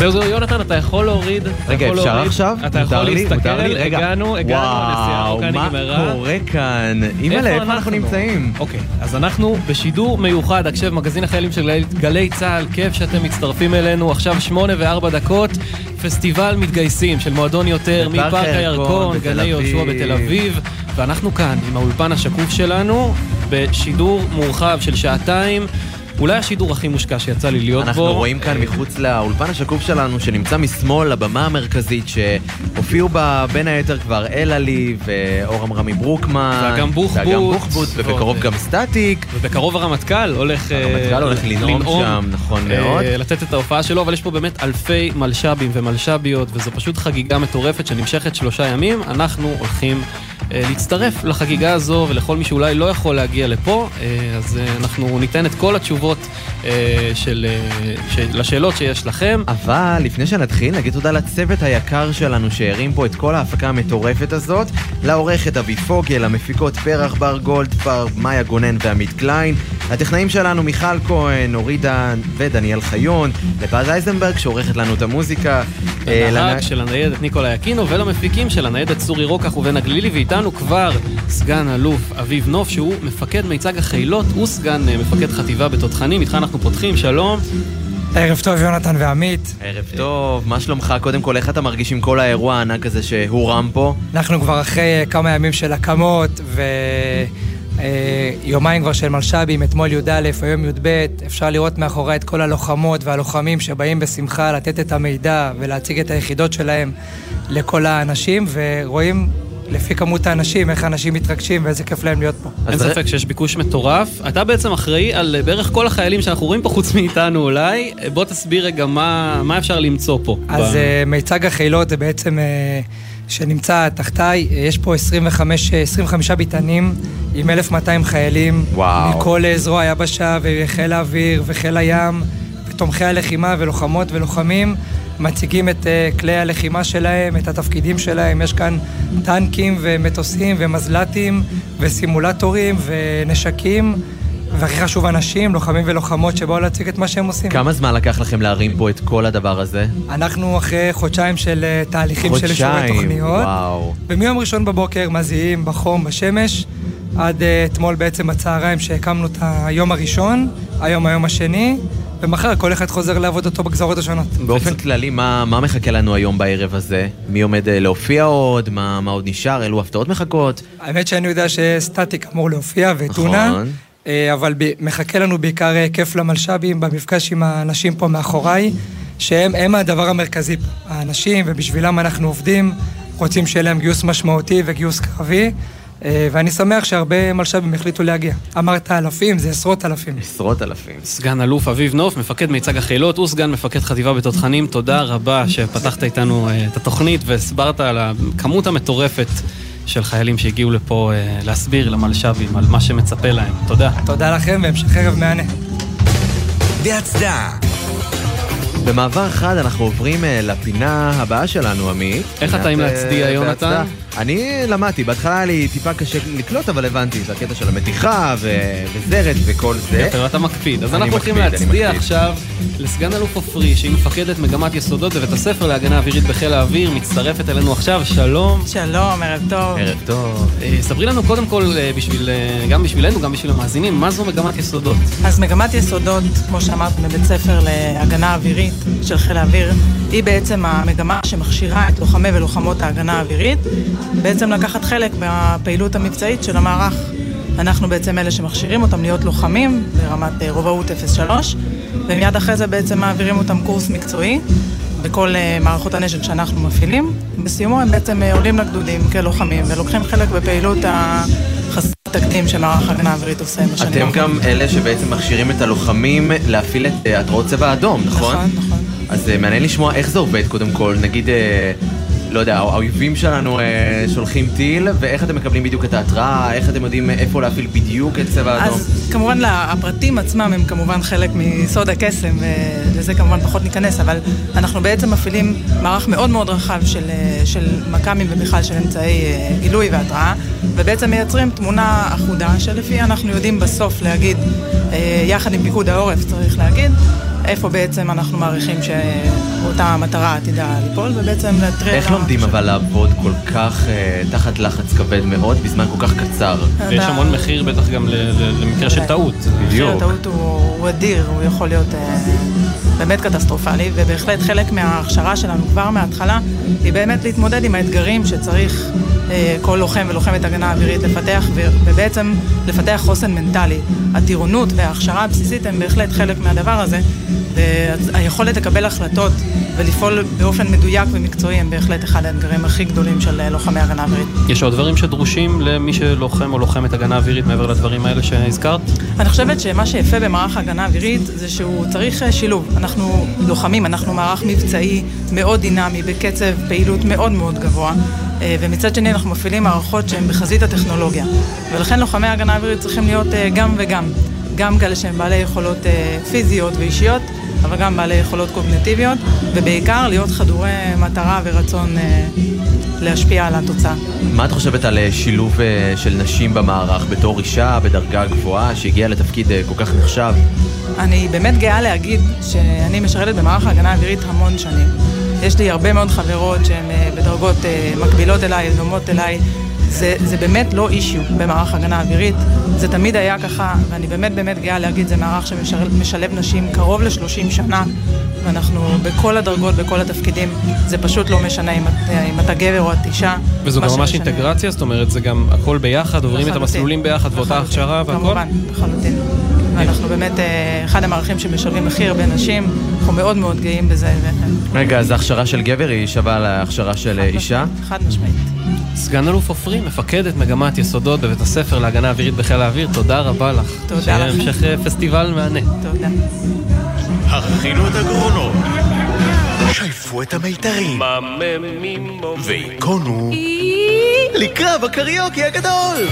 זהו, זהו, יונתן, אתה יכול להוריד. רגע, אפשר עכשיו? אתה יכול? להסתכל. הגענו, הגענו, הנסיעה הארוכה וואו, מה נגמרה. קורה כאן? אימא'לה, איפה אנחנו נמצאים? אוקיי, אז אנחנו בשידור מיוחד, הקשב, מגזין החיילים של גלי- צה"ל, כיף שאתם מצטרפים אלינו, עכשיו שמונה וארבע דקות, פסטיבל מתגייסים של מועדון יותר, מפארק הירקון גני יהושע אביב. בתל אביב, ואנחנו כאן עם האולפן השקוף שלנו, בשידור מורחב של שעתיים. אולי השידור הכי מושקע שיצא לי להיות בו. אנחנו רואים כאן מחוץ לאולפן השקוף שלנו, שנמצא משמאל לבמה המרכזית, שהופיעו בה בין היתר כבר אלעלי ואורם רמי ברוקמן. ואגם בוחבוט. ואגם בוחבוט, ובקרוב גם סטטיק. ובקרוב הרמטכ"ל הולך... אה, הרמטכ"ל הולך לנאום שם, נכון אה, מאוד. לתת את ההופעה שלו, אבל יש פה באמת אלפי מלש"בים ומלש"ביות, וזו פשוט חגיגה מטורפת שנמשכת שלושה ימים. אנחנו הולכים אה, להצטרף לחגיגה הזו, ולכל מי שאולי לא יכול להגיע לפה, אז אנחנו ניתן את כל התשובות אה, של, אה, של, לשאלות שיש לכם. אבל לפני שנתחיל, נגיד תודה לצוות היקר שלנו שהרים פה את כל ההפקה המטורפת הזאת, לעורכת אבי פוגל, למפיקות פרח בר גולדפרב, מאיה גונן ועמית קליין, לטכנאים שלנו מיכל כהן, אורי דן ודניאל חיון, לפז אייזנברג שעורכת לנו את המוזיקה. אה, לנהג לנ- של הניידת ניקולה יקינו ולמפיקים של הניידת צורי רוקח ובן הגלילי. ואיתנו כבר סגן אלוף אביב נוף שהוא מפקד מיצג החילות וסגן אה, מפקד חטיבה בתותחנים איתך אנחנו פותחים שלום ערב טוב, יונתן ועמית. ערב טוב, מה שלומך? קודם כל, איך אתה מרגיש עם כל האירוע הענק הזה שהורם פה? אנחנו כבר אחרי אה, כמה ימים של הקמות ויומיים כבר של מלש"בים, אתמול י"א, היום י"ב. אפשר לראות מאחורי את כל הלוחמות והלוחמים שבאים בשמחה לתת את המידע ולהציג את היחידות שלהם לכל האנשים, ורואים לפי כמות האנשים איך האנשים מתרגשים ואיזה כיף להם להיות פה. אין ספק שיש ביקוש מטורף אתה בעצם אחראי על אה, בערך כל החיילים שאנחנו רואים פה חוץ מאיתנו אולי אה, בוא תסביר רגע מה, מה אפשר למצוא פה אז ב- אה, מיצג החילות זה בעצם שנמצא תחתיי, יש פה 25, אה, 25 ביתנים עם 1,200 חיילים. וואו. מכל זרוע היבשה וחיל האוויר וחיל הים, ותומכי הלחימה ולוחמות ולוחמים. מציגים את אה, כלי הלחימה שלהם, את התפקידים שלהם. יש כאן טנקים ומטוסים ומזל"טים וסימולטורים ונשקים. והכי חשוב, אנשים, לוחמים ולוחמות שבאו להציג את מה שהם עושים. כמה זמן לקח לכם להרים פה את כל הדבר הזה? אנחנו אחרי חודשיים של אה, תהליכים של אישורי חודשיים, תוכניות. וואו. ומיום ראשון בבוקר מזיעים בחום, בשמש, עד אה, אתמול בעצם בצהריים שהקמנו את היום הראשון, היום היום השני, ומחר כל אחד חוזר לעבודתו בגזרות השונות. באופן כללי, מה, מה מחכה לנו היום בערב הזה? מי עומד אה, להופיע עוד? מה, מה עוד נשאר? אילו הפתעות מחכות? האמת שאני יודע שסטטיק אמור להופיע וטונה, נכון. אה, אבל מחכה לנו בעיקר אה, כיף למלש"בים במפגש עם האנשים פה מאחוריי, שהם הם הדבר המרכזי פה. האנשים, ובשבילם אנחנו עובדים, רוצים שיהיה להם גיוס משמעותי וגיוס קרבי, ואני שמח שהרבה מלש"בים החליטו להגיע. אמרת אלפים, זה עשרות אלפים. עשרות אלפים. סגן אלוף אביב נוף, מפקד מיצג החילות וסגן מפקד חטיבה בתותחנים, תודה רבה שפתחת איתנו אה, את התוכנית והסברת על הכמות המטורפת של חיילים שהגיעו לפה אה, להסביר למלש"בים על מה שמצפה להם. תודה. תודה לכם והמשך ערב מהנה. בהצדעה. במעבר חד אנחנו עוברים אה, לפינה הבאה שלנו, עמית. איך אתה עם אה, להצדיע, יונתן? אני למדתי, בהתחלה היה לי טיפה קשה לקלוט, אבל הבנתי, זה הקטע של המתיחה ו- וזרת וכל זה. יפה, אתה מקפיד. אז אנחנו הולכים להצדיע. עכשיו לסגן אלוף עופרי, שהיא מפקדת מגמת יסודות בבית הספר להגנה אווירית בחיל האוויר, מצטרפת אלינו עכשיו, שלום. שלום, ערב טוב. ערב טוב. אה, ספרי לנו קודם כל, אה, בשביל, אה, גם בשבילנו, גם בשביל המאזינים, מה זו מגמת יסודות? אז מגמת יסודות, כמו שאמרת, בבית ספר להגנה אווירית של חיל האוויר, היא בעצם המגמה שמכשירה את לוחמי ולוחמות ההגנה האווירית, בעצם לקחת חלק בפעילות המבצעית של המערך. אנחנו בעצם אלה שמכשירים אותם להיות לוחמים ברמת אה, רובאות 03, ומיד אחרי זה בעצם מעבירים אותם קורס מקצועי בכל אה, מערכות הנשק שאנחנו מפעילים. בסיומו הם בעצם אה, עולים לגדודים כלוחמים ולוקחים חלק בפעילות החסרת תקדים שמערך ההגנה האווירית עושה בשנים אתם האחרונות. גם אלה שבעצם מכשירים את הלוחמים להפעיל את התרעות צבע אדום, נכון? נכון, נכון. אז מעניין לשמוע איך זה עובד קודם כל, נגיד, לא יודע, האויבים שלנו אה, שולחים טיל, ואיך אתם מקבלים בדיוק את ההתראה, איך אתם יודעים איפה להפעיל בדיוק את צבע אדום? אז כמובן לה- הפרטים עצמם הם כמובן חלק מסוד הקסם, ולזה כמובן פחות ניכנס, אבל אנחנו בעצם מפעילים מערך מאוד מאוד רחב של, אה, של מכ"מים ובכלל של אמצעי אה, גילוי והתראה, ובעצם מייצרים תמונה אחודה, שלפי אנחנו יודעים בסוף להגיד, אה, יחד עם פיקוד העורף צריך להגיד, איפה בעצם אנחנו מעריכים שאותה מטרה עתידה ליפול, ובעצם לנטרל... איך לומדים אבל לעבוד כל כך אה, תחת לחץ כבד מאוד בזמן כל כך קצר? ויש המון מחיר בטח גם למקרה של טעות. מחיר הטעות הוא, אדיר, הוא יכול להיות אה, באמת קטסטרופלי, ובהחלט חלק מההכשרה שלנו כבר מההתחלה היא באמת להתמודד עם האתגרים שצריך כל לוחם ולוחמת הגנה אווירית לפתח, ובעצם לפתח חוסן מנטלי. הטירונות וההכשרה הבסיסית הם בהחלט חלק מהדבר הזה, והיכולת לקבל החלטות ולפעול באופן מדויק ומקצועי הם בהחלט אחד האתגרים הכי גדולים של אה, לוחמי הגנה אווירית. יש עוד דברים שדרושים למי שלוחם או לוחמת הגנה אווירית מעבר לדברים האלה שהזכרת? אני חושבת שמה שיפה במערך ההגנה האווירית זה שהוא צריך אה, שילוב. אנחנו לוחמים, אנחנו מערך מבצעי מאוד דינמי, בקצב פעילות מאוד מאוד גבוה, אה, ומצד שני אנחנו מפעילים מערכות שהן בחזית הטכנולוגיה. ולכן לוחמי ההגנה האווירית צריכים להיות אה, גם וגם. גם כאלה שהם בעלי יכולות אה, פיזיות ואישיות, אבל גם בעלי יכולות קוגנטיביות, ובעיקר להיות חדורי מטרה ורצון להשפיע על התוצאה. מה את חושבת על שילוב של נשים במערך בתור אישה בדרגה גבוהה שהגיעה לתפקיד כל כך נחשב? אני באמת גאה להגיד שאני משרתת במערך ההגנה האווירית המון שנים. יש לי הרבה מאוד חברות שהן אה, בדרגות אה, מקבילות אליי, דומות אליי. זה, זה באמת לא אישיו במערך הגנה אווירית, זה תמיד היה ככה, ואני באמת באמת גאה להגיד, זה מערך שמשלב נשים קרוב ל-30 שנה, ואנחנו בכל הדרגות, בכל התפקידים, זה פשוט לא משנה אם את, אם אתה גבר או את אישה. וזו גם ממש אינטגרציה, זאת אומרת, זה גם הכל ביחד, עוברים את. המסלולים ביחד ואותה. הכשרה והכל? כמובן, לחלוטין. ואנחנו באמת אה, אחד המערכים שמשלבים הכי הרבה נשים, אנחנו מאוד מאוד גאים בזה. רגע, אז ההכשרה של גבר היא שווה להכשרה של אישה? חד משמעית. סגן אלוף עופרי, מפקדת מגמת יסודות בבית הספר להגנה אווירית בחיל האוויר, תודה רבה לך. תודה שיהיה לך. המשך אה, פסטיבל מהנה. תודה. הכינו את הגרונות, שייפו את המיתרים, והיכונו לקרב הקריוקי הגדול!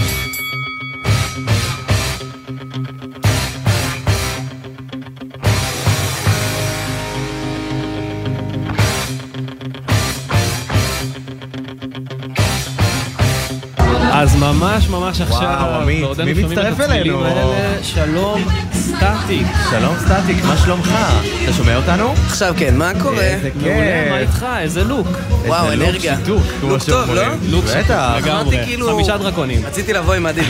ממש ממש עכשיו, וואו, עמית, מי מצטרף אלינו? שלום סטטיק. שלום סטטיק, מה שלומך? אתה שומע אותנו? עכשיו כן, מה קורה? איזה מעולה, מה כיף. איתך? איזה לוק. וואו, איזה לוק אנרגיה. שיתוק, לוק טוב, לא? לוק בטח. לגמרי. כאילו- חמישה דרקונים. רציתי לבוא עם מדים.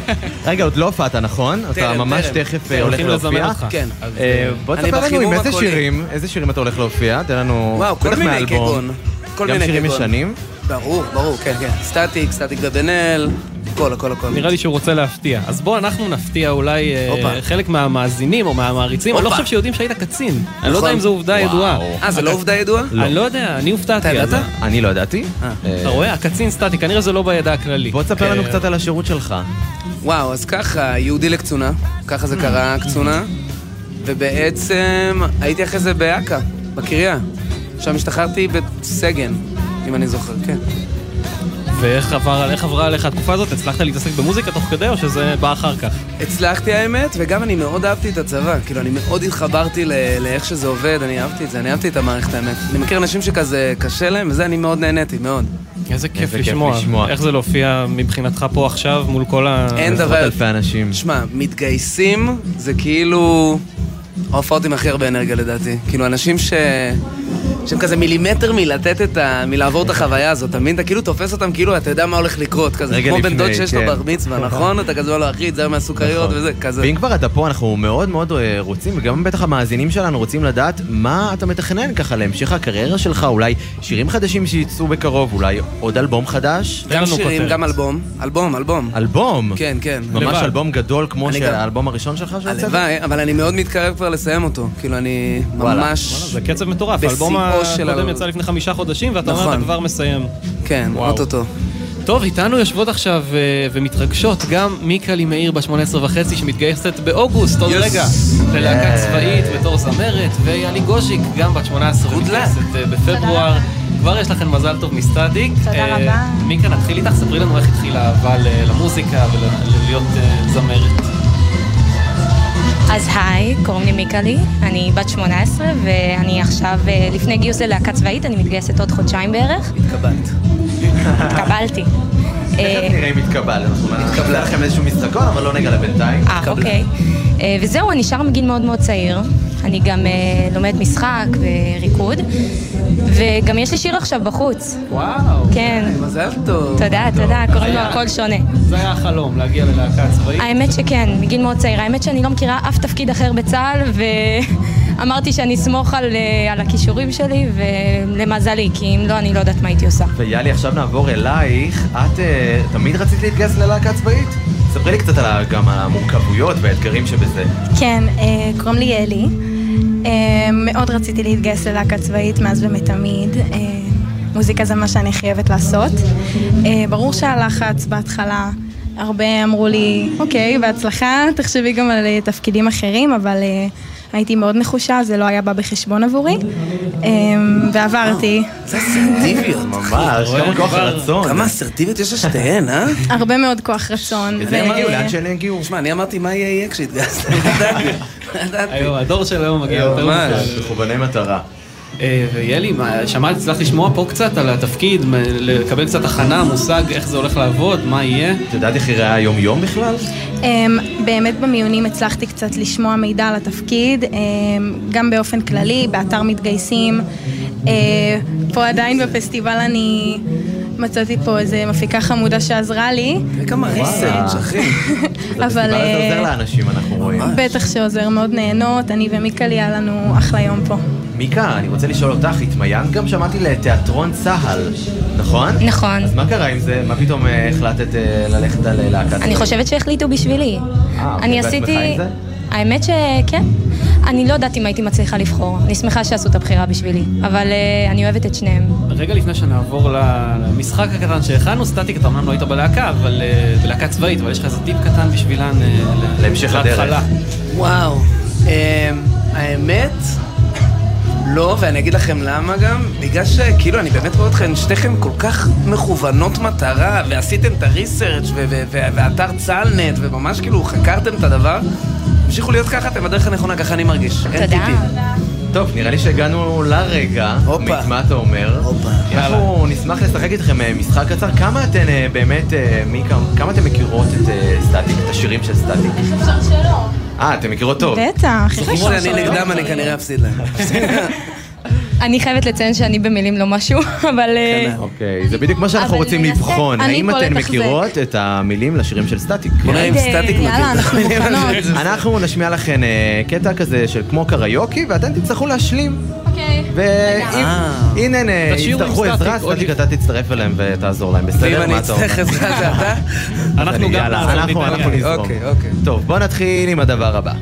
רגע, עוד לא הופעת, נכון? אתה ממש. תכף אה, הולך להופיע? כן. אז, אה, בוא תספר לנו עם איזה. שירים, איזה שירים אתה הולך להופיע? תן לנו... וואו, כל מיני. כגון. כל גם שירים. ישנים? ברור, ברור, כן, כן. סטטיק, סטטיק ובן-אל, הכל, הכל, הכל. נראה לי שהוא רוצה להפתיע. אז בוא אנחנו נפתיע אולי אה, הופה. חלק מהמאזינים או מהמעריצים. אני לא. חושב שיודעים שהיית קצין. אני לא יודע נכון. אם זו עובדה וואו. ידועה. אה, זה לא עובדה ידועה? אני לא יודע, אני הופתעתי. אתה ידעת? אז- אני לא ידעתי. אה. אה, אתה רואה? הקצין סטטי, כנראה זה לא בידע הכללי. בוא תספר לנו אה, קצת על השירות שלך. וואו, אז ככה, יהודי לקצונה, ככה זה קרה, קצונה, ובעצם הייתי אחרי זה באכ"א, בקריה. שם השתחררתי בסגן, אם אני זוכר, כן. ואיך עבר- איך עברה עליך התקופה הזאת? הצלחת להתעסק במוזיקה תוך כדי או שזה בא אחר כך? הצלחתי האמת, וגם אני מאוד אהבתי את הצבא. כאילו, אני מאוד התחברתי ל- לאיך שזה עובד, אני אהבתי את זה, אני אהבתי את המערכת האמת. אני מכיר אנשים שכזה קשה להם, וזה אני מאוד נהניתי, מאוד. איזה כיף לשמוע. איך זה להופיע מבחינתך פה עכשיו מול כל ה... אין דבר... אלפי אנשים. שמע, מתגייסים זה כאילו... ההופעות עם הכי הרבה אנרגיה לדעתי. כאילו, אנשים ש... שהם כזה מילימטר מלתת את ה... מלעבור את החוויה הזאת, אתה מבין? אתה כאילו תופס אותם כאילו אתה יודע מה הולך לקרות, כזה. כמו בן דוד שיש לו כן. בר מצווה, נכון? אתה כזה אומר לו, אחי, תזהר מהסוכריות נכון. וזה, כזה. ואם כבר אתה פה, אנחנו מאוד מאוד אה, רוצים, וגם בטח המאזינים שלנו רוצים לדעת מה אתה מתכנן ככה להמשך הקריירה שלך, אולי שירים חדשים שיצאו בקרוב, אולי עוד אלבום חדש? גם לנו שירים, כותרת. גם אלבום. אלבום, אלבום. אלבום? כן, כן. ממש לבד. אלבום גדול כמו אני של גם- האלבום הראשון שלך שהוצאת? הלוואי, אבל אני מאוד מתקרב כבר לסיים אותו. כאילו, אני. ממש... וואלה, זה קצב מטורף, האלבום בשיאו של הקודם ה- יצא לפני חמישה חודשים, ואתה אומר, נכון. אתה כבר מסיים. כן. אוטוטו. טוב, איתנו יושבות עכשיו אה, ומתרגשות גם מיקלי מאיר בת 18 וחצי שמתגייסת באוגוסט, עוד Yes. רגע, ללהקה. צבאית בתור זמרת, ויאלי גוז'יק גם בת 18 Good ומתגייסת אה, בפברואר. כבר יש לכם מזל טוב מסטטיק. תודה אה, רבה. מיקה, נתחיל איתך, ספרי לנו איך התחילה האהבה למוזיקה ולהיות זמרת. אז היי, קוראים לי מיקלי, אני בת 18 ואני עכשיו, אה, לפני גיוס ללהקה צבאית, אני מתגייסת עוד חודשיים בערך. התקבלת. התקבלתי. תכף אה, נראה אם התקבל, אנחנו נעשה לכם איזשהו משחקון, אבל לא נגלה בינתיים. אה, אוקיי. אה, וזהו, אני שרה מגיל מאוד מאוד צעיר. אני גם אה, לומדת משחק וריקוד, וגם יש לי שיר עכשיו בחוץ. וואו. כן. מזל טוב. תודה, תודה, קוראים לו הכל שונה. זה היה החלום, להגיע ללהקה צבאית. האמת שכן, מגיל מאוד צעיר. האמת שאני לא מכירה אף תפקיד אחר בצה"ל, ואמרתי שאני אסמוך על, אה, על הכישורים שלי, ולמזלי, כי אם לא, אני לא יודעת מה הייתי עושה. ויאלי, עכשיו נעבור אלייך. את אה, תמיד רצית להתגייס ללהקה צבאית? ספרי לי קצת על גם על המורכבויות והאתגרים שבזה. כן, אה, קוראים לי ילי. אה, מאוד רציתי להתגייס ללהקה צבאית מאז ומתמיד. אה, מוזיקה זה מה שאני חייבת לעשות. אה, ברור שהלחץ בהתחלה, הרבה אמרו לי, אוקיי, בהצלחה, תחשבי גם על תפקידים אחרים, אבל הייתי מאוד נחושה, זה לא היה בא בחשבון עבורי. אה, ועברתי. זה אסרטיביות. ממש, כמה כוח רצון. כמה אסרטיביות יש לשתיהן, אה? הרבה מאוד כוח רצון. וזה ו- יגיעו, לאן שהן יגיעו. תשמע, אני אמרתי מה יהיה כשהתגייסת. הדור של היום מגיע יותר ממש. מכווני מטרה. אה, ויאלי, שמעת, הצלחת לשמוע פה קצת על התפקיד, לקבל קצת הכנה, מושג איך זה הולך לעבוד, מה יהיה? את יודעת איך ייראה היום-יום בכלל? אמ, באמת במיונים הצלחתי קצת לשמוע מידע על התפקיד, אמ, גם באופן כללי, באתר מתגייסים. אה, פה עדיין בפסטיבל אני מצאתי פה איזה מפיקה חמודה שעזרה לי. וכמה ריסרצ', אחי. אבל אבל... זה אה, עוזר לאנשים, אנחנו רואים. בטח שעוזר, מאוד נהנות, אני ומיקלי היה לנו אחלה יום פה. מיקה, אני רוצה לשאול אותך, התמיינת גם שמעתי לתיאטרון צה"ל, נכון? נכון. אז מה קרה עם זה? מה פתאום אה, החלטת אה, ללכת על אה, להקת אני? חושבת שהחליטו בשבילי. אה, אני ואת עשיתי... האמת שכן. אני לא יודעת אם הייתי מצליחה לבחור. אני שמחה שעשו את הבחירה בשבילי. אבל אני אוהבת את שניהם. רגע לפני שנעבור ל- למשחק הקטן שהכנו, סטטיק, אתה אמנם לא היית בלהקה, אבל בלהקה צבאית, אבל יש לך איזה טיפ קטן בשבילן ל- להמשך הדרך. וואו. אמ, האמת, לא, ואני אגיד לכם למה גם. בגלל שכאילו, אני באמת רואה אתכם, שתיכן כל כך מכוונות מטרה, ועשיתם את הריסרצ' ו- ו- ו- ואתר צה"לנט, וממש כאילו חקרתם את הדבר. תמשיכו להיות ככה, אתם בדרך הנכונה, ככה אני מרגיש. תודה. טוב, נראה לי שהגענו לרגע. הופה. מה אתה אומר? הופה. אנחנו נשמח לשחק איתכם אה, משחק קצר. כמה אתן אה, באמת, אה, מיקה, כמה אתן מכירות את סטטיק, את השירים של סטטיק? אפשר שלא. אה, אתן מכירות טוב. בטח. אם שאני נגדם, אני כנראה אפסיד להם. אני חייבת לציין שאני במילים לא משהו, אבל... אה, כן. אוקיי, זה בדיוק מה שאנחנו רוצים. לבחון. אני האם אתן. מכירות את המילים לשירים של סטטיק? בוא נראה אם אה, סטטיק מכיר. יאללה, אנחנו מוכנות. אנחנו נשמיע לכן אה, קטע כזה של כמו קריוקי, ואתן תצטרכו להשלים. אוקיי. אה. ואם אה, עם יצטרכו עזרה, סטטיק. אתה תצטרף אליהם ותעזור להם, ואם בסדר? אני מה אתה אומר? אצטרך עזרה זה אתה? אנחנו גם נעזור, אנחנו. נזרום. אוקיי, אוקיי. טוב, בוא נתחיל עם הדבר הבא.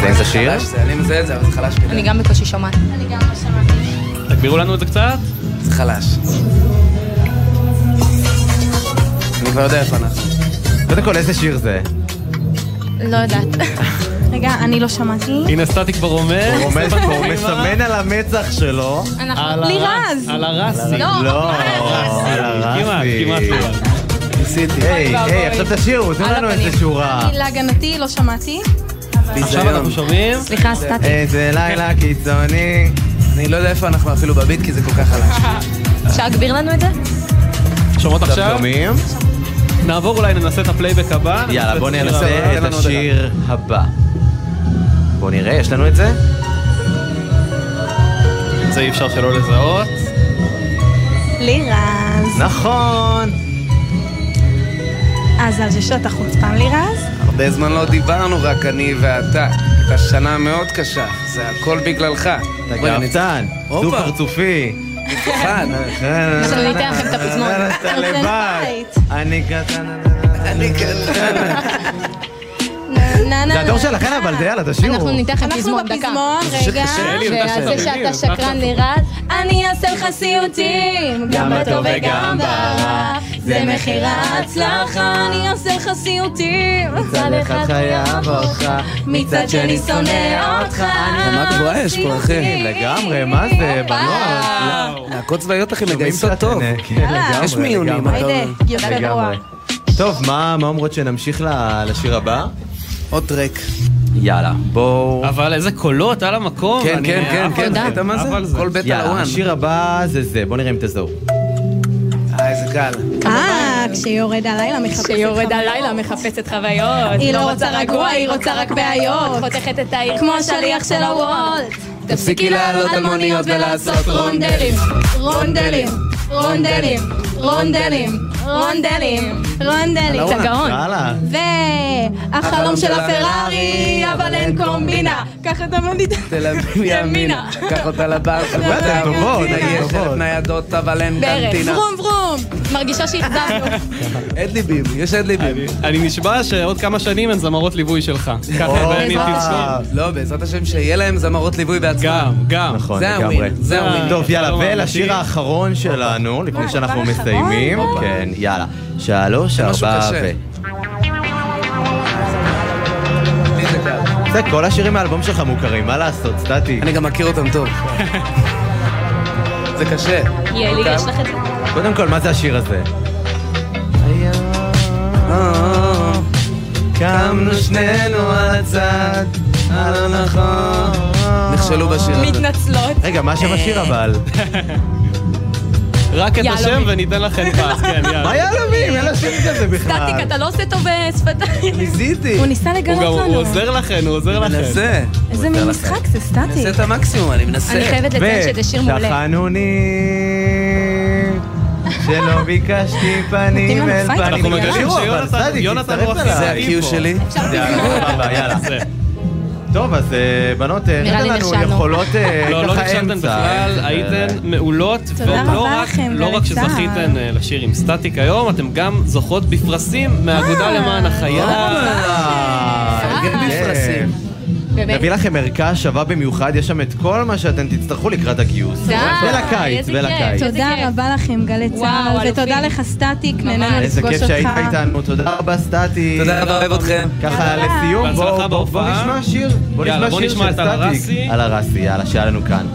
מזהים את השיר? אני מזהה את זה, אבל זה חלש אני מדי. גם בקושי שומעת. תגבירו לנו את זה קצת. זה חלש. אני כבר יודע איפה אנחנו. קודם כל, איזה שיר זה? לא יודעת. רגע, אני לא שמעתי. הנה סטטיק כבר אומר. הוא עומד פה, הוא מסמן על המצח שלו. על לירז. הרס, על הרסי. לא. לא, על כמעט, הרסי. כמעט לירז. ניסיתי. היי, היי, עכשיו תשאירו, תנו על לנו. איזה שורה. אני, להגנתי, לא שמעתי. עכשיו אנחנו שומעים. סליחה, סטטיק. איזה לילה קיצוני. אני לא יודע איפה אנחנו אפילו בביט, כי זה כל כך חלש. אפשר להגביר לנו את זה? שומעות עכשיו? שומעים? נעבור אולי, ננסה את הפלייבק הבא. יאללה, בוא ננסה את השיר הבא. בוא נראה, יש לנו את זה? זה אי אפשר שלא לזהות. לירז. נכון. אז על ששות החוצפן לירז? הרבה זמן לא דיברנו, רק אני ואתה. הייתה שנה מאוד קשה, זה הכל בגללך. אתה גאוותן, הופה. דו פרצופי. אחד. אנחנו ניתן לכם את הפזמון. אתה לבד. אני קטן. אני קטן. זה הדור. שלכם, אבל זה יאללה, תשאירו. אנחנו ניתן לכם אנחנו פזמון, דקה. בפזמון, רגע. ועל זה שאתה שקרן לירז, אני אעשה לך סיוטים, גם בטוב וגם ברע. זה מחיר ההצלחה, אני אעשה לך סיוטים. מצד אחד חייב אותך, מצד שני שונא אותך. רמה גבוהה יש פה, אחי. לגמרי, מה זה, בנות? וואו. להקות צבאיות, אחי, מגייסות טוב. אה, כן, לגמרי, יש מיונים, לגמרי. אתה. טוב, מה מה אומרות שנמשיך לשיר הבא? עוד טרק. יאללה, בואו... אבל איזה קולות על המקום. כן, כן, כן, כן, זה. ראית מה זה? כל בית על יאללה, הוואן. השיר הבא זה זה, בואו נראה אם תזהו. איזה קל. אה, כשיורד הלילה מחפשת כשיורד הלילה מחפשת חוויות. היא לא רוצה רגוע, היא רוצה רק בעיות. חותכת את העיר כמו השליח של הוולט. תפסיקי לעלות על מוניות ולעשות רונדלים. רונדלים, רונדלים, רונדלים, רונדלים, רונדלים. אתה גאון. והחלום של הפרארי, אבל אין קומבינה. קח את המונית. תל אביב ימינה, קח אותה לבר אתן טובות, יש. אלף ניידות אבל אין. קנטינה. ברום ברום. מרגישה שהאכזבנו. אדליבים, יש אדליבים. אני נשבע שעוד כמה שנים הן זמרות ליווי שלך. ככה ואני. תזכור. לא, בעזרת השם שיהיה להם זמרות ליווי בעצמם. גם, גם. נכון, זה לגמרי. זה הווין. טוב, יאללה, ולשיר. האחרון שלנו, לפני שאנחנו דבר מסיימים. כן, יאללה. שלוש, ארבע. ו... לי זה כל השירים מהאלבום שלך מוכרים, מה לעשות, סטטי? אני גם מכיר אותם טוב. זה קשה. יאלי, יש לך את זה? קודם כל, מה זה השיר הזה? אה, קמנו שנינו על הצד, הלא נכון. נכשלו בשיר הזה. מתנצלות. רגע, מה שם השיר אבל? רק את. השם וניתן לכם פס, כן, מה יאללה. יהלומים? אין לה שיר כזה בכלל. סטטיק, אתה לא עושה טוב בשפתיים. ניסיתי. הוא ניסה לגלות גם הוא לנו. עוזר לכם, הוא עוזר לכם. מנסה. איזה מין משחק זה, סטטי. מנסה את המקסימום, אני מנסה. אני חייבת לציין שזה שיר מעולה. ותחנוני שלא ביקשתי פנים אל לנו פנים. אנחנו יאללה. מגלים שיונתן סטטיק, הוא אליי. זה. ה-Q שלי. יאללה, סבבה, יאללה. זה. טוב, אז אה, בנות, אה, נראה לי לנו נכשלנו. יכולות אה, לא, לא אמצע. בכלל, הייתן מעולות. תודה ולא רבה רק- לכם, לא. שזכיתן לשיר עם סטטיק היום, אתם גם זוכות בפרסים מהאגודה למען החיה. אה, כן, איזה בפרסים. כיף. באמת. נביא לכם ערכה שווה במיוחד, יש שם את כל מה שאתם תצטרכו לקראת הגיוס. די, ולקיץ, איזה כיף. ולקיץ. איזה תודה כיף. רבה לכם, גלי וואו, צה"ל, אלופים. ותודה לך, סטטיק, נהנינו איזה לפגוש כיף אותך. שהיית איתנו, תודה רבה סטטי. תודה רבה, אוהב אתכם. ככה. לסיום, בואו. נשמע שיר. בוא יאללה, נשמע שיר של סטטיק. על הרסי, יאללה, שהיה לנו כאן.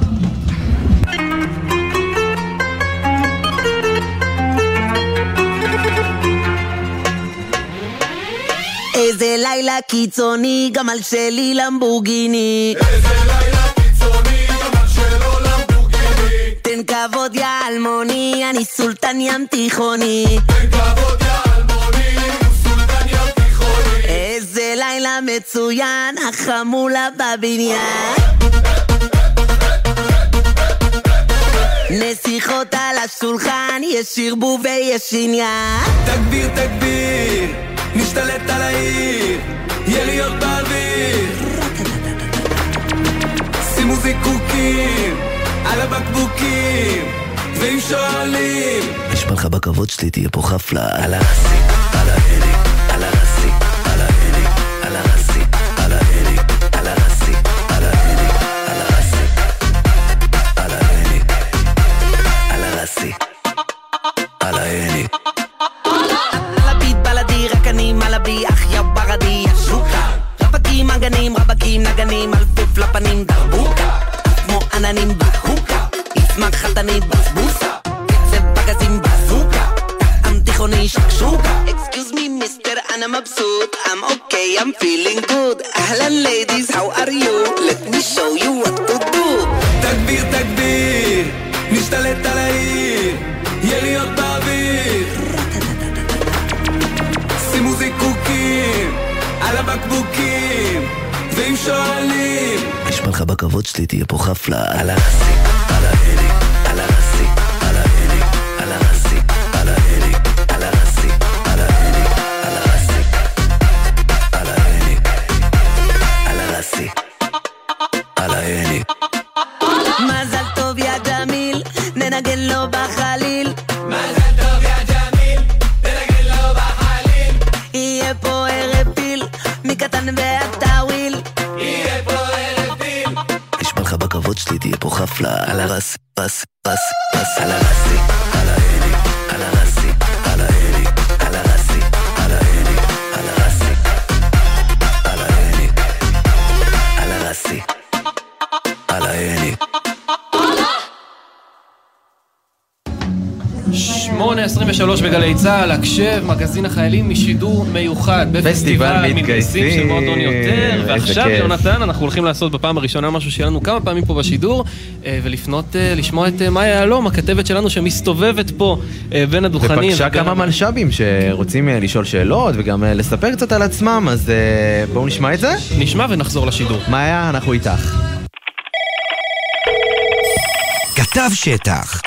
איזה לילה קיצוני, גם על שלי למבורגיני. תן כבוד יא אלמוני, אני סולטן ים תיכוני. איזה לילה מצוין, החמולה בבניין. נסיכות על השולחן, יש ערבוב ויש עניין. תגביר, תגביר, נשתלט על העיר, יריות באוויר. שימו זיקוקים על הבקבוקים, ואם שואלים, נשמע לך בכבוד שלי תהיה פה חפלה. על הרסי, חפלה. על הרסי, צה"ל, הקשב, מגזין החיילים משידור מיוחד פסטיבל מתגייסים. של מועדון יותר. ועכשיו. יונתן, אנחנו הולכים לעשות בפעם הראשונה משהו שיהיה לנו כמה פעמים פה בשידור, אה, ולפנות, אה, לשמוע את אה, מאיה יהלום, הכתבת שלנו שמסתובבת פה בין הדוכנים. ופגשה כמה מלש"בים שרוצים לשאול שאלות וגם לספר קצת על עצמם, אז בואו נשמע את זה. נשמע ונחזור לשידור. מאיה, אנחנו איתך. כתב שטח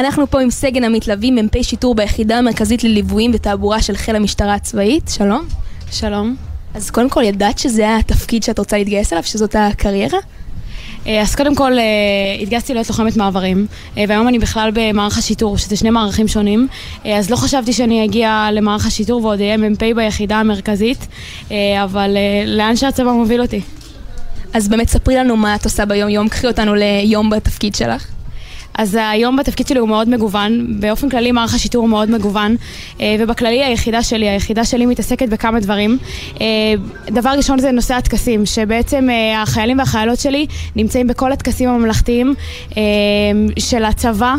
אנחנו פה עם סגן עמית לביא, מ"פ שיטור ביחידה המרכזית לליוויים ותעבורה של חיל המשטרה הצבאית. שלום. שלום. אז קודם כל, ידעת שזה התפקיד שאת רוצה להתגייס אליו, שזאת הקריירה? אה, אז קודם כל אה, התגייסתי להיות לוחמת מעברים, אה, והיום אני בכלל במערך השיטור, שזה שני מערכים שונים. אז לא חשבתי שאני אגיע למערך השיטור ועוד אהיה מ"פ ביחידה המרכזית, אבל לאן שהצבא מוביל אותי. אז באמת ספרי לנו מה את עושה ביום-יום, קחי אותנו ליום בתפקיד שלך. אז היום בתפקיד שלי הוא מאוד מגוון, באופן כללי מערך השיטור הוא מאוד מגוון, אה, ובכללי היחידה שלי, היחידה שלי מתעסקת בכמה דברים. אה, דבר ראשון זה נושא הטקסים, שבעצם אה, החיילים והחיילות שלי נמצאים בכל הטקסים הממלכתיים של הצבא,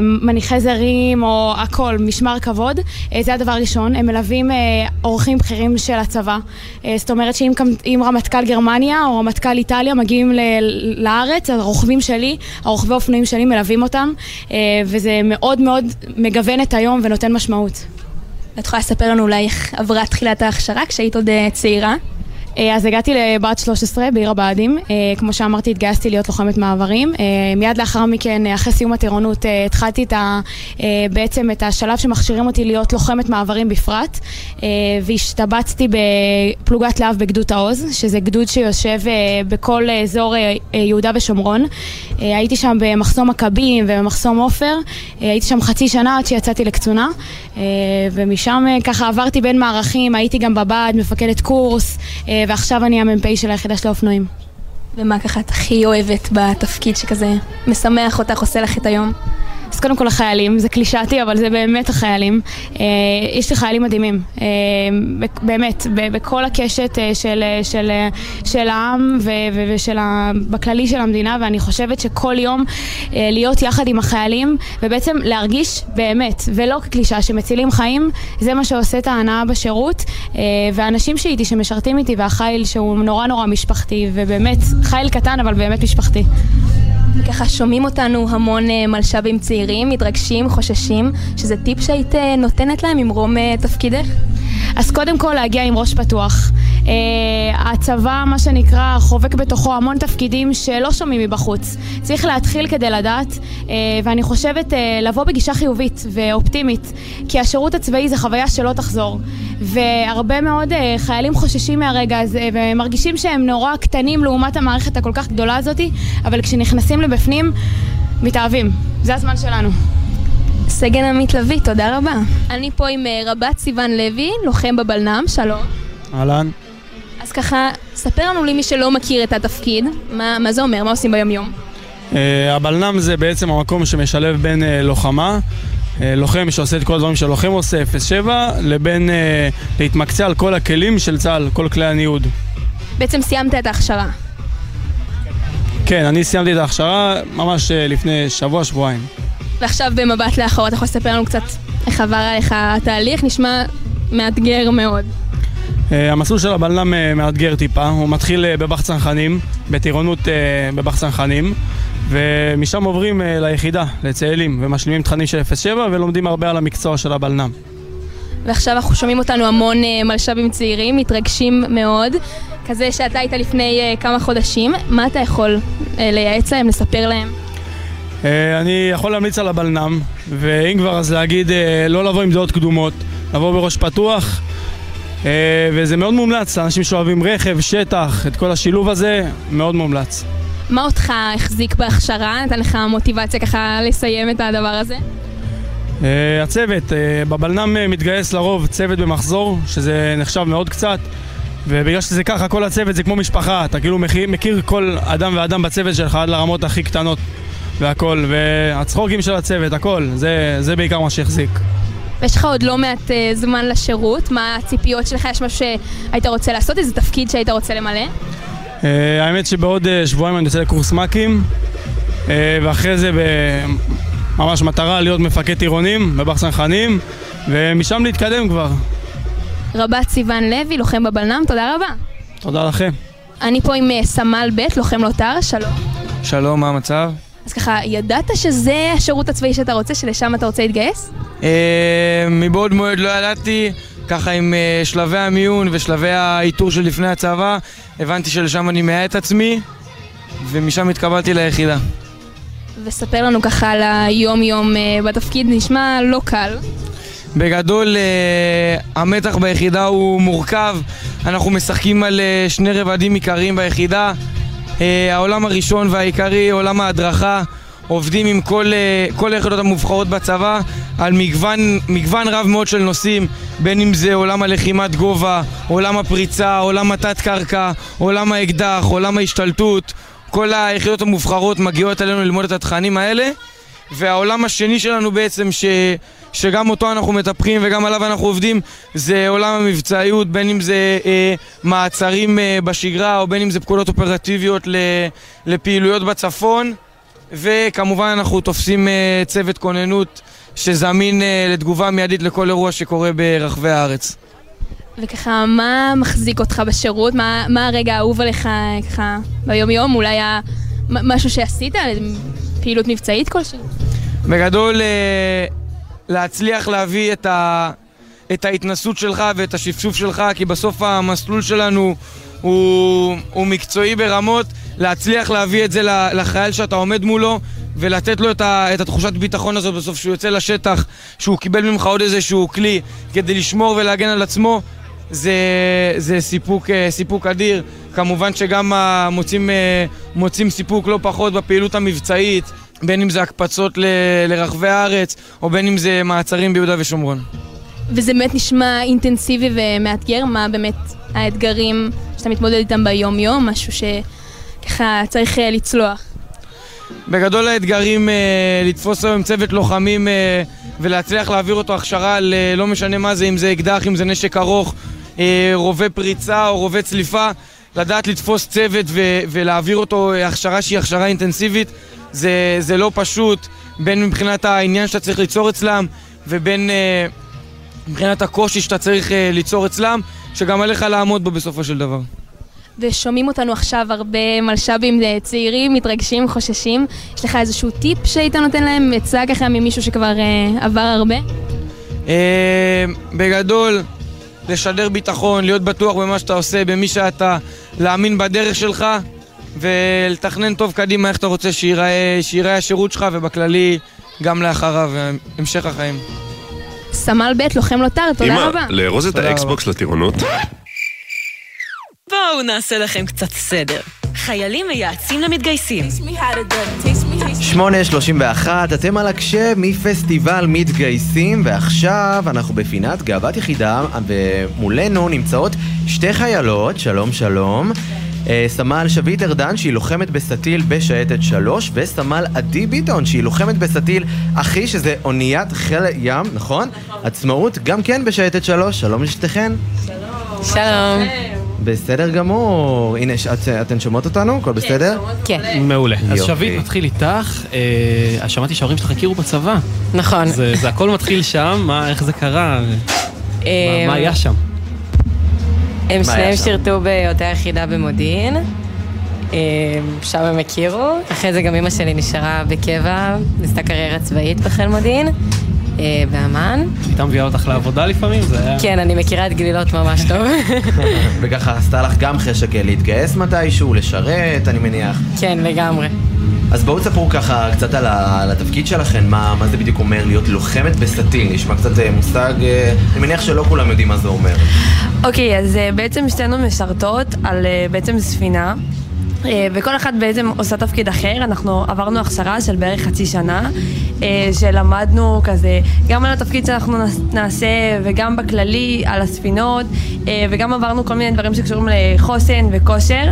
מניחי זרים או הכל, משמר כבוד, זה הדבר הראשון. הם מלווים אורחים בכירים של הצבא, זאת אומרת שאם רמטכ"ל גרמניה או רמטכ"ל איטליה מגיעים לארץ, הרוכבים שלי, הרוכבי אופנועים שלי מלווים אותם, אה, וזה מאוד מאוד מגוון את היום ונותן משמעות. את יכולה לספר לנו אולי איך עברה תחילת ההכשרה כשהיית עוד אה, צעירה? אה, אז הגעתי לבת 13 בעיר הבה"דים, אה, כמו שאמרתי התגייסתי להיות לוחמת מעברים, אה, מיד לאחר מכן, אחרי סיום הטירונות, התחלתי את ה, בעצם את השלב שמכשירים אותי להיות לוחמת מעברים בפרט, והשתבצתי בפלוגת להב בגדוד העוז, שזה גדוד שיושב בכל אזור יהודה ושומרון. הייתי שם במחסום מכבים ובמחסום עופר, הייתי שם חצי שנה עד שיצאתי לקצונה, ומשם ככה עברתי בין מערכים, הייתי גם בבה"ד, מפקדת קורס, ועכשיו אני המ"פ של היחידה של האופנועים. ומה ככה את הכי אוהבת בתפקיד שכזה משמח אותך, עושה לך את היום? אז קודם כל החיילים, זה קלישאתי, אבל זה באמת החיילים. אה, יש לי חיילים מדהימים, אה, באמת, בכל הקשת אה, של, אה, של, אה, של העם ו- ו- ושל ה- בכללי של המדינה, ואני חושבת שכל יום אה, להיות יחד עם החיילים, ובעצם להרגיש באמת, ולא כקלישאה, שמצילים חיים, זה מה שעושה את ההנאה בשירות. אה, והאנשים שאיתי, שמשרתים איתי, והחיל שהוא נורא נורא משפחתי, ובאמת, חיל קטן, אבל באמת משפחתי. וככה שומעים אותנו המון אה, מלש"בים צעירים, מתרגשים, חוששים, שזה טיפ שהיית אה, נותנת להם ממרום אה, תפקידך? אז קודם כל להגיע עם ראש פתוח. Uh, הצבא, מה שנקרא, חובק בתוכו המון תפקידים שלא שומעים מבחוץ. צריך להתחיל כדי לדעת, uh, ואני חושבת uh, לבוא בגישה חיובית ואופטימית, כי השירות הצבאי זה חוויה שלא תחזור. והרבה מאוד uh, חיילים חוששים מהרגע הזה, ומרגישים שהם נורא קטנים לעומת המערכת הכל כך גדולה הזאת, אבל כשנכנסים לבפנים, מתאהבים. זה הזמן שלנו. סגן עמית לביא, תודה רבה. אני פה עם אה, רבת סיון לוי, לוחם בבלנ"ם, שלום. אהלן. אז ככה, ספר לנו למי שלא מכיר את התפקיד, מה, מה זה אומר, מה עושים ביום-יום? אה, הבלנ"ם זה בעצם המקום שמשלב בין אה, לוחמה, אה, לוחם שעושה את כל הדברים שלוחם עושה, 07, לבין אה, להתמקצע על כל הכלים של צה"ל, כל כלי הניוד. בעצם סיימת את ההכשרה. כן, אני סיימתי את ההכשרה ממש אה, לפני שבוע, שבועיים. ועכשיו במבט לאחור, אתה יכול לספר לנו קצת איך עבר עליך התהליך? נשמע מאתגר מאוד. אה, המסלול של הבלנ"ם אה, מאתגר טיפה, הוא מתחיל בבח צנחנים, בטירונות בבח צנחנים, ומשם עוברים ליחידה, לצאלים, ומשלימים תכנים של 07 ולומדים הרבה על המקצוע של הבלנ"ם. ועכשיו אנחנו שומעים אותנו המון אה, מלש"בים צעירים, מתרגשים מאוד. כזה שאתה היית לפני אה, כמה חודשים, מה אתה יכול אה, לייעץ להם, לספר להם? אני יכול להמליץ על הבלנ"ם, ואם כבר אז להגיד לא לבוא עם דעות קדומות, לבוא בראש פתוח, וזה מאוד מומלץ לאנשים שאוהבים רכב, שטח, את כל השילוב הזה, מאוד מומלץ. מה אותך החזיק בהכשרה? נתן לך מוטיבציה ככה לסיים את הדבר הזה? אה, הצוות, אה, בבלנ"ם אה, מתגייס לרוב צוות במחזור, שזה נחשב מאוד קצת, ובגלל שזה ככה, כל הצוות זה כמו משפחה, אתה כאילו מכיר, מכיר כל אדם ואדם בצוות שלך עד לרמות הכי קטנות והכל, והצחוקים של הצוות, הכל, זה, זה בעיקר מה שהחזיק. ויש לך עוד לא מעט אה, זמן לשירות, מה הציפיות שלך? יש משהו שהיית רוצה לעשות? איזה תפקיד שהיית רוצה למלא? אה, האמת שבעוד אה, שבועיים אני יוצא לקורס מ"כים, אה, ואחרי זה ממש מטרה להיות מפקד טירונים בבחסנחנים, ומשם להתקדם כבר. רבת סיון לוי, לוחם בבלנ"ם, תודה רבה. תודה לכם. אני פה עם אה, סמל ב', לוחם לוטר, שלום. שלום, מה המצב? אז ככה, ידעת שזה השירות הצבאי שאתה רוצה, שלשם אתה רוצה להתגייס? אה, מבעוד מועד לא ידעתי, ככה עם אה, שלבי המיון ושלבי האיתור של לפני הצבא, הבנתי שלשם אני מאה את עצמי, ומשם התקבלתי ליחידה. וספר לנו ככה על היום-יום אה, בתפקיד, נשמע לא קל. בגדול, אה, המתח ביחידה הוא מורכב. אנחנו משחקים על אה, שני רבדים עיקריים ביחידה. העולם הראשון והעיקרי, עולם ההדרכה. עובדים עם כל, כל היחידות המובחרות בצבא על מגוון, מגוון רב מאוד של נושאים, בין אם זה עולם הלחימת גובה, עולם הפריצה, עולם התת-קרקע, עולם האקדח, עולם ההשתלטות. כל היחידות המובחרות מגיעות אלינו ללמוד את התכנים האלה. והעולם השני שלנו בעצם, ש, שגם אותו אנחנו מטפחים וגם עליו אנחנו עובדים, זה עולם המבצעיות, בין אם זה אה, מעצרים אה, בשגרה או בין אם זה פקודות אופרטיביות ל, לפעילויות בצפון. וכמובן אנחנו תופסים אה, צוות כוננות שזמין אה, לתגובה מיידית לכל אירוע שקורה ברחבי הארץ. וככה, מה מחזיק אותך בשירות? מה, מה הרגע האהוב עליך ככה ביום-יום? אולי היה משהו שעשית? פעילות מבצעית כלשהי? בגדול, אה, להצליח להביא את, ה, את ההתנסות שלך ואת השפשוף שלך, כי בסוף המסלול שלנו הוא, הוא מקצועי ברמות, להצליח להביא את זה לחייל שאתה עומד מולו ולתת לו את, ה, את התחושת ביטחון הזאת בסוף, שהוא יוצא לשטח, שהוא קיבל ממך עוד איזשהו כלי כדי לשמור ולהגן על עצמו, זה, זה סיפוק, אה, סיפוק אדיר. כמובן שגם ה- מוצאים, אה, מוצאים סיפוק לא פחות בפעילות המבצעית, בין אם זה הקפצות ל- לרחבי הארץ, או בין אם זה מעצרים ביהודה ושומרון. וזה באמת נשמע אינטנסיבי ומאתגר? מה באמת האתגרים שאתה מתמודד איתם ביום-יום? משהו שככה צריך אה, לצלוח. בגדול האתגרים אה, לתפוס היום צוות לוחמים אה, ולהצליח להעביר אותו הכשרה על אה, לא משנה מה זה, אם זה אקדח, אם זה נשק ארוך, אה, רובה פריצה או רובה צליפה, לדעת לתפוס צוות ו- ולהעביר אותו הכשרה שהיא הכשרה אינטנסיבית זה, זה לא פשוט, בין מבחינת העניין שאתה צריך ליצור אצלם ובין מבחינת הקושי שאתה צריך ליצור אצלם, שגם עליך לעמוד בו בסופו של דבר. ושומעים אותנו עכשיו הרבה מלש"בים אה, צעירים, מתרגשים, חוששים. יש לך איזשהו טיפ שהיית נותן להם, עצה ככה ממישהו שכבר אה, עבר הרבה? אה, בגדול, לשדר ביטחון, להיות בטוח במה שאתה עושה, במי שאתה, להאמין בדרך שלך ולתכנן טוב קדימה איך אתה רוצה שיראה, שיראה השירות שלך ובכללי גם לאחריו, המשך החיים. סמל ב', לוחם לוט"ר, תודה רבה. אמא, לארוז את האקסבוקס לטירונות? בואו נעשה לכם קצת סדר. חיילים מייעצים למתגייסים. 8.31, אתם על הקשה מפסטיבל מתגייסים, ועכשיו אנחנו בפינת גאוות יחידה, ומולנו נמצאות שתי חיילות, שלום שלום. אה, סמל שביט ארדן שהיא לוחמת בסטי"ל בשייטת 3 וסמל עדי ביטון שהיא לוחמת בסטי"ל אחי שזה אוניית חיל ים, נכון? עצמאות גם כן בשייטת 3, שלום לשתיכן. שלום. בסדר גמור. הנה, ש- את- אתן שומעות אותנו? הכל בסדר? כן. מעולה. אז. שביט, נתחיל איתך. אה, שמעתי שההורים שלך הכירו בצבא. נכון. זה זה הכל מתחיל שם, מה, איך זה קרה? מה- מה היה שם? הם שניהם? שירתו באותה יחידה במודיעין. אה, שם הם הכירו. אחרי זה גם אמא שלי נשארה בקבע, ניסתה קריירה צבאית בחיל מודיעין, אה, באמ"ן. הייתה מביאה אותך לעבודה לפעמים? זה היה... כן, אני מכירה את גלילות ממש טוב. וככה עשתה לך גם חשק להתגייס מתישהו, לשרת, אני מניח. כן, לגמרי. אז בואו תספרו ככה קצת על, ה, על התפקיד שלכם, מה, מה זה בדיוק אומר להיות לוחמת בסטיל, נשמע קצת אה, מושג, אה, אני מניח שלא כולם יודעים מה זה אומר. אוקיי, אז אה, בעצם שתינו משרתות על אה, בעצם ספינה. אה, וכל אחת בעצם עושה תפקיד אחר, אנחנו עברנו הכשרה של בערך חצי שנה, אה, שלמדנו כזה גם על התפקיד שאנחנו נעש- נעשה וגם בכללי על הספינות, אה, וגם עברנו כל מיני דברים שקשורים לחוסן וכושר.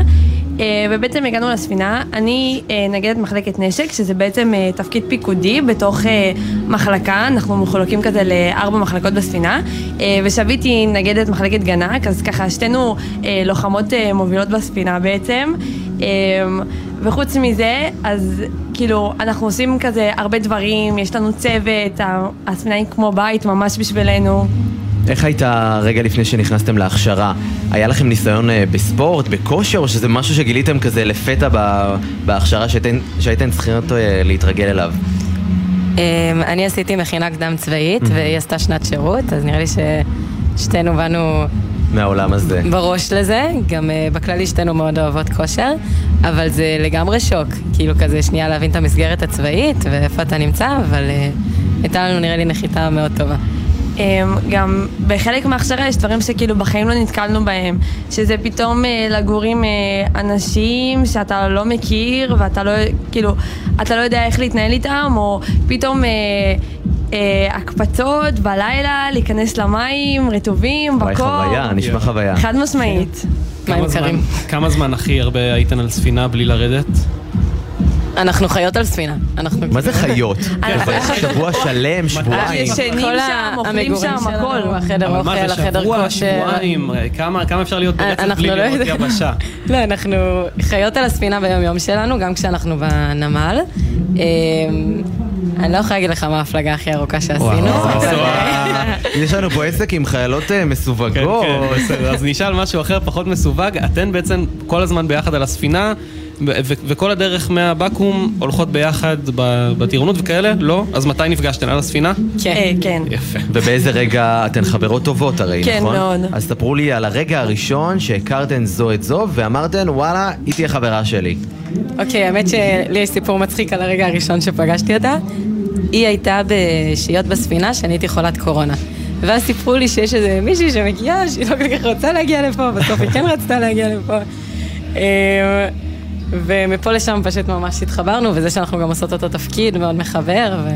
אה, ובעצם הגענו לספינה, אני אה, נגדת מחלקת נשק, שזה בעצם אה, תפקיד פיקודי בתוך אה, מחלקה, אנחנו מחולקים כזה לארבע מחלקות בספינה, אה, ושביט היא נגדת מחלקת גנק, אז ככה שתינו אה, לוחמות אה, מובילות בספינה בעצם. אמ, וחוץ מזה, אז כאילו, אנחנו עושים כזה הרבה דברים, יש לנו צוות, ה- הספינה היא כמו בית ממש בשבילנו. איך היית רגע לפני שנכנסתם להכשרה? היה לכם ניסיון אה, בספורט, בכושר, או שזה משהו שגיליתם כזה לפתע בהכשרה שהייתן, שהייתן צריכות אה, להתרגל אליו? אמ, אני עשיתי מכינה קדם צבאית. והיא עשתה שנת שירות, אז נראה לי ששתינו באנו מהעולם הזה. בראש לזה. גם אה, בכללי שתינו מאוד אוהבות כושר, אבל זה לגמרי שוק. כאילו כזה שנייה להבין את המסגרת הצבאית ואיפה אתה נמצא, אבל אה, הייתה לנו נראה לי נחיתה מאוד טובה. אמ, גם בחלק מההכשרה יש דברים שכאילו בחיים לא נתקלנו בהם, שזה פתאום אה, לגור עם אנשים שאתה לא מכיר ואתה לא, כאילו, אתה לא יודע איך להתנהל איתם, או פתאום הקפצות בלילה, להיכנס למים, רטובים, וואי, בקור. חוויה, נשמע חוויה. חד משמעית. כמה זמן- כמה זמן הכי הרבה הייתן על ספינה בלי לרדת? אנחנו חיות על ספינה. אנחנו מה זה חיות? כן. שבוע שלם, שבועיים. ישנים שם, אוכלים שם, הכל. החדר אבל מה אוכל, זה החדר שבוע, כושר. שבועיים? כמה כמה אפשר להיות ברצף אנחנו בלי לא לראות. יבשה? לא, אנחנו חיות על הספינה ביום-יום שלנו, גם כשאנחנו בנמל. אמ, אני לא יכולה להגיד לך מה ההפלגה הכי ארוכה שעשינו. יש לנו פה עסק עם חיילות אה, מסווגות. כן, בסדר, אז נשאל משהו אחר, פחות מסווג. אתן בעצם כל הזמן ביחד על הספינה, וכל הדרך מהבקו"ם הולכות ביחד בטירונות וכאלה? לא? אז מתי נפגשתן? על הספינה? כן. כן. יפה. ובאיזה רגע אתן חברות טובות הרי, כן, נכון? מאוד. אז ספרו לי על הרגע הראשון שהכרתן זו את זו ואמרתן וואלה, היא תהיה חברה שלי. אוקיי, האמת שלי יש סיפור מצחיק על הרגע הראשון שפגשתי אותה. היא הייתה בשהיות בספינה שאני הייתי חולת קורונה. ואז סיפרו לי שיש איזה מישהי שמגיעה, שהיא לא כל כך רוצה להגיע לפה, בסוף היא כן רצתה להגיע לפה. ומפה לשם פשוט ממש התחברנו, וזה שאנחנו גם עושות אותו תפקיד מאוד מחבר, ו...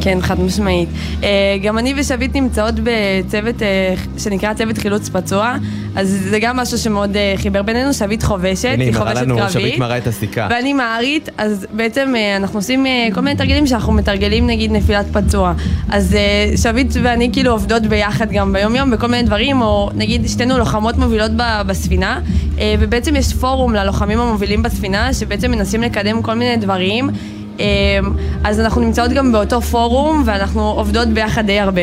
כן, חד משמעית. אה, גם אני ושביט נמצאות בצוות אה, שנקרא צוות חילוץ פצוע, אז זה גם משהו שמאוד אה, חיבר בינינו, שביט חובשת, הנה, היא היא מראה חובשת לנו, קרבית. שביט מראה את הסיכה. ואני מערית, אז בעצם אנחנו עושים כל מיני תרגילים שאנחנו מתרגלים נגיד נפילת פצוע. אז שביט ואני כאילו עובדות ביחד גם ביום יום בכל מיני דברים, או נגיד שתינו לוחמות מובילות בספינה, ובעצם יש פורום ללוחמים המובילים בספינה, שבעצם מנסים לקדם כל מיני דברים. אה, אז אנחנו נמצאות גם באותו פורום, ואנחנו עובדות ביחד די הרבה.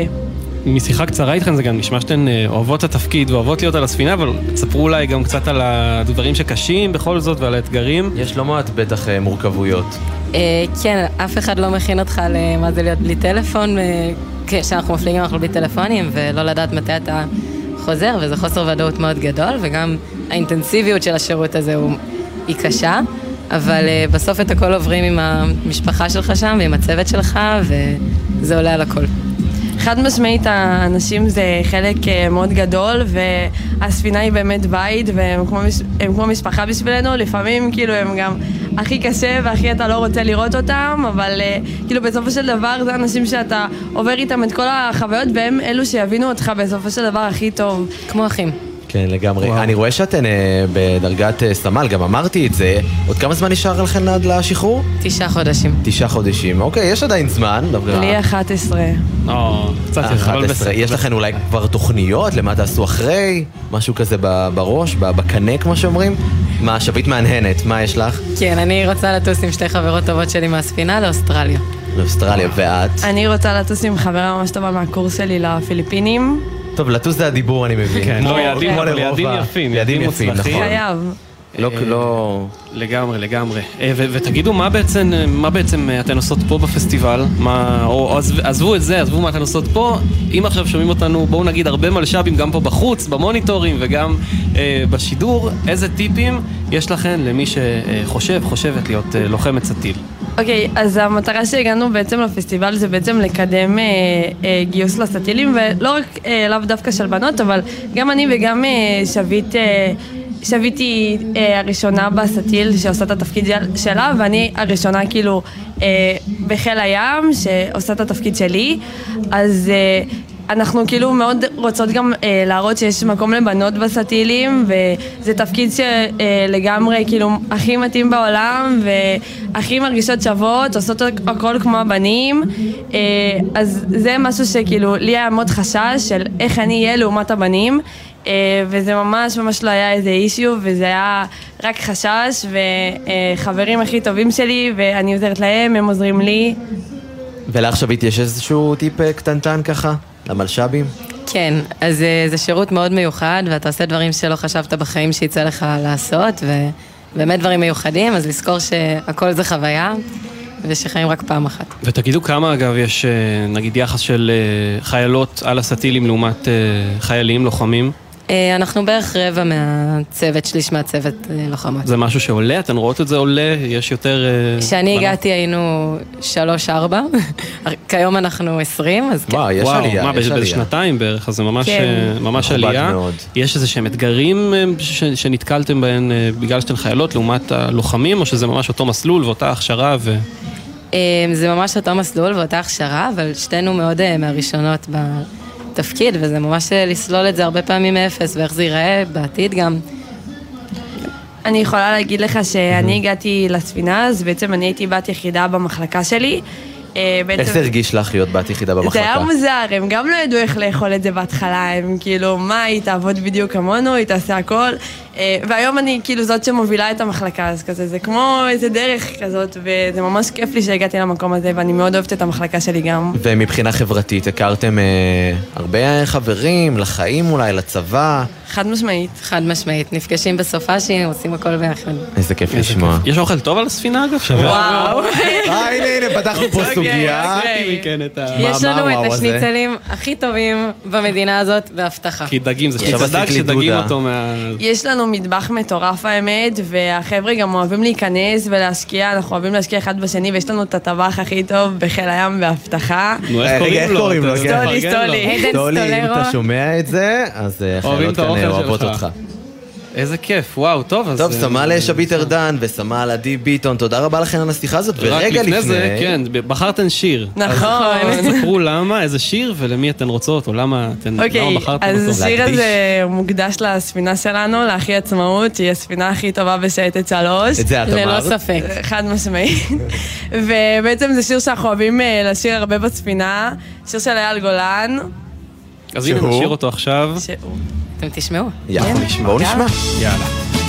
משיחה קצרה איתכן זה גם נשמע שאתן אה, אוהבות את התפקיד ואוהבות להיות על הספינה, אבל תספרו אולי גם קצת על הדברים שקשים בכל זאת ועל האתגרים. יש לא מעט בטח אה, מורכבויות. אה, כן, אף אחד לא מכין אותך למה זה להיות בלי טלפון. כשאנחנו מפליגים אנחנו בלי טלפונים, ולא לדעת מתי אתה חוזר, וזה חוסר ודאות מאוד גדול, וגם האינטנסיביות של השירות הזה הוא, היא קשה, אבל אה, בסוף את הכל עוברים עם המשפחה שלך שם, ועם הצוות שלך, וזה עולה על הכל. חד משמעית האנשים זה חלק אה, מאוד גדול והספינה היא באמת בית והם כמו, הם כמו משפחה בשבילנו, לפעמים כאילו הם גם הכי קשה והכי אתה לא רוצה לראות אותם, אבל אה, כאילו בסופו של דבר זה אנשים שאתה עובר איתם את כל החוויות והם אלו שיבינו אותך בסופו של דבר הכי טוב. כמו אחים. כן, לגמרי. אני רואה שאתן אה, בדרגת אה, סמל, גם אמרתי את זה. עוד כמה זמן נשאר לכן עד לשחרור? תשעה חודשים. תשעה חודשים. אוקיי, יש עדיין זמן. לי 11. או, קצת יותר, אבל 11. בסדר. יש לכן אולי כבר תוכניות למה תעשו אחרי? משהו כזה בראש, ב- בקנה כמו שאומרים? מה, שביט מהנהנת, מה יש לך? כן, אני רוצה לטוס עם שתי חברות טובות שלי מהספינה לאוסטרליה. לאוסטרליה, ואת? אני רוצה לטוס עם חברה ממש טובה מהקורס שלי לפיליפינים. טוב, לטוס זה הדיבור, אני מבין. כן, לא, יעדים, אבל יפים, יעדים יפים. נכון. חייב. לא, אה, לא... לגמרי, לגמרי. אה, ותגידו, מה בעצם, מה בעצם אה, אתן עושות פה בפסטיבל? מה, או, או עזב, עזבו את זה, עזבו מה אתן עושות פה. אם עכשיו שומעים אותנו, בואו נגיד הרבה מלש"בים, גם פה בחוץ, במוניטורים וגם אה, בשידור, איזה טיפים יש לכן למי שחושב, חושבת להיות אה, לוחמת סטיל? אוקיי, אז המטרה שהגענו בעצם לפסטיבל זה בעצם לקדם אה, אה, גיוס לסטילים, ולא רק אה, לאו דווקא של בנות, אבל גם אני וגם אה, שביט, אה, שביט היא אה, הראשונה בסטיל שעושה את התפקיד של- שלה, ואני הראשונה כאילו אה, בחיל הים שעושה את התפקיד שלי, אז... אה, אנחנו כאילו מאוד רוצות גם אה, להראות שיש מקום לבנות בסטילים וזה תפקיד שלגמרי כאילו הכי מתאים בעולם והכי מרגישות שוות, עושות הכל כמו הבנים אה, אז זה משהו שכאילו לי היה מאוד חשש של איך אני אהיה לעומת הבנים אה, וזה ממש ממש לא היה איזה אישיו, וזה היה רק חשש, וחברים הכי טובים שלי, ואני עוזרת להם, הם עוזרים לי. שביט יש איזשהו טיפ אה, קטנטן ככה? למלש"בים? כן, אז אה, זה שירות מאוד מיוחד, ואתה עושה דברים שלא חשבת בחיים שיצא לך לעשות, ובאמת דברים מיוחדים, אז לזכור שהכל זה חוויה, ושחיים רק פעם אחת. ותגידו כמה אגב יש אה, נגיד יחס של אה, חיילות על הסטילים לעומת חיילים, לוחמים? אה, אנחנו בערך רבע מהצוות, שליש מהצוות אה, לוחמות. זה משהו שעולה? אתן רואות את זה עולה? יש יותר... אה, כשאני? הגעתי היינו שלוש-ארבע, כיום אנחנו עשרים, אז כן. וואו, יש עלייה, מה, יש באיזה עלייה. שנתיים בערך, אז זה ממש, כן. ממש עלייה. מאוד. יש איזה שהם אתגרים ש- שנתקלתם בהם בגלל שאתן חיילות לעומת הלוחמים, או שזה ממש אותו מסלול ואותה הכשרה ו... זה ממש אותו מסלול ואותה הכשרה, אבל שתינו מאוד מהראשונות בתפקיד, וזה ממש אה, לסלול את זה הרבה פעמים מאפס, ואיך זה ייראה בעתיד גם. אני יכולה להגיד לך שאני הגעתי לספינה, אז בעצם אני הייתי בת יחידה במחלקה שלי. אה, בעצם- איך זה הרגיש לך להיות בת יחידה במחלקה? זה היה מוזר, הם גם לא ידעו איך לאכול את זה בהתחלה, הם כאילו, מה, היא תעבוד בדיוק כמונו, היא תעשה הכל. אה, והיום אני כאילו זאת שמובילה את המחלקה, אז כזה, זה כמו איזה דרך כזאת, וזה ממש כיף לי שהגעתי למקום הזה, ואני מאוד אוהבת את המחלקה שלי גם. ומבחינה חברתית, הכרתם אה, הרבה חברים, לחיים אולי, לצבא? חד משמעית. חד משמעית, נפגשים בסופאשי, עושים הכל ביחד. איזה כיף לשמוע. יש אוכל טוב על הספינה אגב? וואו. אה, הנה, הנה, פתחנו פה סוגיה. יש לנו את? השניצלים הכי טובים במדינה הזאת, בהבטחה. כי דגים, זה לי שדגים. אותו מה... יש לנו מטבח מטורף האמת, והחבר'ה גם אוהבים להיכנס ולהשקיע, אנחנו אוהבים להשקיע אחד בשני, ויש לנו את הטבח הכי טוב בחיל הים באבטחה. נו, אה, איך איך קוראים לו? קוראים לו? אתה. סטולי. סטולי. עדן טולי, אם. אתה שומע את זה, אז אה, האוכל כאן אוהבות. אותך. איזה כיף, וואו, טוב, אז... טוב, אה, סמל שביט ארדן וסמל עדי ביטון, תודה רבה לכן על השיחה הזאת. רק ורגע לפני לפני... זה, כן, בחרתן שיר. נכון. אז ספרו למה, איזה שיר ולמי אתן רוצות, או למה אתן אוקיי, למה בחרתן אותו. אז השיר הזה מוקדש לספינה שלנו, לאחי עצמאות, שהיא הספינה הכי טובה בשייטת שלוש. את זה את ללא אמרת. ספק. חד משמעית. ובעצם זה שיר שאנחנו אוהבים אה, לשיר הרבה בספינה, שיר של אייל גולן. אז הנה? נשאיר אותו עכשיו. שהוא- אתם תשמעו. יאללה, בואו נשמע. יאללה. אני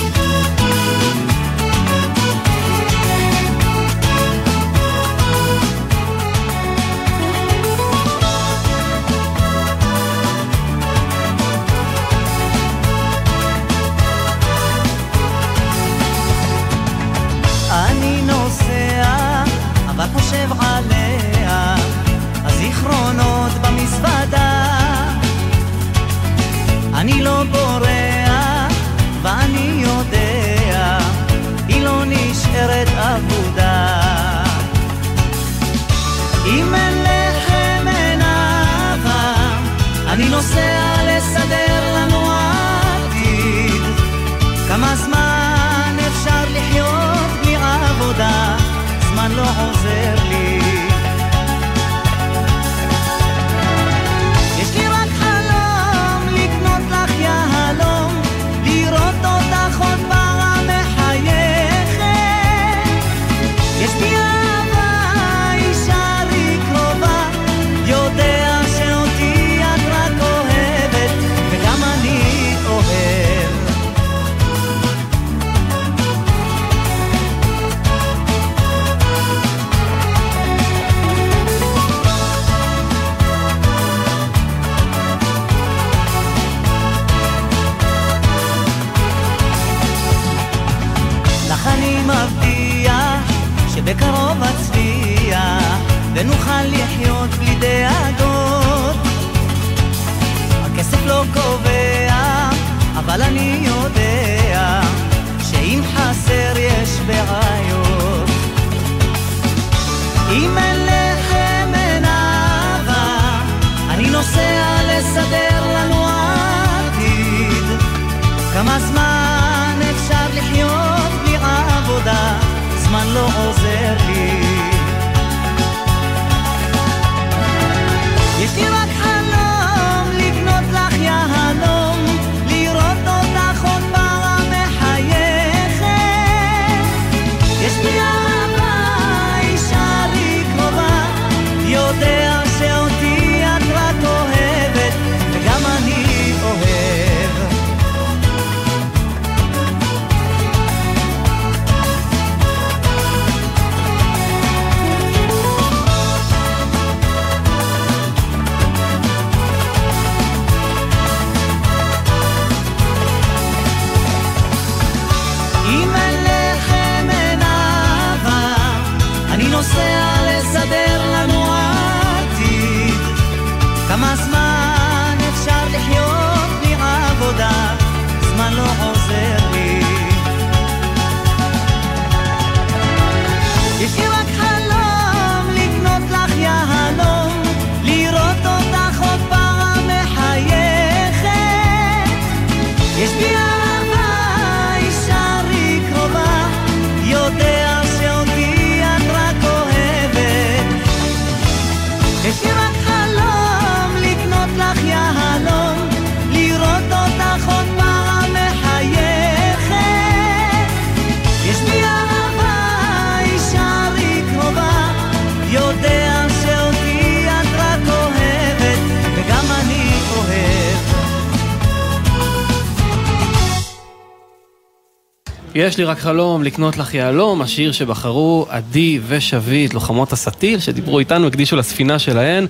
יש לי רק חלום לקנות לך יהלום, השיר שבחרו עדי ושביט, לוחמות הסטיל, שדיברו איתנו, הקדישו לספינה שלהן.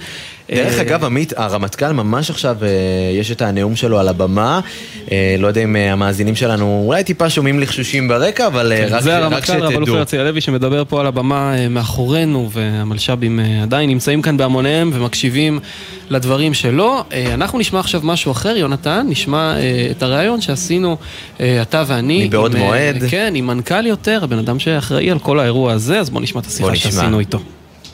דרך אה, אגב, עמית, הרמטכ"ל ממש עכשיו, אה, יש את הנאום שלו על הבמה. אה, לא יודע אם המאזינים שלנו אולי טיפה שומעים לחשושים ברקע, אבל אה, רק כן, זה הרמטכ"ל רב אלוף שתדעו. הרצי הלוי שמדבר פה על הבמה מאחורינו והמלש"בים עדיין נמצאים כאן בהמוניהם ומקשיבים לדברים שלו. אנחנו נשמע עכשיו משהו אחר, יונתן, נשמע את הריאיון שעשינו אתה ואני. מבעוד מועד. כן, עם מנכ"ל יותר, הבן אדם שאחראי על כל האירוע הזה, אז בואו נשמע את בוא השיחה. שעשינו איתו.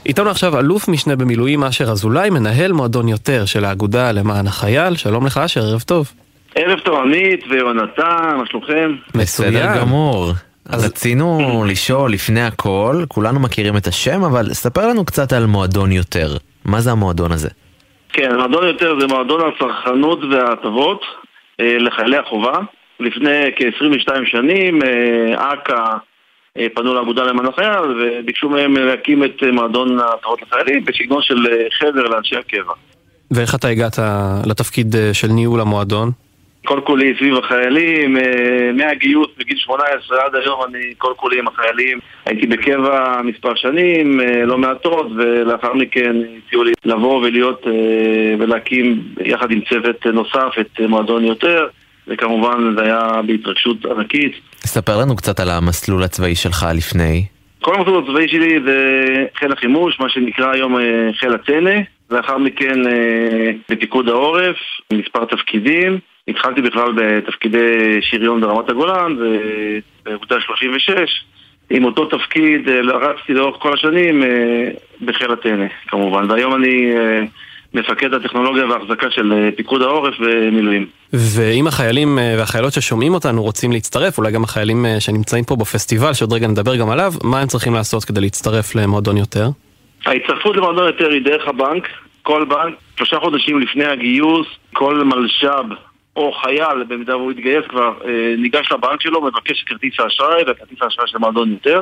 איתנו עכשיו אלוף משנה במילואים אשר אזולאי, מנהל מועדון יותר של האגודה למען החייל. שלום לך אשר, ערב טוב. ערב טוב עמית ויונתן, מה שלומכם? בסדר גמור. אז רצינו לשאול לפני הכל, כולנו מכירים את השם, אבל ספר לנו קצת על מועדון יותר. מה זה המועדון הזה? כן, מועדון יותר זה מועדון הצרכנות וההטבות אה, לחיילי החובה. לפני כ-22 שנים אה, אכ"א אה, פנו לאגודה למען החייל וביקשו מהם להקים את אה, מועדון ההטבות לחיילים בסגנון של אה, חבר לאנשי הקבע. ואיך אתה הגעת לתפקיד אה, של ניהול המועדון? כל כולי סביב החיילים, אה, מהגיוס בגיל 18 עד היום אני כל כולי עם החיילים. הייתי בקבע מספר שנים, אה, לא מעטות, ולאחר מכן הציעו לי לבוא ולהיות אה, ולהקים יחד עם צוות נוסף את אה, מועדון יותר, וכמובן זה היה בהתרגשות ענקית. ספר לנו קצת על המסלול הצבאי שלך לפני. כל המסלול הצבאי שלי זה חיל החימוש, מה שנקרא היום אה, חיל הטנא, לאחר מכן אה, בפיקוד העורף, מספר תפקידים. התחלתי בכלל בתפקידי שריון ברמת הגולן, ובאוגדה 36. עם אותו תפקיד אה, רצתי לאורך כל השנים בחיל הטנא, כמובן. והיום אני מפקד הטכנולוגיה וההחזקה של אה, פיקוד העורף ומילואים. ואם החיילים אה, והחיילות ששומעים אותנו רוצים להצטרף, אולי גם החיילים אה, שנמצאים פה בפסטיבל, שעוד רגע נדבר גם עליו, מה הם צריכים לעשות כדי להצטרף למועדון יותר? ההצטרפות למועדון יותר היא דרך הבנק. כל בנק, שלושה חודשים לפני הגיוס, כל מלש"ב או חייל, במידה והוא יתגייס כבר, ניגש לבנק שלו, מבקש כרטיס האשראי וכרטיס האשראי של מועדון יותר.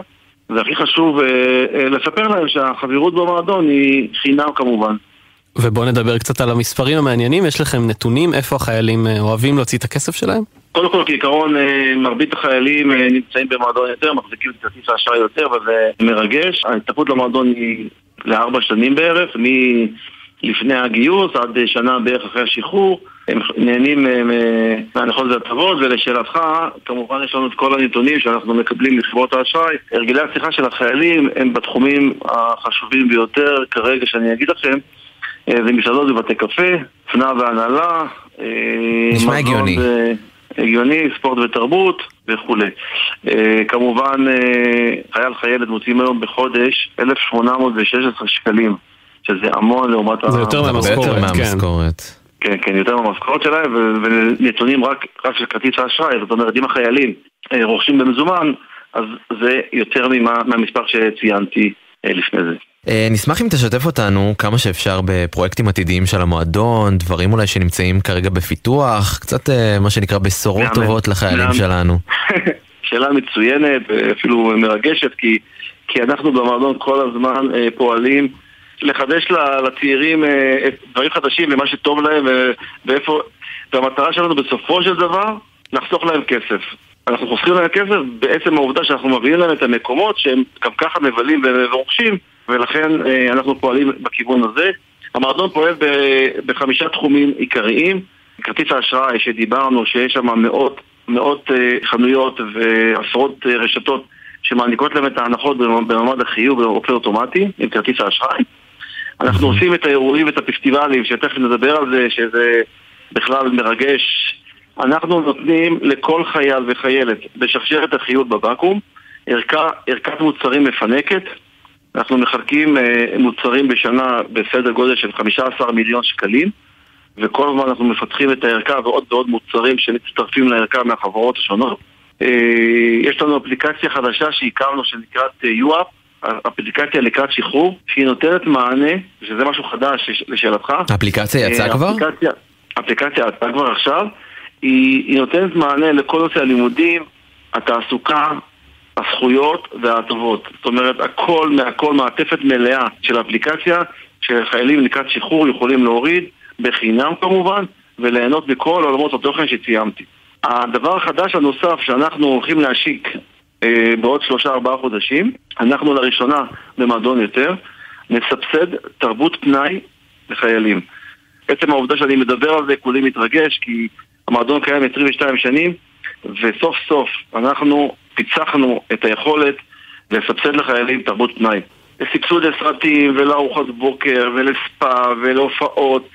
והכי חשוב לספר להם שהחברות במועדון היא חינם כמובן. ובואו נדבר קצת על המספרים המעניינים, יש לכם נתונים איפה החיילים אה, אוהבים להוציא את הכסף שלהם? קודם כל, כעיקרון, אה, מרבית החיילים אה, נמצאים במועדון יותר, מחזיקים את כרטיס האשראי יותר, וזה מרגש. ההצטרפות למועדון היא לארבע שנים בערך, מלפני הגיוס עד שנה בערך אחרי השחרור. הם נהנים מ- מהנחות והטבות, ולשאלתך, כמובן יש לנו את כל הנתונים שאנחנו מקבלים מחברות האשראי. הרגלי השיחה של החיילים הם בתחומים החשובים ביותר כרגע שאני אגיד לכם. אה, זה מסעדות ובתי קפה, פנאי והנהלה. אה, נשמע מזון הגיוני. הגיוני, ספורט ותרבות וכולי. אה, כמובן, אה, חייל חיילת מוצאים היום בחודש 1,816 שקלים, שזה המון לעומת זה יותר מהמשכורת, כן. מהמשכורת. כן, כן, יותר מהמשכורת שלהם, ו- ונתונים רק, רק של כרטיס האשראי, זאת אומרת, אם החיילים אה, רוכשים במזומן, אז זה יותר ממה, מהמספר שציינתי אה, לפני זה. אה, נשמח אם תשתף אותנו כמה שאפשר בפרויקטים עתידיים של המועדון, דברים אולי שנמצאים כרגע בפיתוח, קצת אה, מה שנקרא בשורות. טובות לחיילים. שלנו. שאלה מצוינת, אפילו מרגשת, כי, כי אנחנו במועדון כל הזמן אה, פועלים לחדש לצעירים דברים חדשים ומה שטוב להם ואיפה... והמטרה שלנו בסופו של דבר, לחסוך להם כסף. אנחנו חוסכים להם כסף בעצם העובדה שאנחנו מביאים להם את המקומות שהם גם ככה מבלים ורוכשים, ולכן אה, אנחנו פועלים בכיוון הזה. המועדון פועל בחמישה תחומים עיקריים. כרטיס האשראי שדיברנו, שיש שם מאות, מאות אה, חנויות ועשרות אה, רשתות שמעניקות להם את ההנחות במ- במעמד החיוב באופן אוטומטי עם כרטיס האשראי. אנחנו עושים את האירועים ואת הפסטיבלים, שתכף נדבר על זה, שזה בכלל מרגש. אנחנו נותנים לכל חייל וחיילת בשרשרת החיוב בבקו"ם ערכה, ערכת מוצרים מפנקת. אנחנו מחלקים אה, מוצרים בשנה בסדר גודל של 15 מיליון שקלים. וכל הזמן אנחנו מפתחים את הערכה ועוד ועוד מוצרים שמצטרפים לערכה מהחברות השונות. אה, יש לנו אפליקציה חדשה שהקמנו שנקראת אה, UAP, אפליקציה לקראת שחרור, שהיא נותנת מענה, שזה משהו חדש לש- לשאלתך. האפליקציה יצאה אה, כבר? אפליקציה- אפליקציה יצאה כבר עכשיו, היא, היא נותנת מענה לכל נושא הלימודים, התעסוקה, הזכויות וההטבות. זאת אומרת, הכל מהכל, מעטפת מלאה של אפליקציה שחיילים לקראת שחרור יכולים להוריד, בחינם כמובן, וליהנות מכל עולמות התוכן שציינתי. הדבר החדש הנוסף שאנחנו הולכים להשיק אה, בעוד שלושה ארבעה חודשים, אנחנו לראשונה במועדון יותר, נסבסד תרבות פנאי לחיילים. עצם העובדה שאני מדבר על זה, כולי מתרגש, כי המועדון קיים 22 שנים, וסוף סוף אנחנו פיצחנו את היכולת לסבסד לחיילים תרבות פנאי. לסבסוד לסרטים ולארוחות בוקר ולספא ולהופעות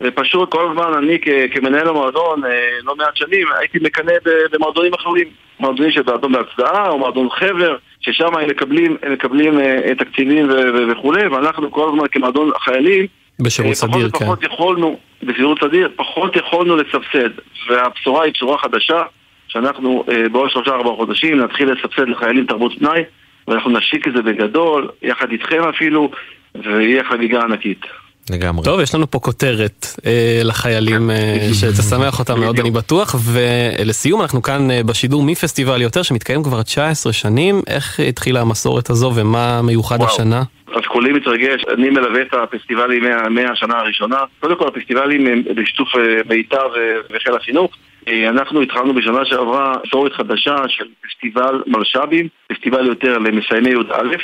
ופשוט כל הזמן אני כ- כמנהל המועדון, אה, לא מעט שנים, הייתי מקנא במועדונים אחרים. מועדונים של מועדון בהצדעה או מועדון חבר, ששם הם מקבלים, הם מקבלים אה, תקציבים וכולי, ואנחנו כל הזמן כמועדון החיילים בשירות אה, סדיר, פחות כן. ופחות יכולנו, בשירות סדיר, פחות יכולנו לסבסד. והבשורה היא בשורה חדשה, שאנחנו אה, בעוד שלושה ארבעה חודשים נתחיל לסבסד לחיילים תרבות פנאי, ואנחנו נשיק את זה בגדול, יחד איתכם אפילו, ויהיה חגיגה ענקית. לגמרי. טוב, יש לנו פה כותרת אה, לחיילים אה, שתשמח אותם מאוד, אני בטוח. ולסיום, אנחנו כאן אה, בשידור מפסטיבל יותר, שמתקיים כבר 19 שנים. איך התחילה המסורת הזו ומה מיוחד וואו. השנה? אז כולי מתרגש, אני מלווה את הפסטיבלים מה- מהשנה הראשונה. קודם כל הפסטיבלים הם בשיתוף אה, מיטב אה, וחיל החינוך. אה, אנחנו התחלנו בשנה שעברה מסורת חדשה של פסטיבל מלש"בים, פסטיבל יותר למסיימי י"א,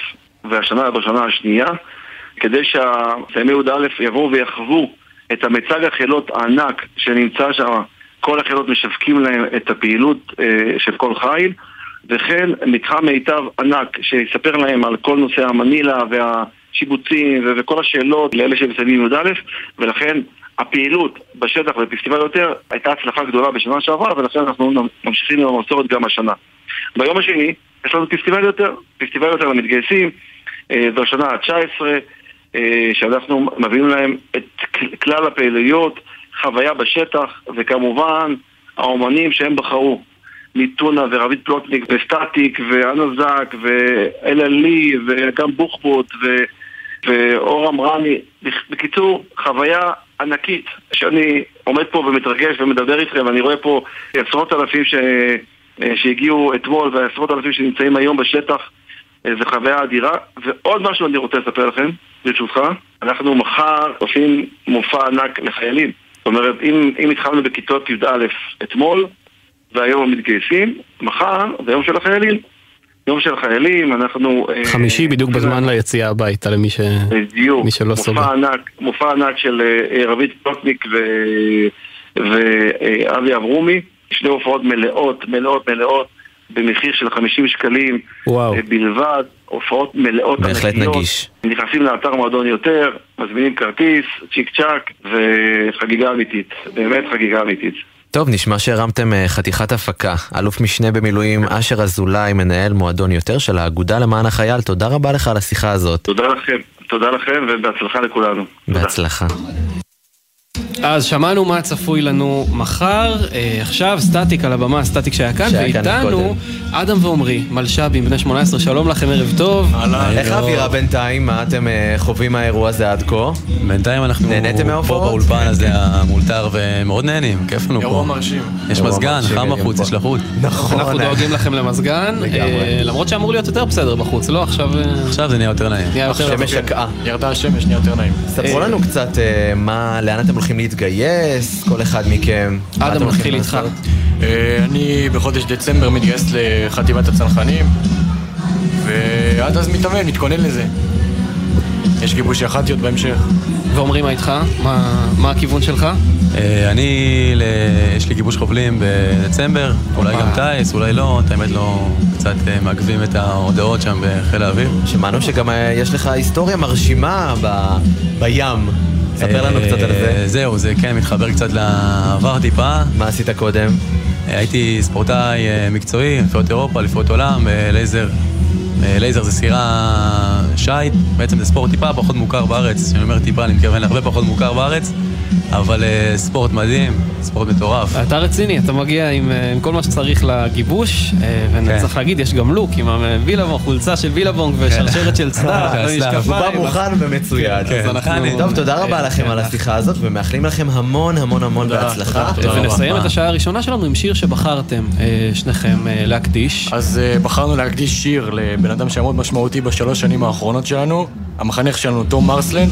והשנה בשנה השנייה, כדי שהמסיימי י"א יבואו ויחוו את המיצג החילות הענק שנמצא שם, כל החילות משווקים להם את הפעילות אה, של כל חיל. וכן מתחם מיטב ענק שיספר להם על כל נושא המנילה והשיבוצים וכל השאלות לאלה שמסיימים י"א ולכן הפעילות בשטח בפסטיבל יותר הייתה הצלחה גדולה בשנה שעברה ולכן אנחנו ממשיכים עם המסורת גם השנה. ביום השני יש לנו פסטיבל יותר, פסטיבל יותר למתגייסים, אה, זו השנה ה-19 אה, שאנחנו מביאים להם את כל- כלל הפעילויות, חוויה בשטח וכמובן האומנים שהם בחרו. מטונה ורבית פלוטניק וסטטיק ואנה זק ואלה לי וגם בוחבוט ו... ואור אמרני. בקיצור, חוויה ענקית. שאני עומד פה ומתרגש ומדבר איתכם ואני רואה פה עשרות אלפים ש... שהגיעו אתמול ועשרות אלפים שנמצאים היום בשטח. זו חוויה אדירה. ועוד משהו אני רוצה לספר לכם, ברשותך אנחנו מחר עושים מופע ענק לחיילים זאת אומרת, אם, אם התחלנו בכיתות י"א אתמול והיום המתגייסים, מחר זה יום של החיילים. יום של החיילים, אנחנו... אה, חמישי בדיוק בזמן ליציאה הביתה למי ש... בדיוק, מי שלא סובל. מופע ענק, מופע ענק של אה, רבית פלוטניק ואבי אברומי, שני הופעות מלאות, מלאות, מלאות, במחיר של 50 שקלים וואו. אה, בלבד, הופעות מלאות בהחלט ענקיות. נגיש. נכנסים לאתר מועדון יותר, מזמינים כרטיס, צ'יק צ'אק, וחגיגה אמיתית, באמת חגיגה אמיתית. טוב, נשמע שהרמתם אה, חתיכת הפקה. אלוף משנה במילואים אשר אזולאי, מנהל מועדון יותר של האגודה למען החייל, תודה רבה לך על השיחה הזאת. תודה לכם, תודה לכם ובהצלחה לכולנו. בהצלחה. אז שמענו מה צפוי לנו מחר, אה, עכשיו סטטיק על הבמה, סטטיק שהיה כאן, שהיה כאן ואיתנו אדם ועומרי, מלש"בים, בני 18, שלום לכם, ערב טוב. איך האווירה בינתיים? מה אתם אה, חווים מהאירוע הזה עד כה? בינתיים אנחנו נהניתם פה מההופעות? באולפן הזה המאולתר ומאוד נהנים, כיף לנו פה. אירוע מרשים. יש מזגן, חם אירוע בחוץ, פה. יש לחוץ. נכון. אנחנו דואגים לכם למזגן, אה, למרות שאמור להיות יותר בסדר בחוץ, לא? עכשיו... אה, עכשיו זה נהיה יותר נעים. נהיה יותר... שמש שקעה. ירדה השמש, נהיה יותר נעים. ספרו לנו קצת אה, מה, לאן אתם הולכים להתגייס, כל אחד מכם. אדם, הולכים נתחיל איתך. אה, אני בחודש דצמבר מתגייס לחטיבת הצנחנים, ועד אז מתאמן, מתכונן לזה. יש גיבושי אחתיות בהמשך. ואומרים מה איתך? מה- מה הכיוון שלך? אה, אני, יש לי גיבוש חובלים בדצמבר, אולי גם טייס, אולי לא, את האמת לא, קצת אה, מעכבים את ההודעות שם בחיל האוויר. שמענו שגם יש לך היסטוריה מרשימה בים. ספר לנו אה, קצת על זה. זהו, זה כן מתחבר קצת לעבר טיפה. מה עשית קודם? הייתי ספורטאי אה, מקצועי, אליפויות אירופה, אליפויות עולם, אה, לייזר. אה, לייזר זה סירה שייט, בעצם זה ספורט טיפה פחות מוכר בארץ. כשאני אומר טיפה, אני מתכוון להרבה פחות מוכר בארץ, אבל אה, ספורט מדהים, ספורט מטורף. אתה רציני, אתה מגיע עם, אה, עם כל מה שצריך לגיבוש, אה, וצריך להגיד, יש גם לוק עם הווילבונג, חולצה של וילבונג ושרשרת של צדף, ומשקפיים. הוא בא מוכן ומצויד. כן, אז אנחנו- טוב, תודה רבה לכם על השיחה הזאת, ומאחלים לכם המון המון המון בהצלחה. ונסיים את השעה הראשונה שלנו עם שיר שבחרתם, שניכם, להקדיש. אז בחרנו להקדיש שיר לבן אדם שהיה מאוד משמעותי בשלוש שנים האחרונות שלנו, המחנך שלנו, תום מרסלנד,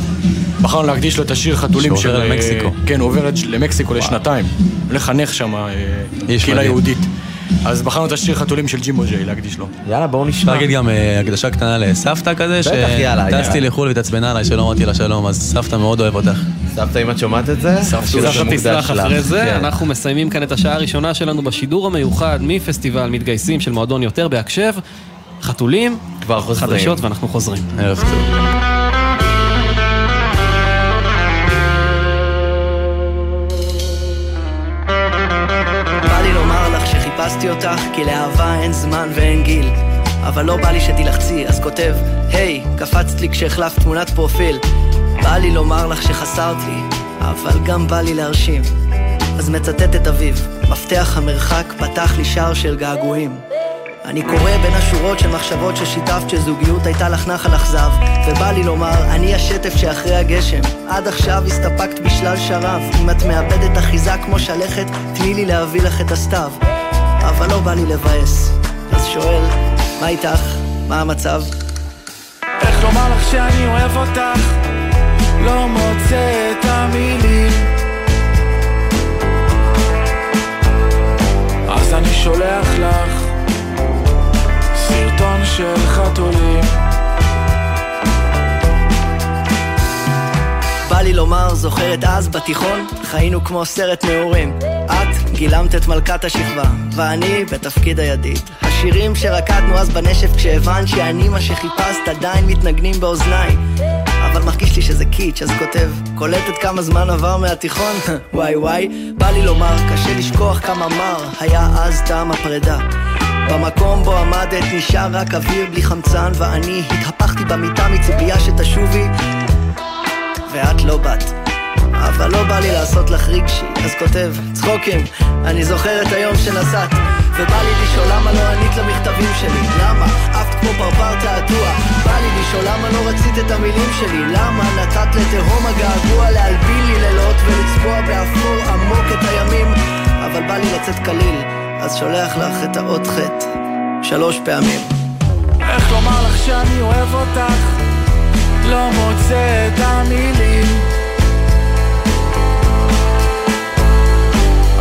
בחרנו להקדיש לו את השיר חתולים של... שעובר אה, למקסיקו. כן, הוא עובר למקסיקו לשנתיים. לחנך שם אה, קהילה. יהודית. אז בחרנו את השיר חתולים של ג'ימבו ג'יי להקדיש לו. יאללה, בואו אפשר להגיד גם אה, הקדשה קטנה לסבתא כזה, בטח, יאללה, שטסתי. לחו"ל והתעצבנה עליי שלא אמרתי לה שלום, אז סבתא מאוד אוהב אותך. סבתא, אם את שומעת את זה, סבתא תסלח אחרי זה, אנחנו מסיימים כאן את השעה הראשונה שלנו בשידור המיוחד מפסטיבל מתגייסים של מועדון יותר בהקשב. חתולים, כבר חוזרים. חדשות ואנחנו חוזרים. ערב טוב. לך שחיפשתי אותך, כי לאהבה אין זמן ואין גיל. אבל לא בא לי שתלחצי, אז כותב, היי, קפצת לי כשהחלפת תמונת פרופיל. בא לי לומר לך שחסרת לי, אבל גם בא לי להרשים. אז מצטט את אביו, מפתח המרחק פתח לי שער של געגועים. אני קורא בין השורות של מחשבות ששיתפת שזוגיות הייתה לך נחל אכזב ובא לי לומר, אני השטף שאחרי הגשם עד עכשיו הסתפקת בשלל שרב אם את מאבדת אחיזה כמו שלכת, תני לי להביא לך את הסתיו אבל לא בא לי לבאס אז שואל, מה איתך? מה המצב? איך לומר לך שאני אוהב אותך? לא מוצא את המילים אז אני שולח לך סרטון של חתולים בא לי לומר, זוכרת אז בתיכון? חיינו כמו סרט נעורים. את גילמת את מלכת השכבה, ואני בתפקיד הידיד. השירים שרקדנו אז בנשף כשהבנת שאני מה שחיפשת עדיין מתנגנים באוזניי. אבל מרגיש לי שזה קיץ', אז כותב, קולטת כמה זמן עבר מהתיכון? וואי וואי, בא לי לומר, קשה לשכוח כמה מר היה אז טעם הפרידה. במקום בו עמדת נשאר רק אוויר בלי חמצן ואני התהפכתי במיטה מציפייה שתשובי ואת לא באת. אבל לא בא לי לעשות לך רגשי, אז כותב, צחוקים, אני זוכר את היום שנסעת, ובא לי לשאול למה לא ענית למכתבים שלי, למה? עפת כמו פרפר תעתוע, בא לי לשאול למה לא רצית את המילים שלי, למה נתת לתהום הגעגוע להלבין לי לילות ולצבוע באפור עמוק את הימים, אבל בא לי לצאת קליל, אז שולח לך את האות ח' שלוש פעמים. איך לומר לך שאני אוהב אותך? לא מוצא את המילים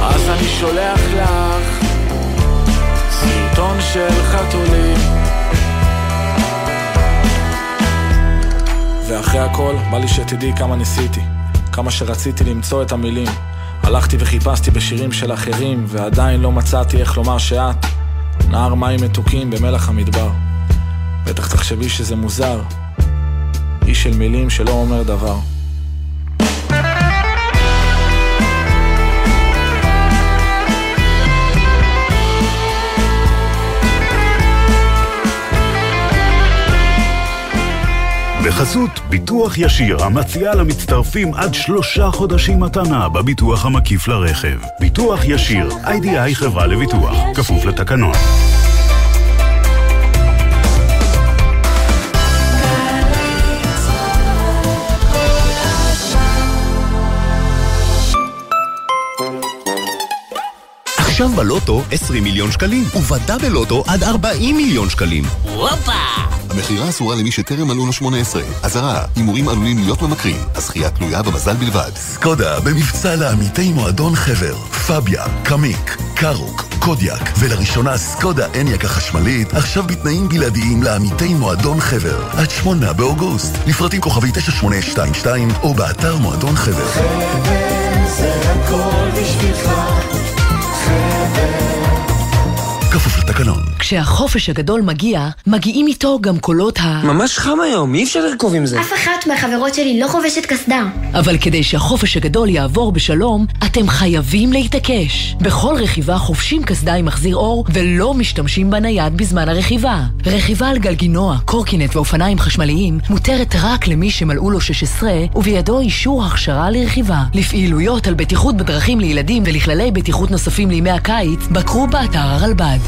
אז אני שולח לך סרטון של חתולים. ואחרי הכל, בא לי שתדעי כמה ניסיתי כמה שרציתי למצוא את המילים. הלכתי וחיפשתי בשירים של אחרים ועדיין לא מצאתי איך לומר שאת נהר מים מתוקים במלח המדבר. בטח תחשבי שזה מוזר איש של מילים שלא אומר דבר בחסות ביטוח ישיר המציעה למצטרפים עד שלושה חודשים מתנה בביטוח המקיף לרכב. ביטוח ישיר, איי-די-איי חברה לביטוח, כפוף לתקנון. עכשיו בלוטו 20 מיליון שקלים, ובדאבל לוטו עד 40 מיליון שקלים. הופה! המכירה אסורה למי שטרם מלאו לו 18. אזהרה, הימורים עלולים להיות ממכרים. הזכייה תלויה במזל בלבד. סקודה במבצע לעמיתי מועדון חבר, פביה, קמיק, קארוק, קודיאק, ולראשונה סקודה אניאק החשמלית, עכשיו בתנאים בלעדיים לעמיתי מועדון חבר. עד שמונה באוגוסט, לפרטים כוכבי 9822 או באתר מועדון חבר. זה הכל בשבילך כפוף לתקנון. כשהחופש הגדול מגיע, מגיעים איתו גם קולות ה... ממש חם היום, אי אפשר לרכוב עם זה. אף אחת מהחברות שלי לא חובשת קסדה. אבל כדי שהחופש הגדול יעבור בשלום, אתם חייבים להתעקש. בכל רכיבה חובשים קסדה עם מחזיר אור ולא משתמשים בנייד בזמן הרכיבה. רכיבה על גלגינוע, קורקינט ואופניים חשמליים מותרת רק למי שמלאו לו 16 ובידו אישור הכשרה לרכיבה. לפעילויות על בטיחות בדרכים לילדים ולכללי בטיחות נוספים לימי הקיץ, בקרו באתר הרלב"ד.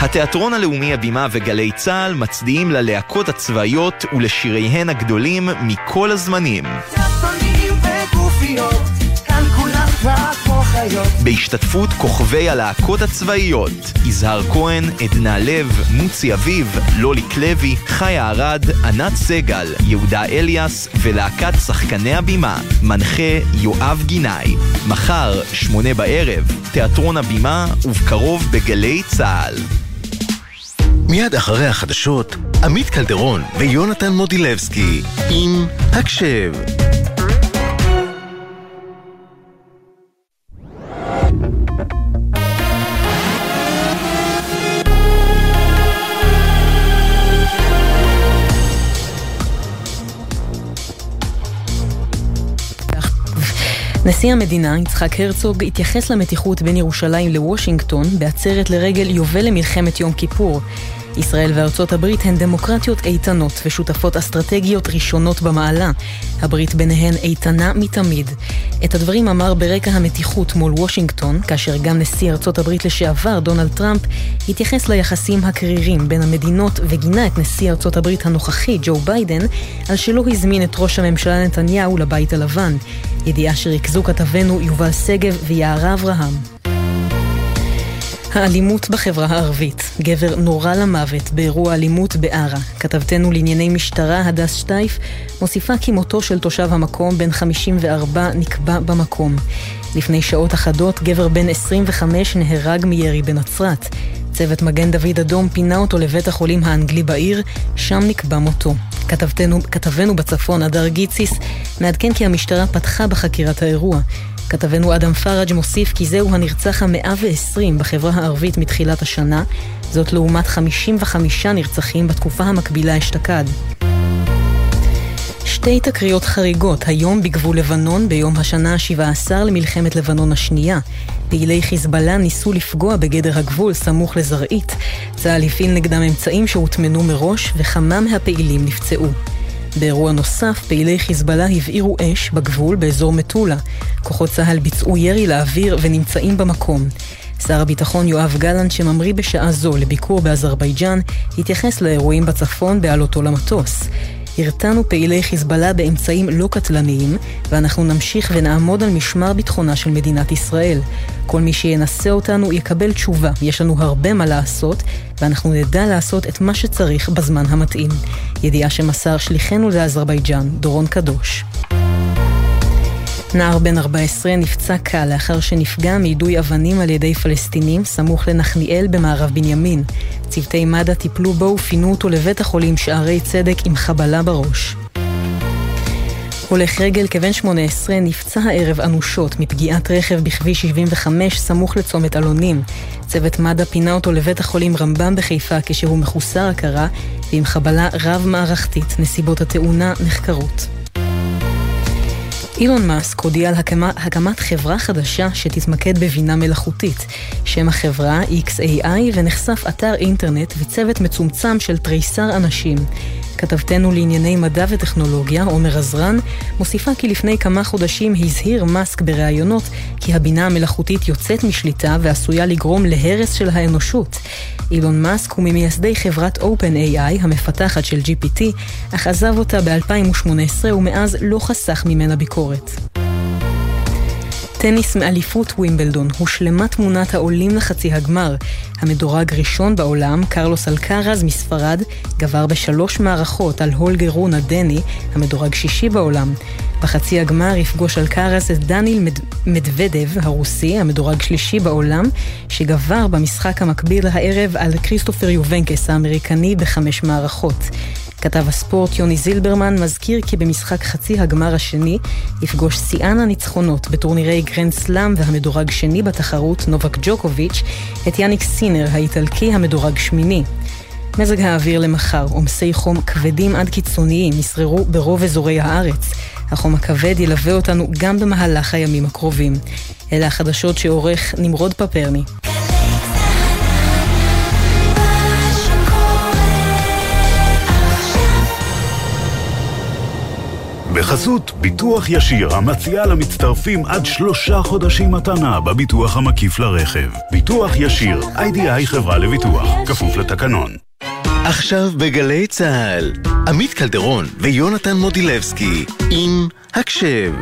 התיאטרון הלאומי הבימה וגלי צה"ל מצדיעים ללהקות הצבאיות ולשיריהן הגדולים מכל הזמנים. צפונים וגופיות, בהשתתפות כוכבי הלהקות הצבאיות יזהר כהן, עדנה לב, מוצי אביב, לולי לוי, חיה ארד, ענת סגל, יהודה אליאס ולהקת שחקני הבימה מנחה יואב גינאי מחר, שמונה בערב, תיאטרון הבימה ובקרוב בגלי צה"ל מיד אחרי החדשות, עמית קלדרון ויונתן מודילבסקי עם הקשב. נשיא המדינה, יצחק הרצוג, התייחס למתיחות בין ירושלים לוושינגטון בעצרת לרגל יובל למלחמת יום כיפור. ישראל וארצות הברית הן דמוקרטיות איתנות ושותפות אסטרטגיות ראשונות במעלה. הברית ביניהן איתנה מתמיד. את הדברים אמר ברקע המתיחות מול וושינגטון, כאשר גם נשיא ארצות הברית לשעבר, דונלד טראמפ, התייחס ליחסים הקרירים בין המדינות וגינה את נשיא ארצות הברית הנוכחי, ג'ו ביידן, על שלא הזמין את ראש הממשלה נתניהו לבית הלבן. ידיעה שריכזו כתבנו יובל שגב ויערה אברהם. האלימות בחברה הערבית. גבר נורה למוות באירוע אלימות בערה. כתבתנו לענייני משטרה, הדס שטייף, מוסיפה כי מותו של תושב המקום, בן 54, נקבע במקום. לפני שעות אחדות, גבר בן 25 נהרג מירי בנצרת. צוות מגן דוד אדום פינה אותו לבית החולים האנגלי בעיר, שם נקבע מותו. כתבתנו, כתבנו בצפון, הדר גיציס, מעדכן כי המשטרה פתחה בחקירת האירוע. כתבנו אדם פראג' מוסיף כי זהו הנרצח המאה ועשרים בחברה הערבית מתחילת השנה, זאת לעומת 55 נרצחים בתקופה המקבילה אשתקד. שתי תקריות חריגות היום בגבול לבנון ביום השנה ה-17 למלחמת לבנון השנייה. פעילי חיזבאללה ניסו לפגוע בגדר הגבול סמוך לזרעית. צה"ל הפעיל נגדם אמצעים שהוטמנו מראש וכמה מהפעילים נפצעו. באירוע נוסף, פעילי חיזבאללה הבעירו אש בגבול באזור מטולה. כוחות צה"ל ביצעו ירי לאוויר ונמצאים במקום. שר הביטחון יואב גלנט, שממריא בשעה זו לביקור באזרבייג'אן, התייחס לאירועים בצפון בעלותו למטוס. הרתענו פעילי חיזבאללה באמצעים לא קטלניים, ואנחנו נמשיך ונעמוד על משמר ביטחונה של מדינת ישראל. כל מי שינסה אותנו יקבל תשובה, יש לנו הרבה מה לעשות, ואנחנו נדע לעשות את מה שצריך בזמן המתאים. ידיעה שמסר שליחנו לאזרבייג'אן, דורון קדוש. נער בן 14 נפצע קל לאחר שנפגע מיידוי אבנים על ידי פלסטינים סמוך לנחליאל במערב בנימין. צוותי מד"א טיפלו בו ופינו אותו לבית החולים שערי צדק עם חבלה בראש. הולך רגל כבן 18 נפצע הערב אנושות מפגיעת רכב בכביש 75 סמוך לצומת אלונים. צוות מד"א פינה אותו לבית החולים רמב"ם בחיפה כשהוא מחוסר הכרה ועם חבלה רב-מערכתית. נסיבות התאונה נחקרות. אילון מאסק הודיע על הקמה, הקמת חברה חדשה שתתמקד בבינה מלאכותית. שם החברה XAI ונחשף אתר אינטרנט וצוות מצומצם של תריסר אנשים. כתבתנו לענייני מדע וטכנולוגיה, עומר עזרן, מוסיפה כי לפני כמה חודשים הזהיר מאסק בראיונות כי הבינה המלאכותית יוצאת משליטה ועשויה לגרום להרס של האנושות. אילון מאסק הוא ממייסדי חברת OpenAI, המפתחת של GPT, אך עזב אותה ב-2018 ומאז לא חסך ממנה ביקורת. טניס מאליפות ווימבלדון הושלמה תמונת העולים לחצי הגמר. המדורג ראשון בעולם, קרלוס אלקרז מספרד, גבר בשלוש מערכות על הולגר רונה הדני, המדורג שישי בעולם. בחצי הגמר יפגוש אלקרז את דניל מד... מדוודב הרוסי, המדורג שלישי בעולם, שגבר במשחק המקביל הערב על כריסטופר יובנקס האמריקני בחמש מערכות. כתב הספורט יוני זילברמן מזכיר כי במשחק חצי הגמר השני יפגוש שיאן הניצחונות בטורנירי גרנד סלאם והמדורג שני בתחרות נובק ג'וקוביץ' את יאניק סינר האיטלקי המדורג שמיני. מזג האוויר למחר, עומסי חום כבדים עד קיצוניים ישררו ברוב אזורי הארץ. החום הכבד ילווה אותנו גם במהלך הימים הקרובים. אלה החדשות שעורך נמרוד פפרני. בחסות ביטוח ישיר המציעה למצטרפים עד שלושה חודשים מתנה בביטוח המקיף לרכב. ביטוח ישיר, איי-די-איי חברה לביטוח, כפוף לתקנון. עכשיו בגלי צה"ל, עמית קלדרון ויונתן מודילבסקי עם הקשב.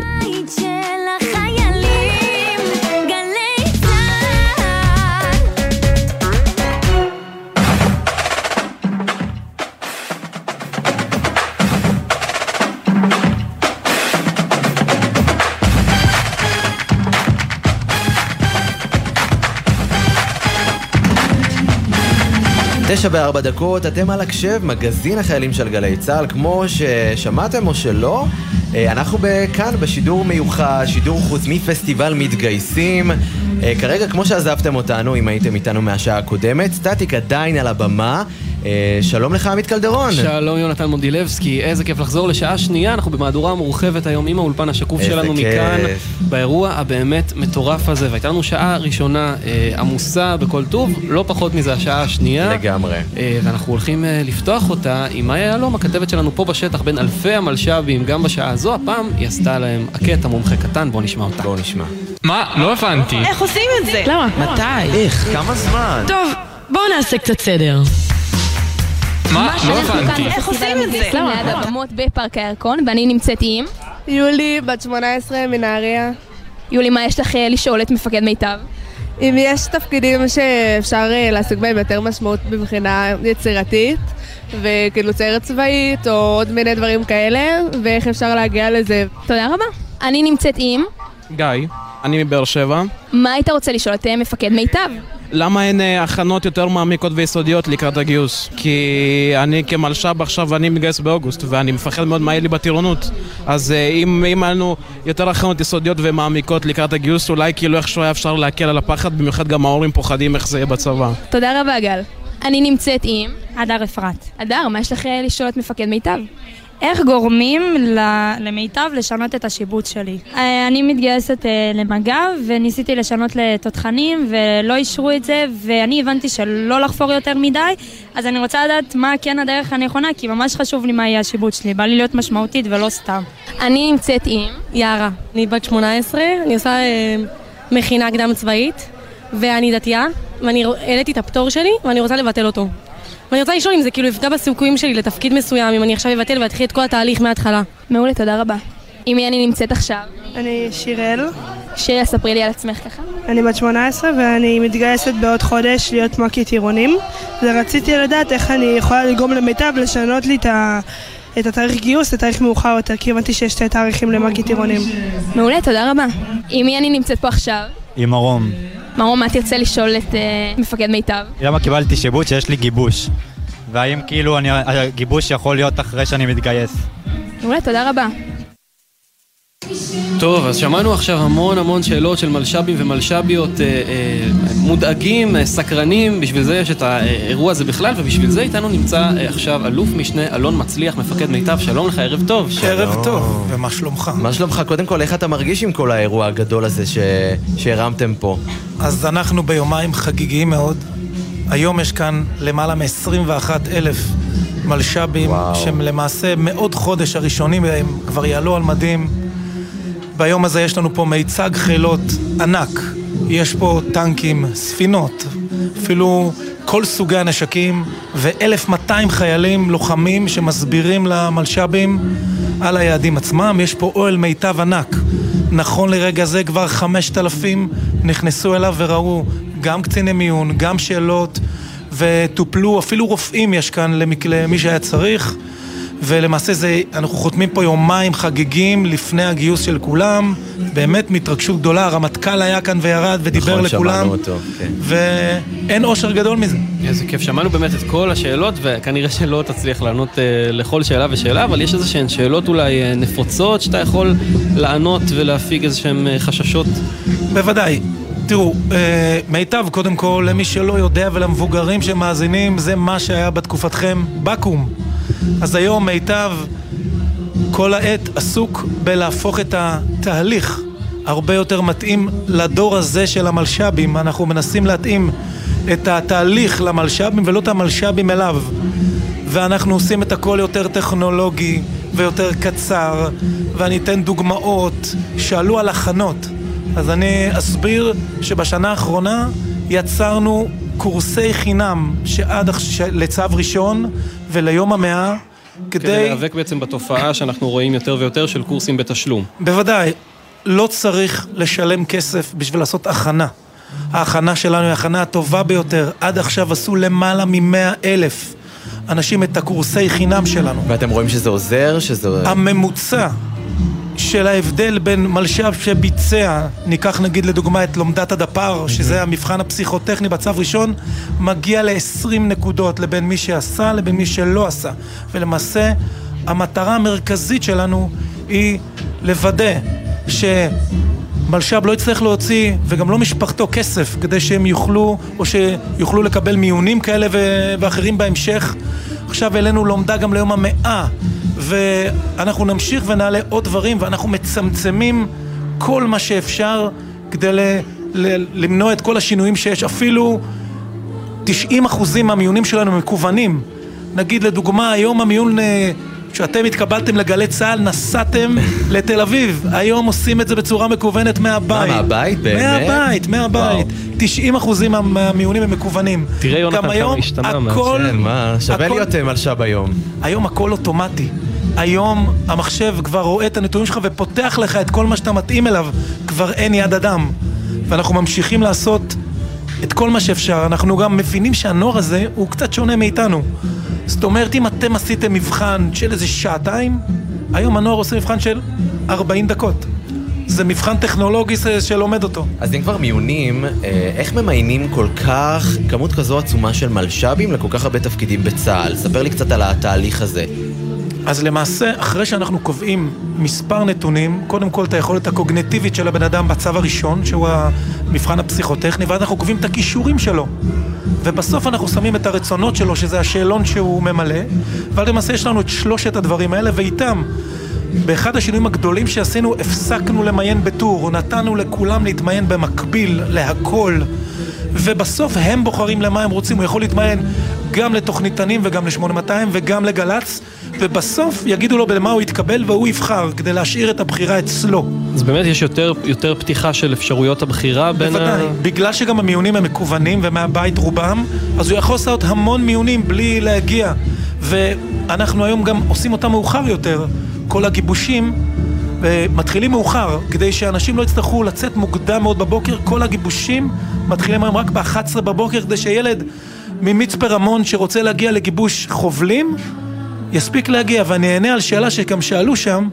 תשע וארבע דקות, אתם על הקשב, מגזין החיילים של גלי צה"ל, כמו ששמעתם או שלא, אה, אנחנו כאן בשידור מיוחד, שידור חוץ מפסטיבל מתגייסים. אה, כרגע, כמו שעזבתם אותנו, אם הייתם איתנו מהשעה הקודמת, סטטיק עדיין על הבמה. אה, שלום לך, עמית קלדרון. שלום יונתן מודילבסקי, איזה כיף לחזור לשעה שנייה, אנחנו במהדורה מורחבת היום עם האולפן השקוף שלנו כיף. מכאן, באירוע הבאמת מטורף הזה, והייתה לנו שעה ראשונה אה, עמוסה בכל טוב, לא פחות מזה השעה השנייה. לגמרי. אה, ואנחנו הולכים אה, לפתוח אותה עם מאיה יהלום, הכתבת שלנו פה בשטח, בין אלפי המלש"בים, גם בשעה הזו, הפעם היא עשתה להם הקטע מומחה קטן, בואו נשמע אותה. בואו נשמע. מה? לא הבנתי. איך עושים את זה? למה? מתי? איך? כמה זמן? טוב, בואו נעשה קצת סדר. מה? לא הבנתי. איך עושים את זה? למה? ליד הבמות בפארק הירקון, ואני נמצאת עם... יולי, בת 18 מנהריה. יולי, מה יש לך אה, לשאול את מפקד מיטב? אם יש תפקידים שאפשר אה, לעסוק בהם יותר משמעות מבחינה יצירתית, וכאילו ציירת צבאית, או עוד מיני דברים כאלה, ואיך אפשר להגיע לזה. תודה רבה. אני נמצאת עם... גיא, אני מבאר שבע. מה היית רוצה לשאול את אה, מפקד מיטב? למה אין אה, הכנות יותר מעמיקות ויסודיות לקראת הגיוס? כי אני כמלש"ב עכשיו, אני מתגייס באוגוסט, ואני מפחד מאוד מה יהיה לי בטירונות. אז אה, אם, אם היה לנו יותר הכנות יסודיות ומעמיקות לקראת הגיוס, אולי כאילו איכשהו היה אפשר להקל על הפחד, במיוחד גם ההורים פוחדים איך זה יהיה בצבא. תודה רבה, גל. אני נמצאת עם... הדר אפרת. הדר, מה יש לך לשאול את מפקד מיטב? איך גורמים למיטב לשנות את השיבוץ שלי? אה, אני מתגייסת אה, למג"ב וניסיתי לשנות לתותחנים ולא אישרו את זה ואני הבנתי שלא לחפור יותר מדי אז אני רוצה לדעת מה כן הדרך הנכונה כי ממש חשוב לי מה יהיה השיבוץ שלי, בא לי להיות משמעותית ולא סתם. אני נמצאת עם... יערה, אני בת 18, אני עושה אה, מכינה קדם צבאית ואני דתייה ואני העליתי את הפטור שלי ואני רוצה לבטל אותו. ואני רוצה לשאול אם זה כאילו יפגע בסיכויים שלי לתפקיד מסוים, אם אני עכשיו אבטל ואתחיל את כל התהליך מההתחלה. מעולה, תודה רבה. עם מי אני נמצאת עכשיו? אני שיראל. שיראל, ספרי לי על עצמך ככה. אני בת 18 ואני מתגייסת בעוד חודש להיות מ"כית עירונים. ורציתי לדעת איך אני יכולה לגרום למיטב לשנות לי את ה... את התאריך גיוס לתאריך מאוחר יותר, כי הבנתי שיש שתי תאריכים למ"כית עירונים. מעולה, תודה רבה. עם מי אני נמצאת פה עכשיו? עם מרום. מרום, מה תרצה לשאול את uh, מפקד מיטב? למה קיבלתי שיבוץ שיש לי גיבוש? והאם כאילו אני, הגיבוש יכול להיות אחרי שאני מתגייס? מעולה, תודה רבה. טוב, אז שמענו עכשיו המון המון שאלות של מלש"בים ומלש"ביות אה, אה, מודאגים, אה, סקרנים, בשביל זה יש את האירוע הזה בכלל, ובשביל זה איתנו נמצא אה, עכשיו אלוף משנה אלון מצליח, מפקד מיטב, שלום לך, ערב טוב. ערב טוב, ומה שלומך? מה שלומך? קודם כל, איך אתה מרגיש עם כל האירוע הגדול הזה ש... שהרמתם פה? אז אנחנו ביומיים חגיגיים מאוד. היום יש כאן למעלה מ-21 אלף מלש"בים, שהם למעשה מעוד חודש הראשונים והם כבר יעלו על מדים. ביום הזה יש לנו פה מיצג חילות ענק. יש פה טנקים, ספינות, אפילו כל סוגי הנשקים, ו-1200 חיילים לוחמים שמסבירים למלש"בים על היעדים עצמם. יש פה אוהל מיטב ענק. נכון לרגע זה כבר 5,000 נכנסו אליו וראו גם קציני מיון, גם שאלות, וטופלו, אפילו רופאים יש כאן למי שהיה צריך. ולמעשה זה, אנחנו חותמים פה יומיים חגיגים לפני הגיוס של כולם, באמת מהתרגשות גדולה, הרמטכ"ל היה כאן וירד ודיבר נכון, לכולם, שמענו אותו, כן. ואין אושר גדול מזה. איזה כיף, שמענו באמת את כל השאלות, וכנראה שלא תצליח לענות אה, לכל שאלה ושאלה, אבל יש איזה שהן שאלות אולי אה, נפוצות שאתה יכול לענות ולהפיג איזה שהן אה, חששות. בוודאי. תראו, אה, מיטב, קודם כל, למי שלא יודע ולמבוגרים שמאזינים, זה מה שהיה בתקופתכם בקו"ם. אז היום מיטב כל העת עסוק בלהפוך את התהליך הרבה יותר מתאים לדור הזה של המלש"בים. אנחנו מנסים להתאים את התהליך למלש"בים ולא את המלש"בים אליו. ואנחנו עושים את הכל יותר טכנולוגי ויותר קצר, ואני אתן דוגמאות שעלו על הכנות. אז אני אסביר שבשנה האחרונה יצרנו קורסי חינם שעד לצו ראשון וליום המאה כדי... כדי להיאבק בעצם בתופעה שאנחנו רואים יותר ויותר של קורסים בתשלום. בוודאי, לא צריך לשלם כסף בשביל לעשות הכנה. ההכנה שלנו היא ההכנה הטובה ביותר. עד עכשיו עשו למעלה ממאה אלף אנשים את הקורסי חינם שלנו. ואתם רואים שזה עוזר? שזה... הממוצע של ההבדל בין מלש"ב שביצע, ניקח נגיד לדוגמה את לומדת הדפ"ר, שזה המבחן הפסיכוטכני בצו ראשון, מגיע ל-20 נקודות לבין מי שעשה לבין מי שלא עשה. ולמעשה, המטרה המרכזית שלנו היא לוודא שמלש"ב לא יצטרך להוציא, וגם לא משפחתו, כסף, כדי שהם יוכלו, או שיוכלו לקבל מיונים כאלה ואחרים בהמשך. עכשיו העלינו לומדה גם ליום המאה, ואנחנו נמשיך ונעלה עוד דברים, ואנחנו מצמצמים כל מה שאפשר כדי ל- ל- למנוע את כל השינויים שיש. אפילו 90% מהמיונים שלנו מקוונים. נגיד לדוגמה, היום המיון... אה, כשאתם התקבלתם לגלי צה"ל, נסעתם לתל אביב. היום עושים את זה בצורה מקוונת מהבית. מה, מהבית? באמת? מהבית, מהבית. 90 אחוזים מהמיונים הם מקוונים. תראה יונתן כמה השתנה מאז. הכל... כן, מה, שווה הכל- להיות אה, מלש"ב היום. היום הכל אוטומטי. היום המחשב כבר רואה את הנתונים שלך ופותח לך את כל מה שאתה מתאים אליו. כבר אין יד אדם. ואנחנו ממשיכים לעשות את כל מה שאפשר. אנחנו גם מבינים שהנוער הזה הוא קצת שונה מאיתנו. זאת אומרת, אם אתם עשיתם מבחן של איזה שעתיים, היום הנוער עושה מבחן של 40 דקות. זה מבחן טכנולוגי שלומד אותו. אז אם כבר מיונים, אה, איך ממיינים כל כך, כמות כזו עצומה של מלש"בים לכל כך הרבה תפקידים בצה"ל? ספר לי קצת על התהליך הזה. אז למעשה, אחרי שאנחנו קובעים מספר נתונים, קודם כל את היכולת הקוגנטיבית של הבן אדם בצו הראשון, שהוא המבחן הפסיכוטכני, ואז אנחנו קובעים את הכישורים שלו. ובסוף אנחנו שמים את הרצונות שלו, שזה השאלון שהוא ממלא, ואז למעשה יש לנו את שלושת הדברים האלה, ואיתם, באחד השינויים הגדולים שעשינו, הפסקנו למיין בטור, נתנו לכולם להתמיין במקביל, להכל. ובסוף הם בוחרים למה הם רוצים, הוא יכול להתמיין גם לתוכניתנים וגם ל-8200 וגם לגל"צ, ובסוף יגידו לו במה הוא יתקבל והוא יבחר, כדי להשאיר את הבחירה אצלו. אז באמת יש יותר, יותר פתיחה של אפשרויות הבחירה בין בוודאי, בגלל שגם המיונים הם מקוונים ומהבית רובם, אז הוא יכול לעשות המון מיונים בלי להגיע. ואנחנו היום גם עושים אותם מאוחר יותר. כל הגיבושים מתחילים מאוחר, כדי שאנשים לא יצטרכו לצאת מוקדם מאוד בבוקר. כל הגיבושים מתחילים היום רק ב-11 בבוקר, כדי שילד ממצפה רמון שרוצה להגיע לגיבוש חובלים, יספיק להגיע. ואני אענה על שאלה שגם שאלו שם,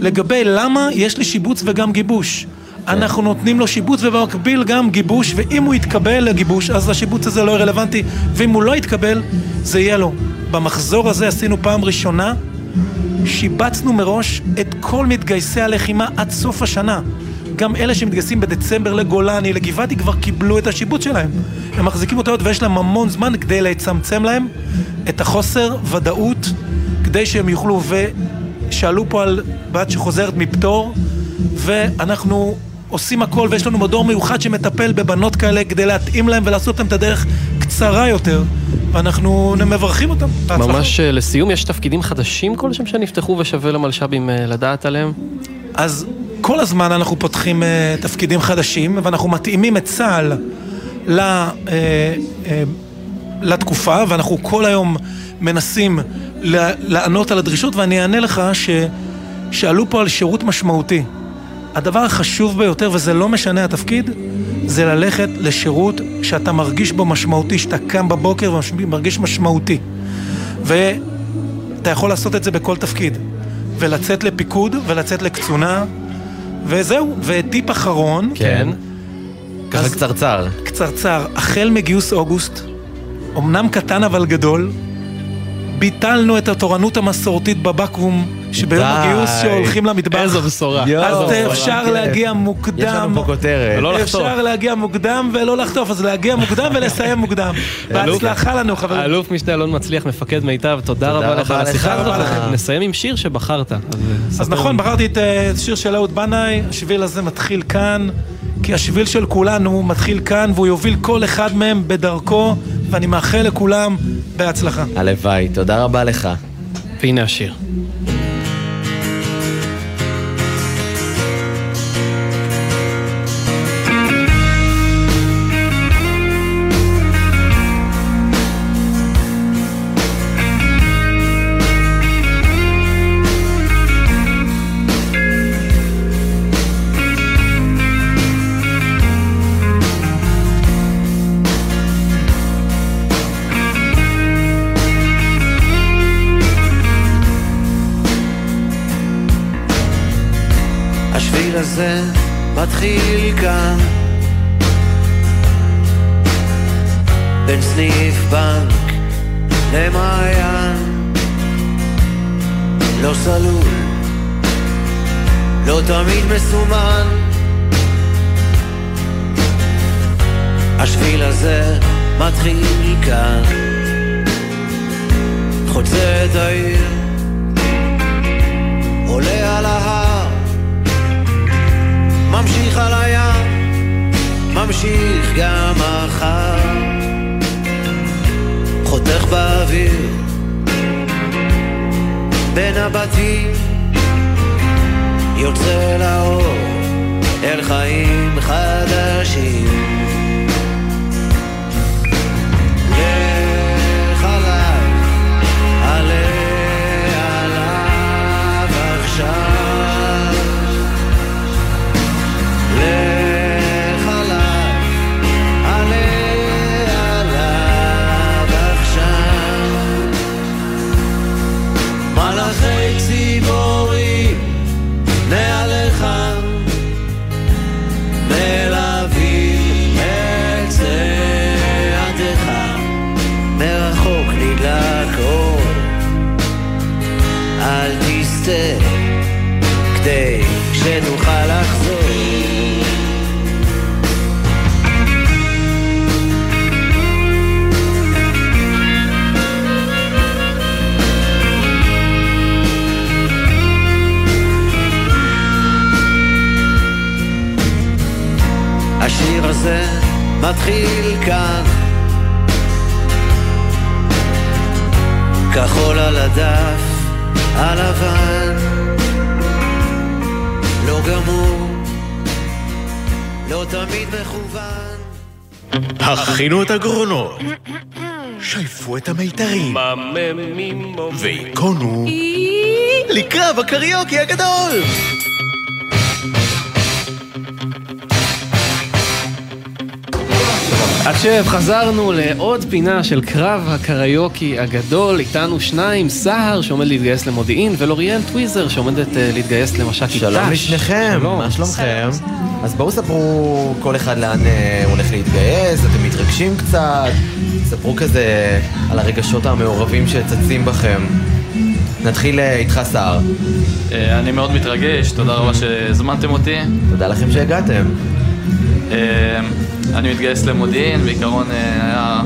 לגבי למה יש לי שיבוץ וגם גיבוש. אנחנו נותנים לו שיבוץ ובמקביל גם גיבוש, ואם הוא יתקבל לגיבוש, אז השיבוץ הזה לא יהיה רלוונטי, ואם הוא לא יתקבל, זה יהיה לו. במחזור הזה עשינו פעם ראשונה, שיבצנו מראש את כל מתגייסי הלחימה עד סוף השנה. גם אלה שמתגייסים בדצמבר לגולני, לגבעתי, כבר קיבלו את השיבוץ שלהם. הם מחזיקים אותו עוד ויש להם המון זמן כדי לצמצם להם את החוסר ודאות, כדי שהם יוכלו, ושאלו פה על בת שחוזרת מפטור, ואנחנו עושים הכל, ויש לנו מדור מיוחד שמטפל בבנות כאלה כדי להתאים להם ולעשות להם את הדרך קצרה יותר, ואנחנו מברכים אותם. בהצלחה. ממש אה, לסיום, יש תפקידים חדשים כלשהם שנפתחו ושווה למלש"בים אה, לדעת עליהם? אז כל הזמן אנחנו פותחים uh, תפקידים חדשים, ואנחנו מתאימים את צה"ל ל, uh, uh, לתקופה, ואנחנו כל היום מנסים לענות על הדרישות, ואני אענה לך ששאלו פה על שירות משמעותי. הדבר החשוב ביותר, וזה לא משנה התפקיד, זה ללכת לשירות שאתה מרגיש בו משמעותי, שאתה קם בבוקר ומרגיש משמעותי. ואתה יכול לעשות את זה בכל תפקיד. ולצאת לפיקוד, ולצאת לקצונה, וזהו. וטיפ אחרון. כן. ככה קצרצר. קצרצר. החל מגיוס אוגוסט, אמנם קטן אבל גדול, ביטלנו את התורנות המסורתית בבקו"ם, שביום די. הגיוס שהולכים למטבח. איזו בשורה. אז אפשר. להגיע מוקדם. יש לנו פה כותרת. ולא לחטוף. אפשר להגיע מוקדם ולא לחטוף, אז להגיע מוקדם ולסיים מוקדם. בהצלחה לנו, חברים. האלוף משנה אלון מצליח, מפקד מיטב, תודה רבה לך על השיחה. הזאת. נסיים עם שיר שבחרת. אז, אה, נכון. בחרתי את אה, שיר של אהוד בנאי, השביל הזה מתחיל כאן, כי השביל של כולנו מתחיל כאן, והוא יוביל כל אחד מהם בדרכו, ואני מאחל לכולם בהצלחה. הלוואי, תודה רבה לך. והנה השיר. מתחיל כאן. בין סניף בנק למעיין. לא סלול, לא תמיד מסומן. השביל הזה מתחיל כאן. חוצה את העיר עולה על ההר ממשיך על הים ממשיך גם מחר חותך באוויר בין הבתים יוצא לאור אל חיים חדשים הזה מתחיל כאן. כחול על הדף הלבן לא גמור לא תמיד מכוון. הכינו את הגרונות, שייפו את המיתרים, והיכונו לקרב הקריוקי הגדול! עכשיו חזרנו לעוד פינה של קרב הקריוקי הגדול, איתנו שניים, סהר שעומד להתגייס למודיעין ולוריאל טוויזר שעומדת uh, להתגייס למש"קית ת"ש. שלום לשניכם, מה שלומכם? אז בואו ספרו כל אחד לאן אה, הוא הולך להתגייס, אתם מתרגשים קצת, ספרו כזה על הרגשות המעורבים שצצים בכם. נתחיל אה, איתך סער. אה, אני מאוד מתרגש, תודה רבה שהזמנתם אותי. תודה לכם שהגעתם. אני מתגייס למודיעין, בעיקרון אה, היה...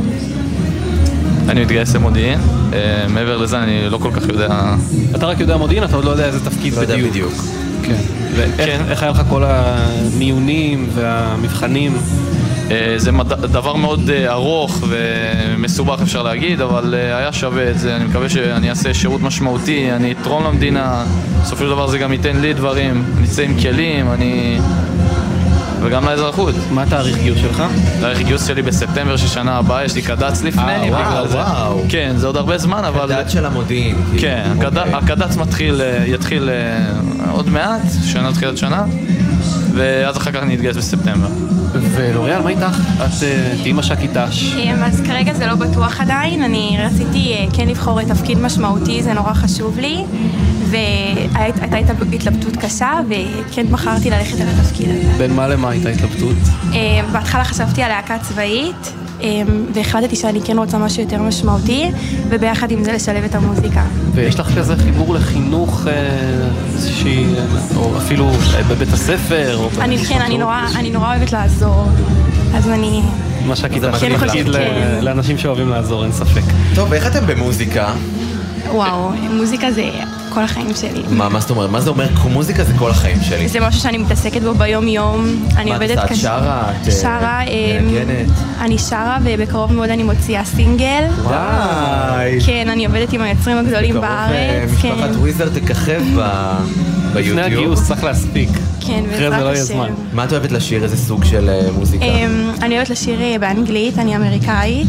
אני מתגייס למודיעין, אה, מעבר לזה אני לא כל כך יודע... אתה רק יודע מודיעין, אתה עוד לא יודע איזה תפקיד לא יודע בדיוק. בדיוק. כן. ואיך איך היה לך כל המיונים והמבחנים? אה, זה מד... דבר מאוד ארוך ומסובך אפשר להגיד, אבל היה שווה את זה. אני מקווה שאני אעשה שירות משמעותי, אני אתרום למדינה, בסופו של דבר זה גם ייתן לי דברים, אני אצא עם כלים, אני... וגם לאזרחות. מה התאריך גיוס שלך? תאריך גיוס שלי בספטמבר של שנה הבאה, יש לי קד"צ לפני, אה, וואו, בגלל זה. וואו. כן, זה עוד הרבה זמן, אבל... קד"צ של המודיעין. כן, כאילו. הקד- אוקיי. הקד"צ מתחיל, אה, יתחיל אה, עוד מעט, שנה תחילת שנה, ואז אחר כך אני אתגייס בספטמבר. ולוריאל, מה איתך? את תהיי מש"קית ת"ש. אמ, אז כרגע זה לא בטוח עדיין, אני רציתי כן לבחור תפקיד משמעותי, זה נורא חשוב לי, והייתה התלבטות קשה, וכן בחרתי ללכת על התפקיד הזה. בין מה למה הייתה התלבטות? אמ, בהתחלה חשבתי על להקה צבאית, אמ, והחלטתי שאני כן רוצה משהו יותר משמעותי, וביחד עם זה לשלב את המוזיקה. ויש לך כזה חיבור לחינוך אה, איזושהי, אה, או אפילו אה, בבית הספר, או אני כן, אני? נורא, אני נורא אוהבת לעזור, אז אני... מש"קית זה ת"ש כן זה חושבת, תפקיד ל- כן. לאנשים שאוהבים לעזור, אין ספק. טוב, איך אתם במוזיקה? וואו, מוזיקה זה כל החיים שלי. מה מה זאת אומרת? מה זה אומר? מוזיקה זה כל החיים שלי. זה משהו שאני מתעסקת בו ביום-יום. אני מה את עובדת עושה? את שרה? את, אה, שרה, אמ, מנגנת? אני שרה ובקרוב מאוד אני מוציאה סינגל. וואי. כן, אני עובדת עם היוצרים הגדולים בקרוב, אה, בארץ. כן, משפחת וויזר תככב ב- ביוטיוב. לפני הגיוס צריך להספיק. כן, אחרי זה בעזרת לא יהיה השם. זמן. מה את אוהבת לשיר? איזה סוג של אה, מוזיקה? אמ, אני אוהבת לשיר אה, באנגלית, אני אמריקאית.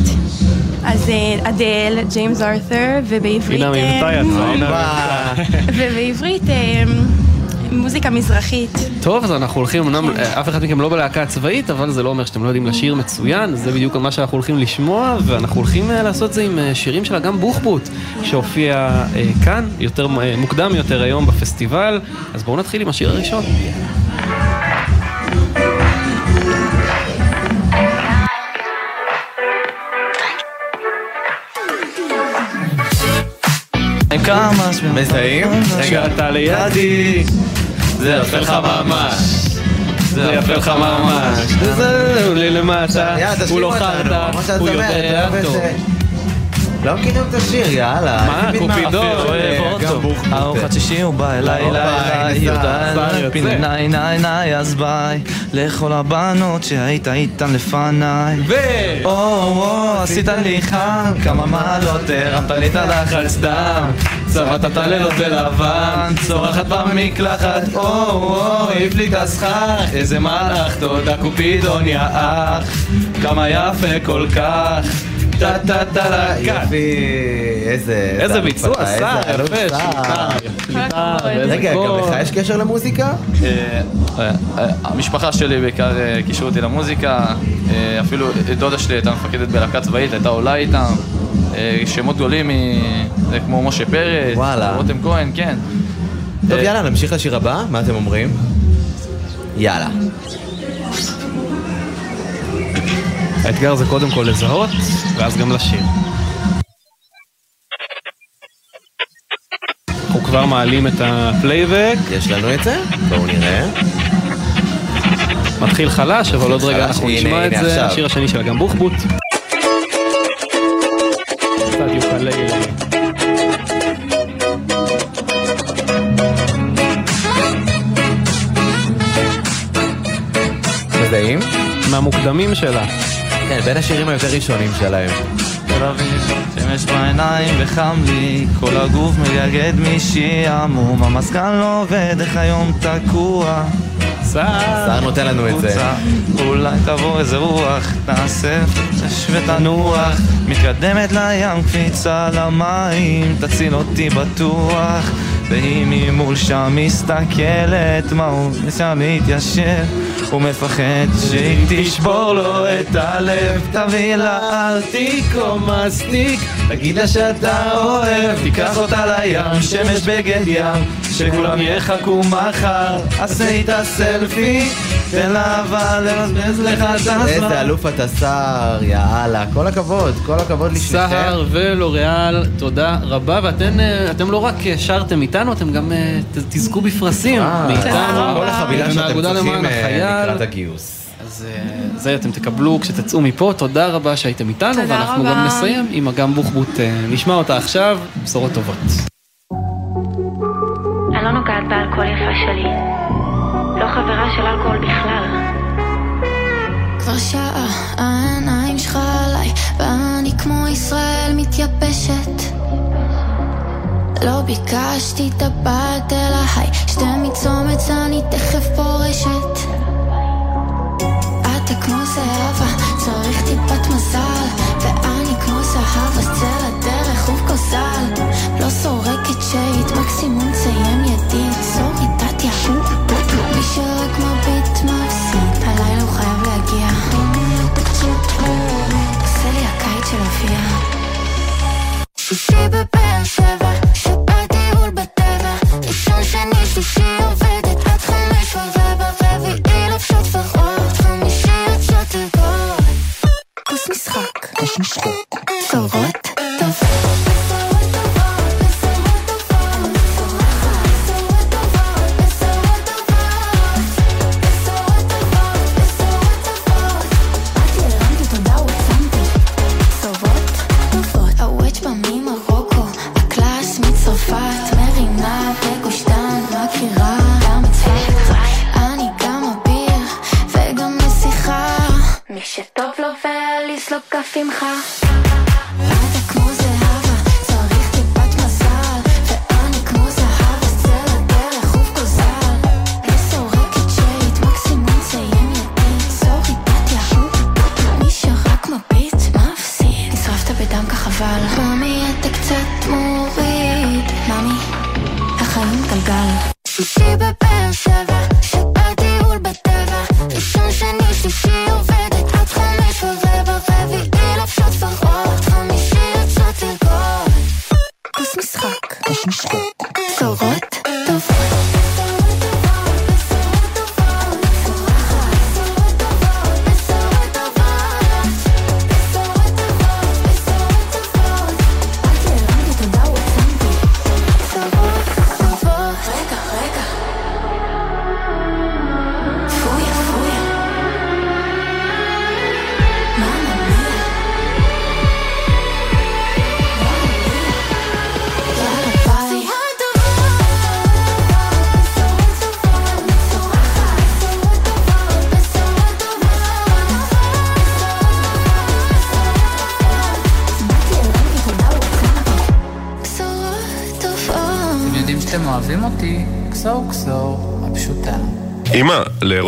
אז אה, אדל, ג'יימס ארת'ר, ובעברית... הנה המבטא אה, יצא, ובעברית אה, מוזיקה מזרחית. טוב, אז אנחנו הולכים, אמנם אה, אף אחד מכם לא בלהקה הצבאית, אבל זה לא אומר שאתם לא יודעים לשיר מצוין, זה בדיוק מה שאנחנו הולכים לשמוע, ואנחנו הולכים לעשות זה עם שירים של אגם בוחבוט, שהופיע כאן, יותר מוקדם יותר היום בפסטיבל, אז בואו נתחיל עם השיר הראשון. כמה... מזהים? רגע, אתה לידי, זה יפה לך ממש. זה יפה לך ממש. זהו לי למטה, הוא לא שאת הוא יודע טוב. לא מכירים את השיר, יאללה. מה, מערפל, אוהב. בוחבוט. ארוחת שישי הוא בא אליי, הופה, אליי, הנה אליי, ניי ניי ניי, אז ביי, לכל הבנות שהיית איתן לפניי. ו... או, או, עשית לי חם, כמה מעלות הרמת לי את הלחץ דם. צבעת את הלילות בלבן, צורחת במקלחת, או, או, העיף לי את הסכך, איזה מלאך, תודה קופידון יא אח, כמה יפה כל כך, טה טה טה לה. יופי, איזה... איזה ביצוע, שר, יפה, ואיזה רגע, גם. לך יש קשר למוזיקה? המשפחה שלי בעיקר קישרו אותי למוזיקה, אפילו דודה שלי הייתה מפקדת בלהקה צבאית, הייתה עולה איתם, שמות גדולים כמו משה פרץ. רותם כהן, כן. טוב, יאללה, נמשיך לשיר הבא, מה אתם אומרים? יאללה. האתגר זה קודם כל לזהות, ואז גם לשיר. אנחנו כבר מעלים את הפלייבק. יש לנו את זה? בואו נראה. מתחיל חלש, אבל עוד רגע אנחנו נשמע את זה. השיר השני של אגם בוחבוט. מזהים? מהמוקדמים שלה. כן, בין השירים היותר ראשונים שלהם. תל אביב, שמש בעיניים וחם לי, כל הגוף מגגד משעמום, המזגן לא עובד, איך היום תקוע. שר נותן לנו את זה. אולי תבוא איזה רוח, פרש ותנוח, מתקדמת לים, קפיצה למים, תציל אותי בטוח. והיא ממול שם מסתכלת, מה הוא ניסה להתיישב, הוא מפחד שהיא תשבור לו את הלב, תביא לה ארטיק או מסטיק, תגיד לה שאתה אוהב, תיקח אותה לים, שמש בגד ים, שכולם יחכו מחר, עשה איתה סלפי, תן לה אבל לבזבז לך את הזמן. איזה אלוף אתה שר, יאללה. כל הכבוד, כל הכבוד לשניכם. סהר ולוריאל, תודה רבה, ואתם אה, אתם לא רק אה, שרתם איתנו, אתם גם אה, תזכו בפרסים מאיתנו. כל החבילה שאתם צריכים. לקראת הגיוס. אז זה אתם תקבלו כשתצאו מפה, תודה רבה שהייתם איתנו, ואנחנו. גם נסיים עם אגם בוחבוט, נשמע אותה עכשיו, בשורות טובות. אני לא נוגעת באלכוהול יפה שלי. לא חברה של אלכוהול בכלל. כבר שעה העיניים שלך עליי ואני כמו ישראל מתייבשת לא ביקשתי טבעת אלא היי שתי מצומץ אני תכף פורשת אתה כמו זהבה צריך טיפת מזל ואני כמו זהב אז צא לדרך ובכוזל לא סורקת שיט מקסימום תסיים ידית סורי תתיה מי שרק מביט מפסיד הלילה הוא חייב להגיע. עושה לי הקיץ של אביה שישי בבאר שבע שבת טיול בטבע. ראשון שני שלישי עובדת עד חמש ורבע רביעי לבשות ורוד חמישי יוצאות לגוד כוס משחק. בשורות טובות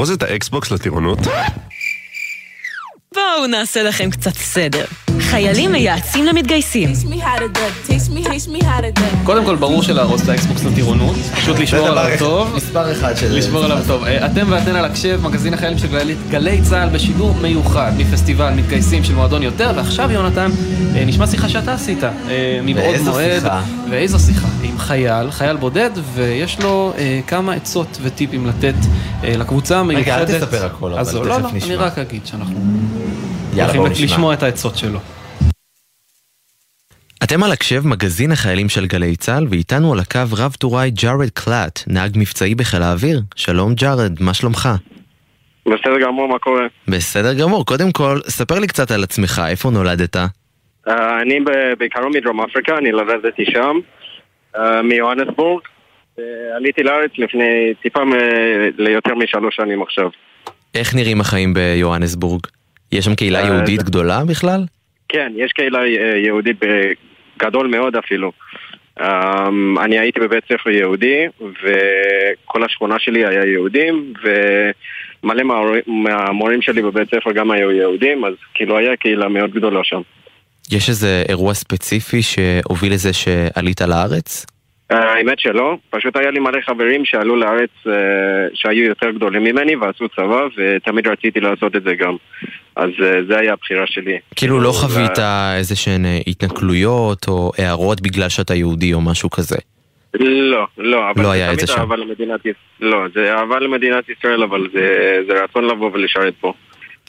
לארוז את האקסבוקס לטירונות? בואו נעשה לכם קצת סדר. חיילים מייעצים למתגייסים. קודם כל, ברור שלארוז את האקסבוקס לטירונות, פשוט לשמור עליו טוב. מספר אחד של... לשמור עליו טוב. אה, אתם ואתן על הקשב, מגזין החיילים של גלי- גלי צה"ל בשידור מיוחד מפסטיבל מתגייסים של מועדון יותר, ועכשיו יונתן, אה, נשמע שיחה שאתה עשית, אה, מבעוד ואיזו מועד. שיחה? ואיזו שיחה? עם חייל, חייל בודד, ויש לו כמה עצות וטיפים לתת לקבוצה המיוחדת. רגע, אל תספר הכל, אבל אז לא, תכף לא, לא, נשמע. אני רק אגיד שאנחנו יאללה, הולכים. לשמוע את העצות שלו. אתם על הקשב מגזין החיילים של גלי צה"ל, ואיתנו על הקו רב טוראי ג'ארד קלאט, נהג מבצעי בחיל האוויר. שלום ג'ארד, מה שלומך? בסדר גמור, מה קורה? בסדר גמור. קודם כל, ספר לי קצת על עצמך, איפה נולדת? אה, אני ב- בעיקרון מדרום אפריקה, אני לבדתי שם, אה, מיוהנסבורג. אה, עליתי לארץ לפני טיפה מ- ליותר משלוש שנים עכשיו. איך נראים החיים ביוהנסבורג? יש שם קהילה אה, יהודית גדולה בכלל? כן, יש קהילה אה, יהודית גדול מאוד אפילו. אה, אני הייתי בבית ספר יהודי, וכל השכונה שלי היה יהודים, ומלא מהמורים שלי בבית ספר גם היו יהודים, אז כאילו היה קהילה מאוד גדולה שם. יש איזה אירוע ספציפי שהוביל לזה שעלית לארץ? האמת שלא, פשוט היה לי מלא חברים שעלו לארץ אה, שהיו יותר גדולים ממני ועשו צבא ותמיד רציתי לעשות את זה גם אז אה, זה היה הבחירה שלי כאילו לא חווית אה, איזה שהן התנכלויות או הערות בגלל שאתה יהודי או משהו כזה? לא, לא, אבל לא זה היה את זה תמיד שם. אהבה למדינת ישראל לא, זה אהבה למדינת ישראל אבל זה, זה רצון לבוא ולשרת פה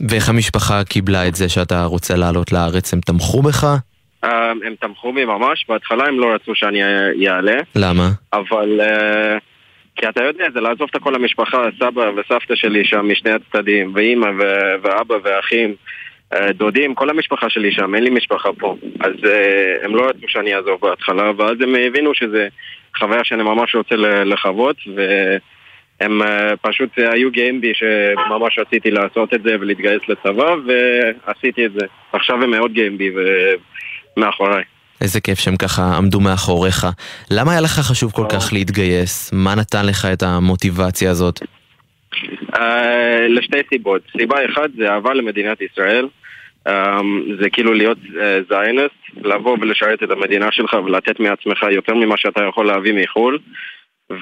ואיך המשפחה קיבלה את זה שאתה רוצה לעלות לארץ? הם תמכו בך? אה, הם תמכו בי ממש, בהתחלה הם לא רצו שאני אעלה למה? אבל אה, כי אתה יודע, זה לעזוב את כל המשפחה, סבא וסבתא שלי שם משני הצדדים, ואימא ו- ואבא ואחים, אה, דודים, כל המשפחה שלי שם, אין לי משפחה פה. אז אה, הם לא רצו שאני אעזוב בהתחלה, ואז הם הבינו שזה חוויה שאני ממש רוצה לחוות, והם אה, פשוט היו גאים בי שממש רציתי לעשות את זה ולהתגייס לצבא, ועשיתי את זה. עכשיו הם מאוד גאים בי ומאחוריי. איזה כיף שהם ככה עמדו מאחוריך. למה היה לך חשוב כל כך להתגייס? מה נתן לך את המוטיבציה הזאת? אה, לשתי סיבות. סיבה אחת זה אהבה למדינת ישראל. אה, זה כאילו להיות אה, זיינס, לבוא ולשרת את המדינה שלך ולתת מעצמך יותר ממה שאתה יכול להביא מחו"ל.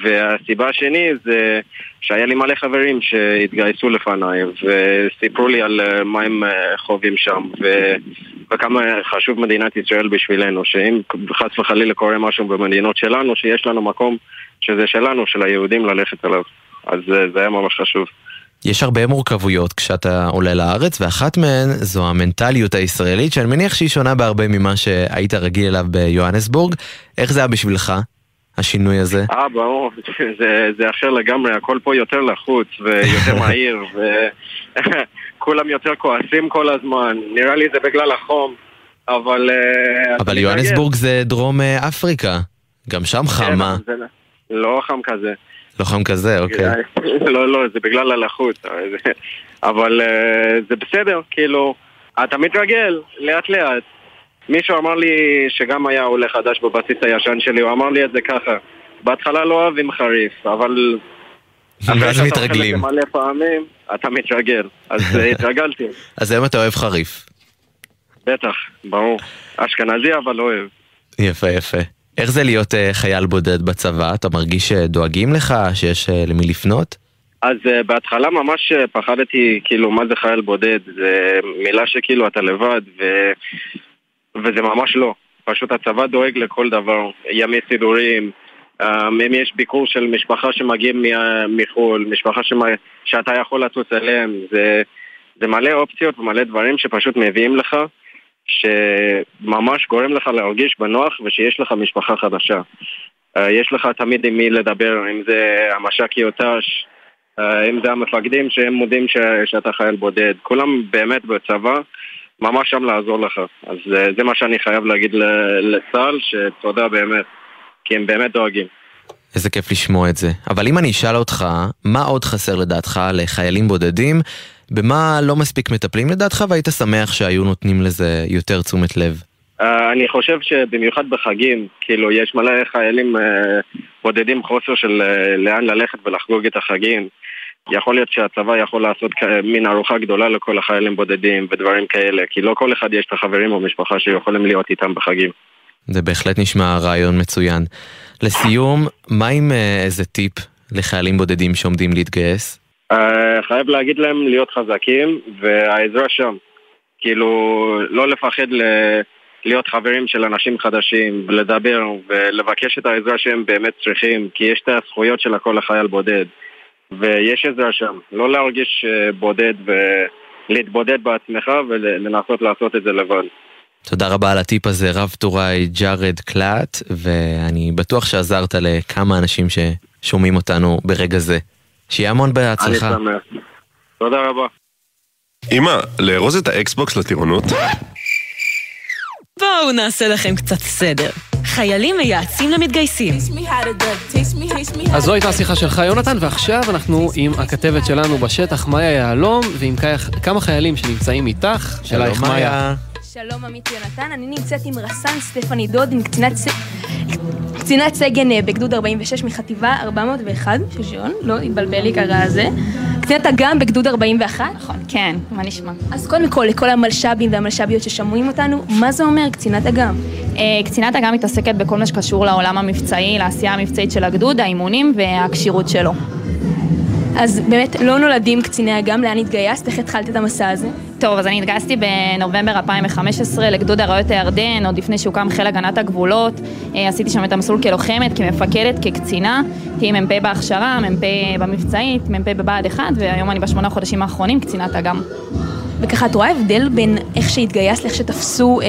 והסיבה השני זה שהיה לי מלא חברים שהתגייסו לפניי וסיפרו לי על אה, מה הם אה, חווים שם ו... וכמה חשוב מדינת ישראל בשבילנו שאם חס וחלילה קורה משהו במדינות שלנו שיש לנו מקום שזה שלנו, של היהודים ללכת אליו. אז אה, זה היה ממש חשוב. יש הרבה מורכבויות כשאתה עולה לארץ, ואחת מהן זו המנטליות הישראלית, שאני מניח שהיא שונה בהרבה ממה שהיית רגיל אליו ביוהנסבורג. איך זה היה בשבילך, השינוי הזה? אה, ברור, זה, זה אחר לגמרי, הכל פה יותר לחוץ ויותר מהיר וכולם יותר כועסים כל הזמן, נראה לי זה בגלל החום, אבל... אה, אבל. יוהנסבורג זה דרום אה, אפריקה. גם שם? כן, זה לא חם כזה. לא חם כזה, אוקיי. לא, לא, זה בגלל הלחות, אבל אה, זה בסדר, כאילו, אתה מתרגל, לאט לאט. מישהו אמר לי שגם היה עולה חדש בבסיס הישן שלי, הוא אמר לי את זה ככה. בהתחלה לא אוהבים חריף, אבל... ואז מתרגלים. מלא פעמים, אתה מתרגל. אז אה, התרגלתי, אז היום אתה אוהב חריף. בטח, ברור. אשכנזי אבל אוהב. יפה, יפה. איך זה להיות אה, חייל בודד בצבא? אתה מרגיש שדואגים לך, שיש אה, למי לפנות? אז בהתחלה ממש פחדתי, כאילו, מה זה חייל בודד? זה מילה שכאילו אתה לבד, ו... וזה ממש לא. פשוט הצבא דואג לכל דבר. ימי סידורים, um, אם יש ביקור של משפחה שמגיעים מחו"ל, משפחה שמה... שאתה יכול לטוס אליהם, זה... זה מלא אופציות ומלא דברים שפשוט מביאים לך, שממש גורם לך להרגיש בנוח ושיש לך משפחה חדשה. Uh, יש לך תמיד עם מי לדבר, אם זה המש"קי ת"ש, אה, אם זה המפקדים שהם מודים ש, שאתה חייל בודד. כולם באמת בצבא, ממש שם לעזור לך. אז אה, זה מה שאני חייב להגיד לצה"ל, שתודה באמת, כי הם באמת דואגים. איזה כיף לשמוע את זה. אבל אם אני אשאל אותך, מה עוד חסר לדעתך לחיילים בודדים? במה לא מספיק מטפלים לדעתך, והיית שמח שהיו נותנים לזה יותר תשומת לב? Uh, אני חושב שבמיוחד בחגים, כאילו, יש מלא חיילים uh, בודדים חוסר של אה, לאן ללכת ולחגוג את החגים. יכול להיות שהצבא יכול לעשות מין ארוחה גדולה לכל החיילים בודדים ודברים כאלה, כי לא כל אחד יש את החברים או משפחה שיכולים להיות איתם בחגים. זה בהחלט נשמע רעיון מצוין. לסיום, מה עם אה, איזה טיפ לחיילים בודדים שעומדים להתגייס? אה, חייב להגיד להם להיות חזקים, והעזרה שם. כאילו, לא לפחד ל... להיות חברים של אנשים חדשים, ולדבר ולבקש את העזרה שהם באמת צריכים, כי יש את הזכויות של הכל החייל בודד. ויש עזרה שם. לא להרגיש אה, בודד ולהתבודד בעצמך ולנסות לעשות את זה לבד. תודה רבה על הטיפ הזה, רב טוראי ג'ארד קלאט, ואני בטוח שעזרת לכמה אנשים ששומעים אותנו ברגע זה. שיהיה המון בהצלחה. אני שמח. תודה רבה. אמא, לארוז את האקסבוקס לטירונות? בואו נעשה לכם קצת סדר. חיילים מייעצים למתגייסים. אז זו הייתה השיחה שלך, יונתן, ועכשיו אנחנו עם הכתבת שלנו בשטח, מאיה יהלום, ועם כמה חיילים שנמצאים איתך. אלייך, מאיה. שלום עמית יונתן, אני נמצאת עם רס"ן סטפני דוד, עם קצינת, ס... קצינת סגן אה, בגדוד 46 מחטיבה 401 של לא התבלבל לי קרה זה. קצינת אג"ם בגדוד 41. נכון, כן, מה נשמע? אז קודם כל, לכל המלש"בים והמלש"ביות ששומעים אותנו, מה זה אומר קצינת אג"ם? אה, קצינת אג"ם מתעסקת בכל מה שקשור לעולם המבצעי, לעשייה המבצעית של הגדוד, האימונים והכשירות שלו. אז באמת, לא נולדים קציני אג"ם, לאן התגייסת? איך התחלת את המסע הזה? טוב, אז אני התגייסתי בנובמבר 2015 לגדוד אריות הירדן, עוד לפני שהוקם חיל הגנת הגבולות. אה, עשיתי שם את המסלול כלוחמת, כמפקדת, כקצינה. תהיי מ"פ בהכשרה, מ"פ במבצעית, מ"פ בבה"ד 1, והיום אני בשמונה חודשים האחרונים קצינת אג"ם. וככה, את רואה הבדל בין איך שהתגייסת, לאיך שתפסו אה,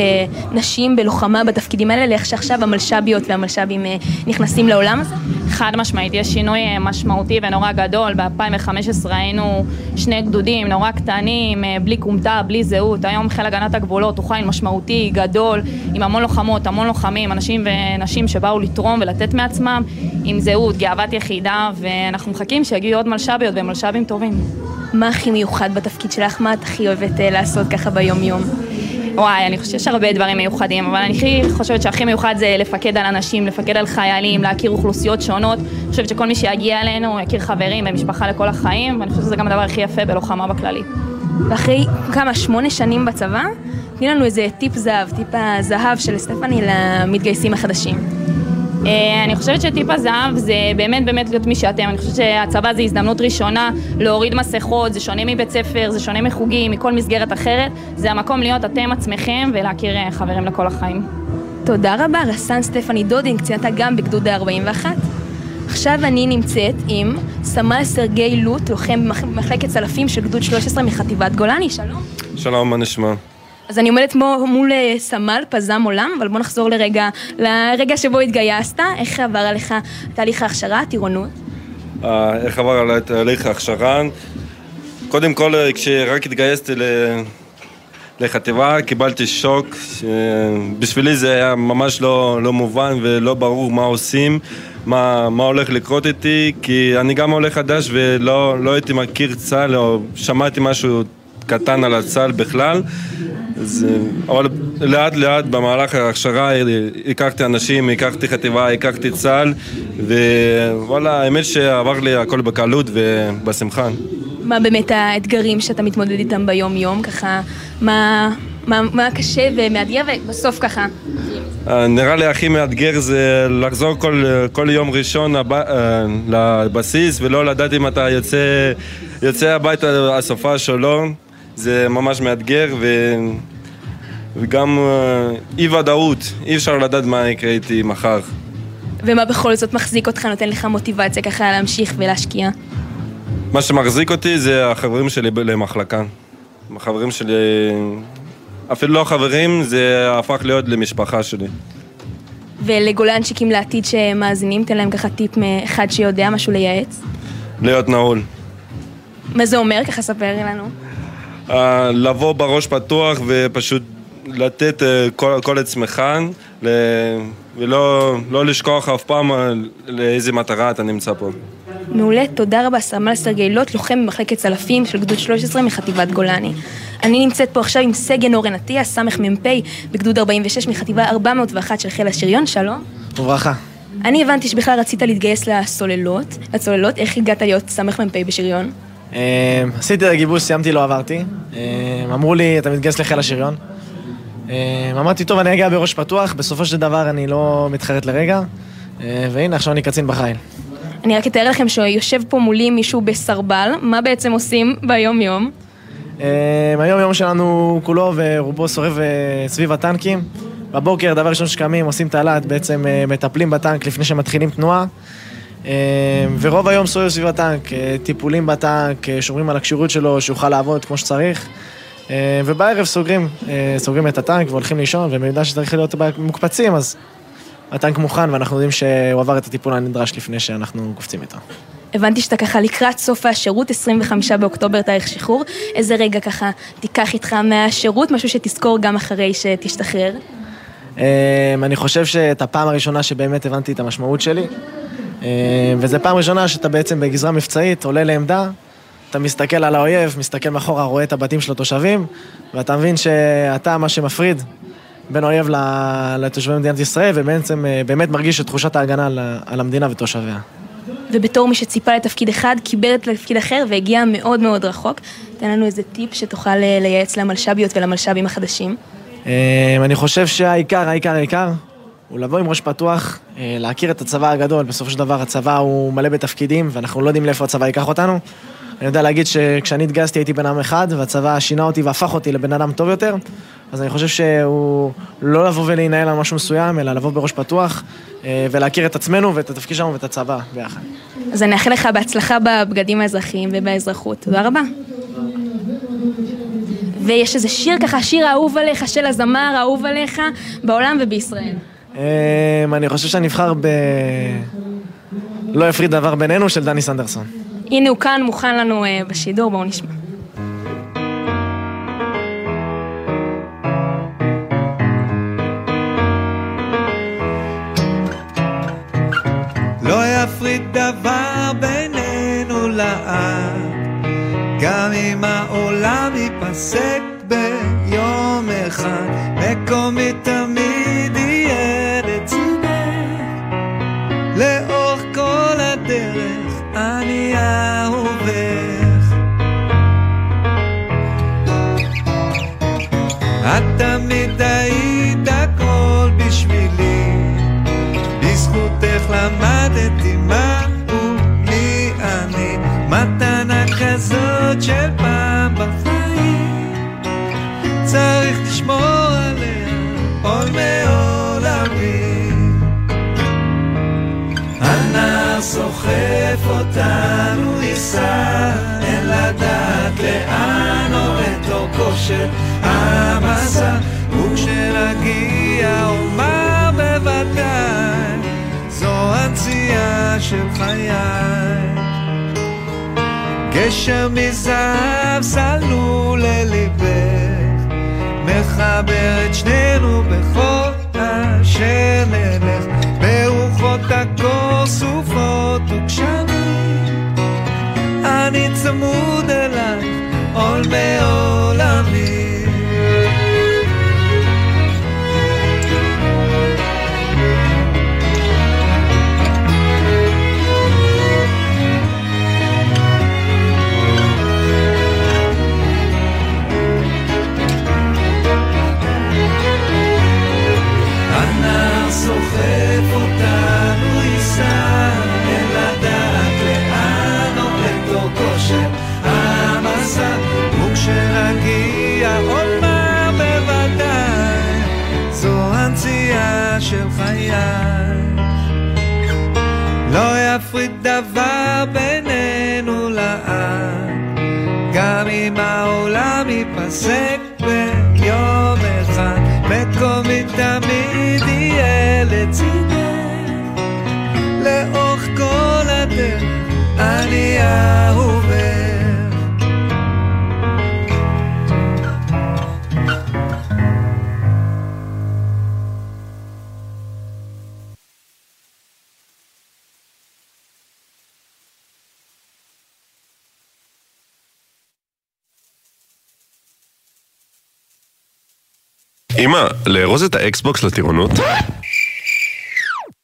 נשים בלוחמה בתפקידים האלה, לאיך שעכשיו המלש"ביות והמלש"בים אה, נכנסים לעולם הזה? חד משמעית, יש שינוי אה, משמעותי ונורא גדול. ב-2015 היינו שני גדודים נורא קטנים, אה, בלי כומתה, בלי זהות. היום חיל הגנת הגבולות הוא חיל משמעותי, גדול, עם המון לוחמות, המון לוחמים, אנשים ונשים שבאו לתרום ולתת מעצמם, עם זהות, גאוות יחידה, ואנחנו מחכים שיגיעו עוד מלש"ביות ומלש"בים טובים. מה הכי מיוחד בתפקיד שלך? מה את הכי אוהבת אה, לעשות ככה ביום-יום? וואי, אני חושבת שיש הרבה דברים מיוחדים, אבל אני הכי חושבת שהכי מיוחד זה לפקד על אנשים, לפקד על חיילים, להכיר אוכלוסיות שונות. אני חושבת שכל מי שיגיע אלינו יכיר חברים ומשפחה לכל החיים, ואני חושבת שזה גם הדבר הכי יפה בלוחמה בכללי. ואחרי כמה, שמונה שנים בצבא, תני לנו איזה טיפ זהב, טיפ הזהב של סטפני למתגייסים החדשים. אה, אני חושבת שטיפ הזהב זה באמת באמת להיות מי שאתם. אני חושבת שהצבא זה הזדמנות ראשונה להוריד מסכות, זה שונה מבית ספר, זה שונה מחוגים, מכל מסגרת אחרת. זה המקום להיות אתם עצמכם ולהכיר אה, חברים לכל החיים. תודה רבה, רס"ן סטפני דודין, קצינת אג"ם בגדוד ה-41. עכשיו אני נמצאת עם סמל סרגי לוט, לוחם במחלקת צלפים של גדוד 13 מחטיבת גולני, שלום. שלום, מה נשמע? אז אני עומדת מו, מול אה, סמל פזם עולם, אבל בוא נחזור לרגע, לרגע שבו התגייסת, איך עבר עליך תהליך ההכשרה, הטירונות? אה, איך עבר עליי תהליך ההכשרה? קודם כל, אה, כשרק התגייסתי. לחטיבה, קיבלתי שוק. בשבילי זה היה ממש לא, לא מובן ולא ברור מה עושים, מה, מה הולך לקרות איתי, כי אני גם עולה חדש ולא לא הייתי מכיר צה"ל או שמעתי משהו קטן על הצה"ל בכלל. אז, אבל לאט לאט במהלך ההכשרה הכרתי אנשים, הכרתי חטיבה, הכרתי צה"ל ווואלה, האמת שעבר לי הכל בקלות ובשמחה. מה באמת האתגרים שאתה מתמודד איתם ביום-יום? ככה, מה, מה, מה קשה ומאתגר ובסוף ככה? נראה לי הכי מאתגר זה לחזור כל, כל יום ראשון הב... לבסיס ולא לדעת אם אתה יוצא, יוצא הביתה הסופש או לא. זה ממש מאתגר ו... וגם אי ודאות, אי אפשר לדעת מה יקרה איתי מחר. ומה בכל זאת מחזיק אותך, נותן לך מוטיבציה ככה להמשיך ולהשקיע? מה שמחזיק אותי זה החברים שלי למחלקה. החברים שלי, אפילו לא חברים, זה הפך להיות למשפחה שלי. ולגולנצ'יקים לעתיד שמאזינים, תן להם ככה טיפ מאחד שיודע משהו לייעץ. להיות נעול. מה זה אומר? ככה ספר לנו. Uh, לבוא בראש פתוח ופשוט לתת uh, כל, כל עצמך ל... ולא לא לשכוח אף פעם לאיזה מטרה אתה נמצא פה. מעולה, תודה רבה, סמל סרגי לוט, לוחם במחלקת צלפים של גדוד 13 מחטיבת גולני. אני נמצאת פה עכשיו עם סגן אורן אטיאס, סמ"פ בגדוד 46 מחטיבה 401 של חיל השריון, שלום. וברכה. אני הבנתי שבכלל רצית להתגייס לסוללות, לצוללות, איך הגעת להיות סמ"פ בשריון? אה, עשיתי את הגיבוש, סיימתי, לא עברתי. אה, אמרו לי, אתה מתגייס לחיל השריון. אה, אמרתי, טוב, אני אגיע בראש פתוח, בסופו של דבר אני לא מתחרט לרגע. אה, והנה, עכשיו אני קצין בחיל. אני רק אתאר לכם שיושב פה מולי מישהו בסרבל, מה בעצם עושים ביום-יום? אה, היום יום שלנו כולו ורובו סובב אה, סביב הטנקים. בבוקר, דבר ראשון שקמים, עושים תעלת, בעצם אה, מטפלים בטנק לפני שמתחילים תנועה. ורוב היום סובב סביב הטנק, אה, טיפולים בטנק, שומרים על הכשירות שלו, שיוכל לעבוד כמו שצריך. אה, ובערב סוגרים, אה, סוגרים את הטנק והולכים לישון, ובמידה שצריך להיות מוקפצים, אז הטנק מוכן ואנחנו יודעים שהוא עבר את הטיפול הנדרש לפני שאנחנו קופצים איתו. הבנתי שאתה ככה לקראת סוף השירות, 25 באוקטובר תאריך שחרור. איזה רגע ככה תיקח איתך מהשירות, משהו שתזכור גם אחרי שתשתחרר? אמ, אני חושב שאת הפעם הראשונה שבאמת הבנתי את המשמעות שלי, וזו פעם ראשונה שאתה בעצם בגזרה מבצעית, עולה לעמדה, אתה מסתכל על האויב, מסתכל מאחורה, רואה את הבתים של התושבים, ואתה מבין שאתה מה שמפריד בין אויב לתושבי מדינת ישראל, ובעצם אה, באמת מרגיש את תחושת ההגנה על המדינה ותושביה. ובתור מי שציפה לתפקיד אחד, קיבל את לתפקיד אחר והגיע מאוד מאוד רחוק. תן לנו איזה טיפ שתוכל אה, לייעץ למלש"ביות ולמלש"בים החדשים. אמ, אני חושב שהעיקר, העיקר, העיקר, הוא לבוא עם ראש פתוח, אה, להכיר את הצבא הגדול. בסופו של דבר הצבא הוא מלא בתפקידים, ואנחנו לא יודעים לאיפה הצבא ייקח אותנו. אני יודע להגיד שכשאני התגייסתי הייתי בן אדם אחד, והצבא שינה אותי והפך אותי לבן אדם טוב יותר. אז אני חושב שהוא לא לבוא ולהינהל על משהו מסוים, אלא לבוא בראש פתוח, אה, ולהכיר את עצמנו ואת התפקיד שלנו ואת הצבא ביחד. אז אני אאחל לך בהצלחה בבגדים האזרחיים ובאזרחות. תודה רבה. ויש איזה שיר ככה, שיר האהוב עליך של הזמר האהוב עליך בעולם ובישראל. אמ, אני חושב שאני אבחר ב... לא יפריד דבר בינינו של דני סנדרסון. הנה הוא כאן מוכן לנו אה, בשידור, בואו נשמע. לא יפריד דבר בינינו לעד, גם אם העולם ייפסק ביום אחד, מקומי תמיד למדתי מהו מי אני. מתנה כזאת של פעם בחיים צריך לשמור עליה עול מעולמי. הנער סוחף אותנו ניסע אין לדעת לאן עומד אורכו של המסע של חיי. גשר מזהב סלול לליבך מחבר את שנינו בכל אשר נלך ברוחות הקור סופות וגשמים אני צמוד אלייך עול מעולמי העולם לארוז את האקסבוקס לטירונות?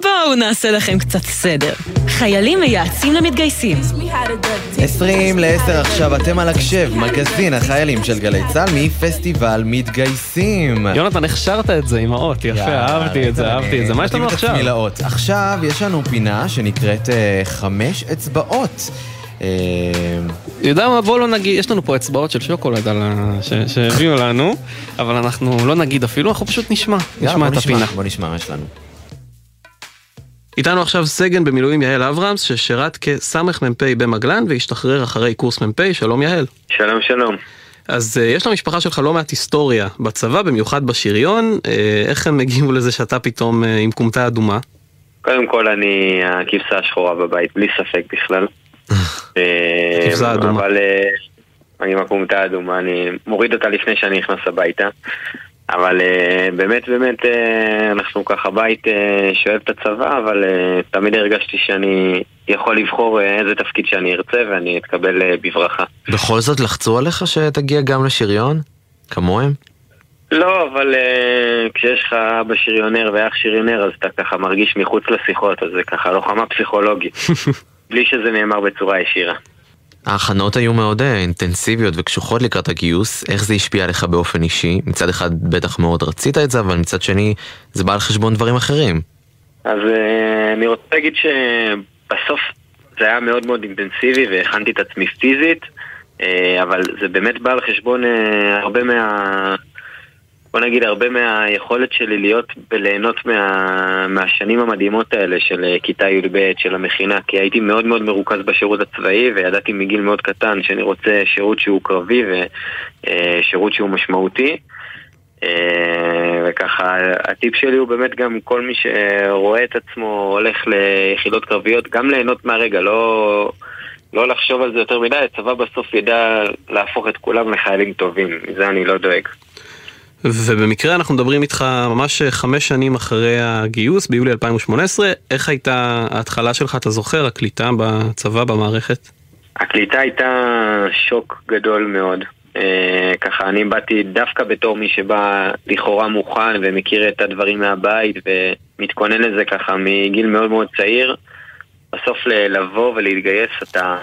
בואו, נעשה לכם קצת סדר. חיילים מייעצים למתגייסים. 20 ל-10 עכשיו, אתם על הקשב, מגזין החיילים של גלי צה"ל מפסטיבל מתגייסים. יונתן, הכשרת את זה עם האות, יפה, אהבתי את זה, אהבתי את זה. מה יש לנו עכשיו? עכשיו יש לנו פינה שנקראת אה, חמש אצבעות. אה, יודע מה, בואו לא נגיד, יש לנו פה אצבעות של שוקולד על ה... ש- שהביאו לנו, אבל אנחנו לא נגיד אפילו, אנחנו פשוט נשמע, נשמע בוא את הפינה. בוא נשמע מה יש לנו. איתנו עכשיו סגן במילואים יעל אברהמס, ששירת כסמ"פ במגלן והשתחרר אחרי קורס מ"פ, שלום יעל. שלום, שלום. אז uh, יש למשפחה שלך לא מעט היסטוריה בצבא, במיוחד בשריון, uh, איך הם הגיבו לזה שאתה פתאום uh, עם כומתה אדומה? קודם כל אני הכבשה השחורה בבית, בלי ספק בכלל. אה. אבל אה, אני עם הכומתה האדומה, אני מוריד אותה לפני שאני נכנס הביתה. אבל אה, באמת באמת אנחנו ככה בית שאוהב את הצבא, אבל תמיד הרגשתי שאני יכול לבחור איזה תפקיד שאני ארצה ואני אתקבל בברכה. בכל זאת לחצו עליך שתגיע גם לשריון? כמוהם? לא, אבל uh, כשיש לך אבא שריונר ואח שריונר, אז אתה ככה מרגיש מחוץ לשיחות, אז זה ככה לוחמה פסיכולוגית. בלי שזה נאמר בצורה ישירה. ההכנות היו מאוד אה, אינטנסיביות וקשוחות לקראת הגיוס, איך זה השפיע עליך באופן אישי? מצד אחד בטח מאוד רצית את זה, אבל מצד שני זה בא על חשבון דברים אחרים. אז uh, אני רוצה להגיד שבסוף זה היה מאוד מאוד אינטנסיבי והכנתי את עצמי פיזית, uh, אבל זה באמת בא על חשבון הרבה מה... בוא נגיד הרבה מהיכולת שלי להיות וליהנות מה, מהשנים המדהימות האלה של אה, כיתה י"ב, של המכינה, כי הייתי מאוד מאוד מרוכז בשירות הצבאי וידעתי מגיל מאוד קטן שאני רוצה שירות שהוא קרבי ושירות שהוא משמעותי. אה, וככה, הטיפ שלי הוא באמת גם כל מי שרואה את עצמו הולך ליחידות קרביות, גם ליהנות מהרגע, לא, לא לחשוב על זה יותר מדי, הצבא בסוף ידע להפוך את כולם לחיילים טובים, מזה אני לא דואג. ובמקרה אנחנו מדברים איתך ממש חמש שנים אחרי הגיוס, ביולי 2018, איך הייתה ההתחלה שלך, אתה זוכר, הקליטה בצבא, במערכת? הקליטה הייתה שוק גדול מאוד. אה, ככה, אני באתי דווקא בתור מי שבא לכאורה מוכן ומכיר את הדברים מהבית ומתכונן לזה ככה מגיל מאוד מאוד צעיר. בסוף לבוא ולהתגייס אתה,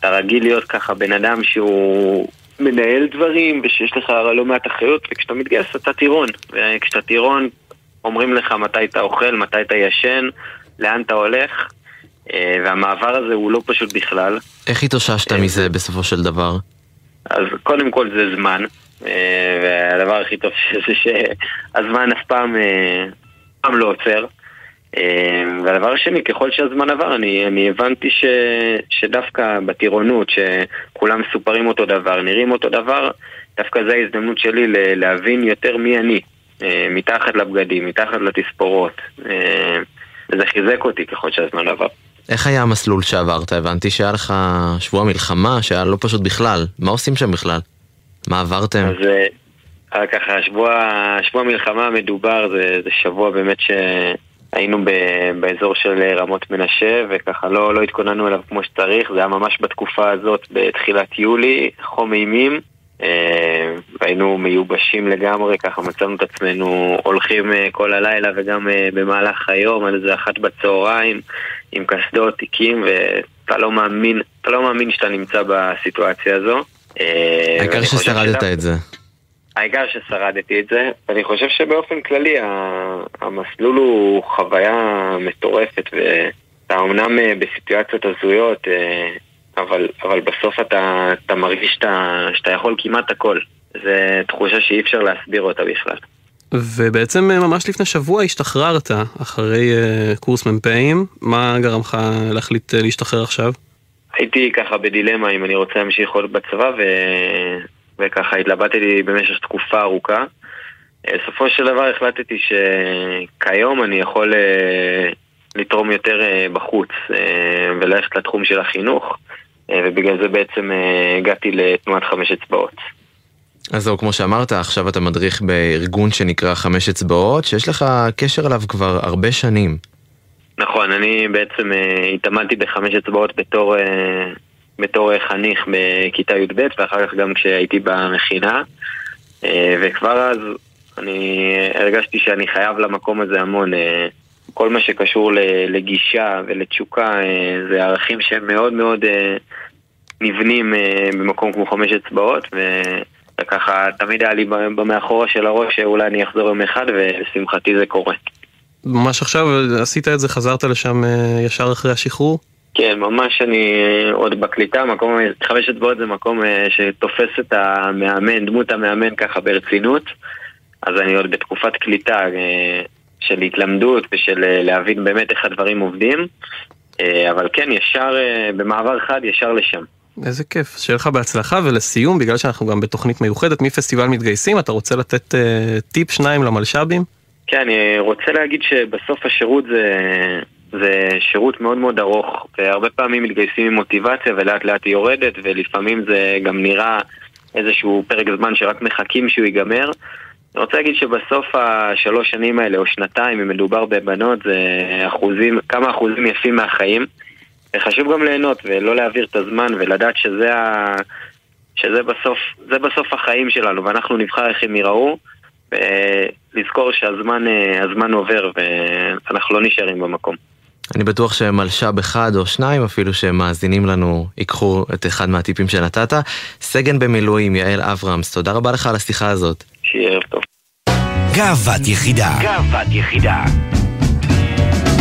אתה רגיל להיות ככה בן אדם שהוא מנהל דברים ושיש לך לא מעט אחריות וכשאתה מתגייס אתה טירון וכשאתה טירון אומרים לך מתי אתה אוכל, מתי אתה ישן, לאן אתה הולך אה, והמעבר הזה הוא לא פשוט בכלל איך התאוששת מזה בסופו של דבר? אז קודם כל זה זמן, אה, והדבר הכי טוב זה שהזמן אף פעם, אה, אף פעם לא עוצר. אה, והדבר השני, ככל שהזמן עבר, אני, אני הבנתי ש, שדווקא בטירונות, שכולם מסופרים אותו דבר, נראים אותו דבר, דווקא זו ההזדמנות שלי להבין יותר מי אני, אה, מתחת לבגדים, מתחת לתספורות. אה, וזה חיזק אותי ככל שהזמן עבר. איך היה המסלול שעברת? הבנתי שהיה לך שבוע מלחמה, שהיה לא פשוט בכלל. מה עושים שם בכלל? מה עברתם? אז אה, ככה, שבוע, שבוע מלחמה המדובר זה, זה שבוע באמת שהיינו ב, באזור של רמות מנשה וככה לא, לא התכוננו אליו כמו שצריך, זה היה ממש בתקופה הזאת בתחילת יולי, חום אימים אה, והיינו מיובשים לגמרי, ככה מצאנו את עצמנו הולכים אה, כל הלילה וגם אה, במהלך היום עד איזה אחת בצהריים עם קסדות, תיקים ואתה לא מאמין, אתה לא מאמין שאתה נמצא בסיטואציה הזו. אה, העיקר ששרדת את זה. העיקר ששרדתי את זה, ואני חושב שבאופן כללי המסלול הוא חוויה מטורפת, ואתה אומנם אה, בסיטואציות הזויות, אה, אבל, אבל בסוף אתה, אתה מרגיש שאתה, שאתה יכול כמעט הכל. זו תחושה שאי אפשר להסביר אותה בכלל. ובעצם אה, ממש לפני שבוע השתחררת אחרי קורס מ"פים, מה גרם לך להחליט להשתחרר עכשיו? הייתי ככה בדילמה אם אני רוצה להמשיך עוד בצבא, ו... וככה התלבטתי במשך תקופה ארוכה. אה, בסופו של דבר החלטתי שכיום אני יכול אה, לתרום יותר אה, בחוץ וללכת לתחום של החינוך, ובגלל זה בעצם הגעתי לתנועת חמש אצבעות. אז זהו, כמו שאמרת, עכשיו אתה מדריך בארגון שנקרא חמש אצבעות, שיש לך קשר אליו כבר הרבה שנים. נכון, אני בעצם התאמנתי בחמש אצבעות בתור, בתור חניך בכיתה י"ב ואחר כך גם כשהייתי במכינה אה, וכבר אז אני הרגשתי שאני חייב למקום הזה המון. אה, כל מה שקשור לגישה ולתשוקה אה, זה ערכים שהם מאוד מאוד נבנים במקום כמו חמש אצבעות וככה תמיד היה לי במאחורה של הראש שאולי אני אחזור יום אחד ולשמחתי זה קורה. ממש עכשיו עשית את זה, חזרת לשם ישר אחרי השחרור? כן, ממש אני אה, עוד בקליטה, מקום, חמש אצבעות זה מקום אה, שתופס את המאמן, דמות המאמן ככה ברצינות אז אני עוד בתקופת קליטה אה, של התלמדות ושל להבין באמת איך הדברים עובדים אבל כן, ישר, במעבר חד, ישר לשם. איזה כיף, שיהיה לך בהצלחה ולסיום, בגלל שאנחנו גם בתוכנית מיוחדת מפסטיבל מתגייסים, אתה רוצה לתת טיפ שניים למלש"בים? כן, אני רוצה להגיד שבסוף השירות זה, זה שירות מאוד מאוד ארוך והרבה פעמים מתגייסים עם מוטיבציה ולאט לאט היא יורדת ולפעמים זה גם נראה איזשהו פרק זמן שרק מחכים שהוא ייגמר אני רוצה להגיד שבסוף השלוש שנים האלה או שנתיים, אם מדובר בבנות, זה אחוזים, כמה אחוזים יפים מהחיים וחשוב גם ליהנות ולא להעביר את הזמן ולדעת שזה, ה... שזה בסוף, זה בסוף החיים שלנו ואנחנו נבחר איך הם ייראו ולזכור שהזמן אה, עובר ואנחנו לא נשארים במקום. אני בטוח שמלש"ב אחד או שניים אפילו שמאזינים לנו ייקחו את אחד מהטיפים שנתת. סגן במילואים יעל אברהמס, תודה רבה לך על השיחה הזאת. שיהיה ערב טוב. גאוות יחידה. גאוות יחידה.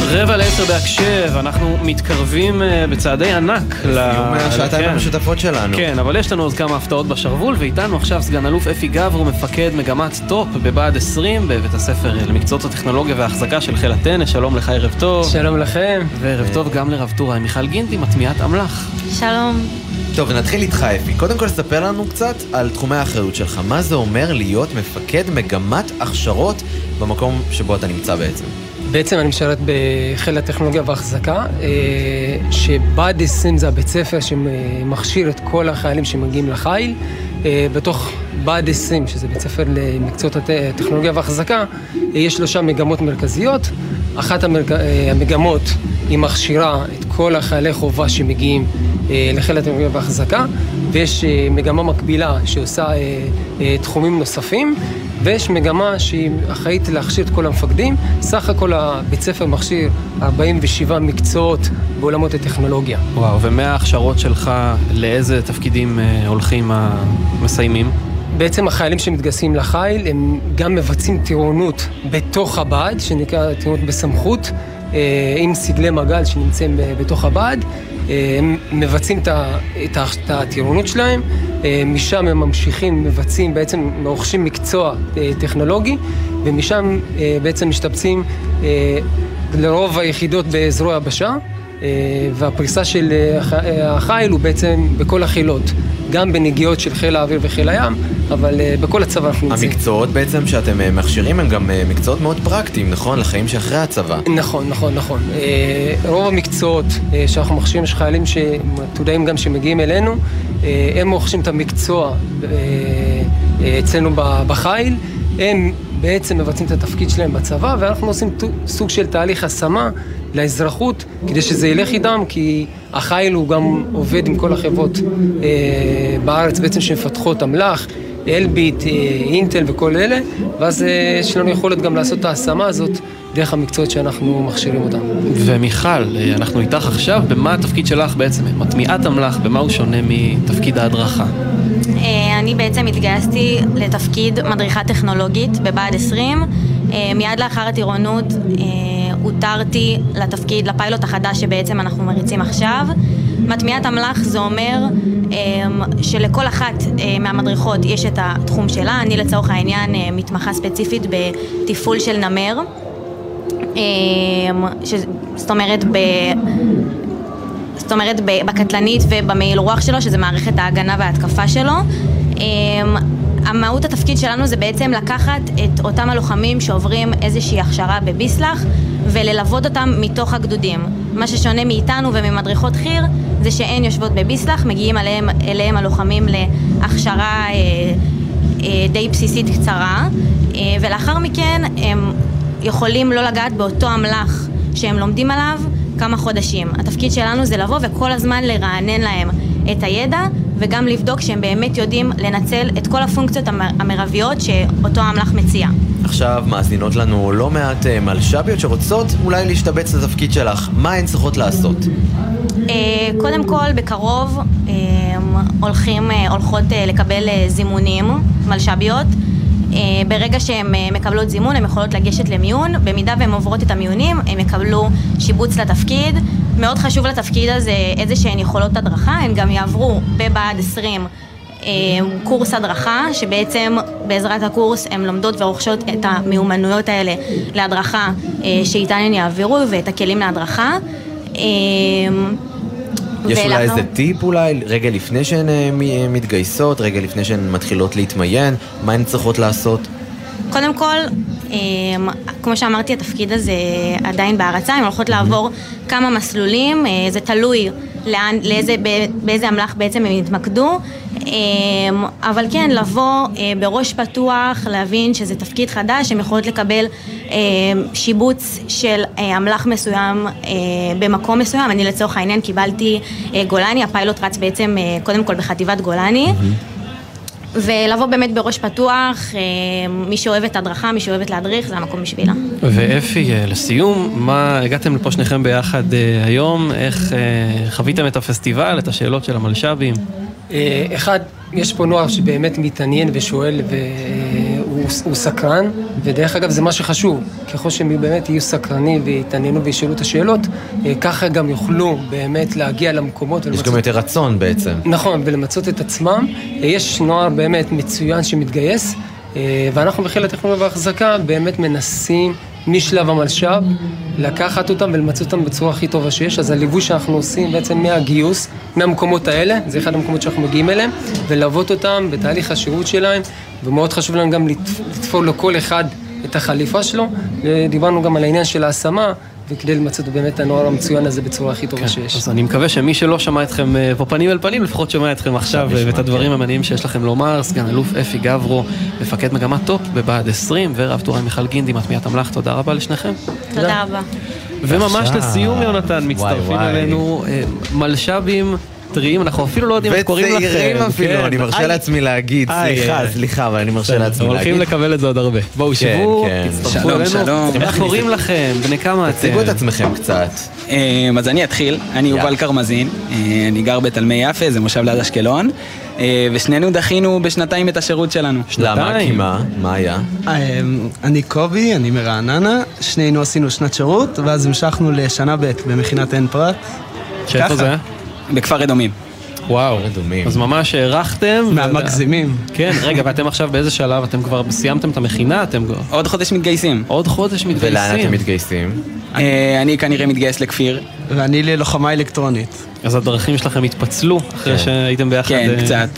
רבע לעשר בהקשב, אנחנו מתקרבים אה, בצעדי ענק. לסיום השעתיים כן. המשותפות שלנו. כן, אבל יש לנו עוד כמה הפתעות בשרוול, ואיתנו עכשיו סגן אלוף אפי גברו, מפקד מגמת טופ בבה"ד 20 בבית הספר למקצועות הטכנולוגיה והאחזקה של חיל הטנ"א. שלום לך, ערב טוב. שלום לכם. וערב טוב גם לרב טוראי מיכל גינדי, מטמיעת אמל"ח. שלום. טוב, נתחיל איתך אפי. קודם כל ספר לנו קצת על תחומי האחריות שלך. מה זה אומר להיות מפקד מגמת הכשרות במקום שבו אתה נמצא בעצם? בעצם אני משרת בחיל הטכנולוגיה והחזקה, אה, שבה"ד 20 זה הבית ספר שמכשיר את כל החיילים שמגיעים לחיל. אה, בתוך בה"ד 20, שזה בית ספר למקצועות הטכנולוגיה והחזקה, אה, יש שלושה מגמות מרכזיות. אחת המרג... המגמות היא מכשירה את כל החיילי חובה שמגיעים לחיל הטכנולוגיה והחזקה, ויש מגמה מקבילה שעושה תחומים נוספים. ויש מגמה שהיא אחראית להכשיר את כל המפקדים. סך הכל הבית ספר מכשיר 47 מקצועות בעולמות הטכנולוגיה. וואו, ומההכשרות שלך, לאיזה תפקידים אה, הולכים המסיימים? בעצם החיילים שמתגייסים לחיל, הם גם מבצעים טירונות בתוך הבה"ד, שנקרא טירונות בסמכות, אה, עם סגלי מג"ל שנמצאים בתוך הבה"ד. הם מבצעים את הטירונות שלהם, משם הם ממשיכים, מבצעים, בעצם רוכשים מקצוע טכנולוגי, ומשם בעצם משתבצים לרוב היחידות בזרוע היבשה, והפריסה של החיל הוא בעצם בכל החילות. גם בנגיעות של חיל האוויר וחיל הים, אבל בכל הצבא אנחנו נמצאים. המקצועות בעצם שאתם מכשירים הם גם מקצועות מאוד פרקטיים, נכון? לחיים שאחרי הצבא. נכון, נכון, נכון. רוב המקצועות שאנחנו מכשירים, יש חיילים עתודאים גם שמגיעים אלינו, הם רוכשים את המקצוע אצלנו בחיל, הם בעצם מבצעים את התפקיד שלהם בצבא, ואנחנו עושים סוג של תהליך השמה לאזרחות, כדי שזה ילך איתם, כי החיל הוא גם עובד עם כל החברות אה, בארץ בעצם שמפתחות אמל"ח, אלביט, אה, אינטל וכל אלה, ואז אה, יש לנו יכולת גם לעשות את ההשמה הזאת דרך המקצועות שאנחנו מכשירים אותם. ומיכל, אה, אנחנו איתך עכשיו, במה התפקיד שלך בעצם? מטמיעת אמל"ח, במה הוא שונה מתפקיד ההדרכה? אה, אני בעצם התגייסתי לתפקיד מדריכה טכנולוגית בבה"ד 20. אה, מיד לאחר הטירונות הותרתי לתפקיד, לפיילוט החדש שבעצם אנחנו מריצים עכשיו. מטמיעת אמל"ח זה אומר שלכל אחת מהמדריכות יש את התחום שלה. אני לצורך העניין מתמחה ספציפית בתפעול של נמר. ש... זאת אומרת, ב... זאת אומרת בקטלנית ובמעיל רוח שלו, שזה מערכת ההגנה וההתקפה שלו. המהות התפקיד שלנו זה בעצם לקחת את אותם הלוחמים שעוברים איזושהי הכשרה בביסלח וללוות אותם מתוך הגדודים. מה ששונה מאיתנו וממדריכות חי"ר זה שהן יושבות בביסלח, מגיעים אליהם, אליהם הלוחמים להכשרה אה, אה, די בסיסית קצרה אה, ולאחר מכן הם יכולים לא לגעת באותו אמל"ח שהם לומדים עליו כמה חודשים. התפקיד שלנו זה לבוא וכל הזמן לרענן להם את הידע וגם לבדוק שהם באמת יודעים לנצל את כל הפונקציות המרביות שאותו האמל"ח מציע. עכשיו מאזינות לנו לא מעט אה, מלש"ביות שרוצות אולי להשתבץ לתפקיד שלך. מה הן צריכות לעשות? אה, קודם כל, בקרוב אה, הולכים, הולכות לקבל זימונים, מלש"ביות. ברגע שהן מקבלות זימון, הן יכולות לגשת למיון. במידה והן עוברות את המיונים, הן יקבלו שיבוץ לתפקיד. מאוד חשוב לתפקיד הזה איזה שהן יכולות הדרכה, הן גם יעברו בבה"ד 20 אה, קורס הדרכה, שבעצם בעזרת הקורס הן לומדות ורוכשות את המיומנויות האלה להדרכה אה, שאיתן הן יעבירו ואת הכלים להדרכה. אה, יש אולי איזה טיפ אולי, רגע לפני שהן אה, אה, מתגייסות, רגע לפני שהן מתחילות להתמיין, מה הן צריכות לעשות? קודם כל, כמו שאמרתי, התפקיד הזה עדיין בהרצה, הן הולכות לעבור כמה מסלולים, אה, זה תלוי לאן, לאיזה, באיזה אמל"ח בעצם הם יתמקדו, אמ, אבל כן, לבוא אה, בראש פתוח, להבין שזה תפקיד חדש, הן יכולות לקבל אמ, שיבוץ של אה, אמל"ח מסוים במקום מסוים, אני לצורך העניין קיבלתי גולני, הפיילוט רץ בעצם קודם כל בחטיבת גולני. ולבוא באמת בראש פתוח, אה, מי שאוהבת הדרכה, מי שאוהבת להדריך, זה המקום בשבילה. ואפי, אה, לסיום, מה, הגעתם לפה שניכם ביחד אה, היום, איך חוויתם את הפסטיבל, את השאלות של המלש"בים? אחד, יש פה נוער שבאמת מתעניין ושואל והוא הוא סקרן, ודרך אגב זה מה שחשוב, ככל שהם באמת יהיו סקרנים ויתעניינו וישאלו את השאלות, אה, ככה גם יוכלו באמת להגיע למקומות יש גם יותר רצון בעצם. נכון, ולמצות את עצמם. אה, יש נוער באמת מצוין שמתגייס, אה, ואנחנו בחיל הטכנולוגיה וההחזקה באמת מנסים משלב המלש"ב לקחת אותם ולמצות אותם בצורה הכי טובה שיש. אז הליווי שאנחנו עושים בעצם מהגיוס, מהמקומות האלה, זה אחד המקומות שאנחנו מגיעים אליהם, וללוות אותם בתהליך השירות שלהם, ומאוד חשוב לנו גם לתפ- לתפור לכל אחד את החליפה שלו. דיברנו גם על העניין של ההשמה. וכדי למצות באמת את הנוער המצוין הזה בצורה הכי טובה שיש. אז אני מקווה שמי שלא שמע אתכם אה, פה פנים אל פנים, לפחות שומע אתכם עכשיו אה, ואת הדברים המעניינים שיש לכם לומר. סגן אלוף אפי גברו, מפקד מגמת טופ בבה"ד 20, ורב טוראי מיכל גינדי, מטמיעת אמל"ח, תודה רבה לשניכם. תודה רבה. וממש עכשיו. לסיום, יונתן, מצטרפים וואי. אלינו אה, מלש"בים טריים, אנחנו אפילו לא יודעים איך קוראים לכם. וצעירים אפילו, כן. אני מרשה. לעצמי להגיד, סליחה. סליחה, אבל אני מרשה לעצמי להגיד. הולכים לקבל את זה עוד הרבה. בואו, כן, שבו, כן. תצטרפו אלינו. שלום. איך קוראים לכם? בני כמה אתם? תציגו את עצמכם קצת. אמ, אז אני אתחיל, אני יובל קרמזין, אה, אני גר בתלמי יפה, זה מושב ליד אשקלון, אה, ושנינו דחינו בשנתיים את השירות שלנו. למה? כי מה? מה היה? אני קובי, אני מרעננה, שנינו עשינו שנת שירות, ואז המשכנו לשנה ב' במכינת עין פרת. שאיפה. זה? בכפר אדומים. וואו, אז ממש הארכתם. מהמגזימים. כן, רגע, ואתם עכשיו באיזה שלב? אתם כבר סיימתם את המכינה? אתם... עוד חודש מתגייסים. עוד חודש מתגייסים. ולאן אתם מתגייסים? אה, אני כנראה מתגייס לכפיר. ואני ללוחמה אלקטרונית. אז הדרכים שלכם התפצלו אחרי כן. שהייתם ביחד? כן, אה, קצת.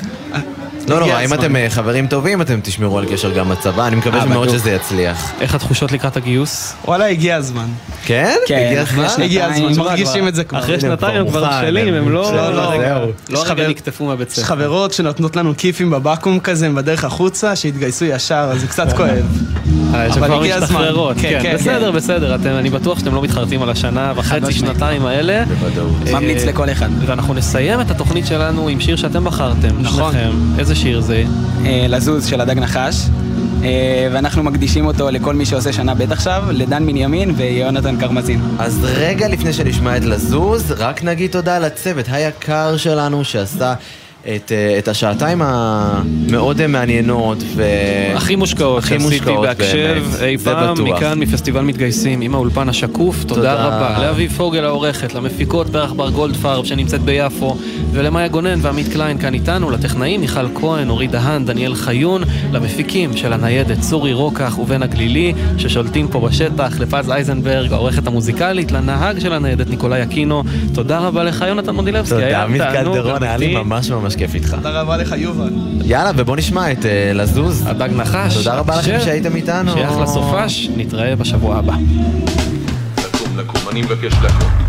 לא נורא, אם. אתם אה, חברים טובים, אתם תשמרו על קשר גם בצבא, אני מקווה אה, מאוד. שזה יצליח. איך התחושות לקראת הגיוס? וואלה, הגיע הזמן. כן? כן, הגיע אחרי הזמן? מרגישים את זה כבר. אחרי שנתיים הם כבר בשלים, הם לא... לא, לא, רגע- זהו. לא יש רגע נקטפו מהבית יש ספר. חברות שנותנות לנו כיפים בבקו"ם כזה, הם בדרך החוצה, שהתגייסו ישר, אז זה קצת כואב. אה, יש אבל כבר הגיע הזמן. משתחררות, כן, כן, כן, בסדר, בסדר, אתם- אני בטוח שאתם לא מתחרטים על השנה וחצי. שנתיים האלה. בוודאות. ממליץ אה, לכל אחד. ואנחנו נסיים את התוכנית שלנו עם שיר שאתם בחרתם, נכון. שניכם. איזה שיר זה? אה, לזוז של הדג נחש, ואנחנו מקדישים אותו לכל מי שעושה שנה ב' עכשיו, לדן בנימין ויונתן קרמזין. אז רגע לפני שנשמע את לזוז, רק נגיד תודה לצוות היקר שלנו שעשה את, אה, את השעתיים המאוד מעניינות ו... הכי מושקעות הכי שעשיתי מושקעות בהקשב אי פעם, בטוח. מכאן מפסטיבל מתגייסים עם האולפן השקוף, תודה תודה. רבה. לאביב פוגל העורכת, למפיקות פרח בר גולדפרב שנמצאת ביפו, ולמאיה גונן ועמית קליין כאן איתנו, לטכנאים מיכל כהן, אורי דהן, דניאל חיון, למפיקים של הניידת צורי רוקח ובן הגלילי, ששולטים פה בשטח, לפז אייזנברג, העורכת המוזיקלית, לנהג של הניידת ניקולאי אקינו, תודה רבה לך יונתן מודילבסקי, תודה, היה עמית קלדרון, היה לי. ממש ממש כיף איתך. תודה רבה לך, יובל. יאללה, ובוא נשמע את אה, לזוז. הדג נחש. תודה רבה לכם שהייתם איתנו. שיהיה אחלה סופש, נתראה בשבוע הבא. לקום, לקום, אני מבקש לקום.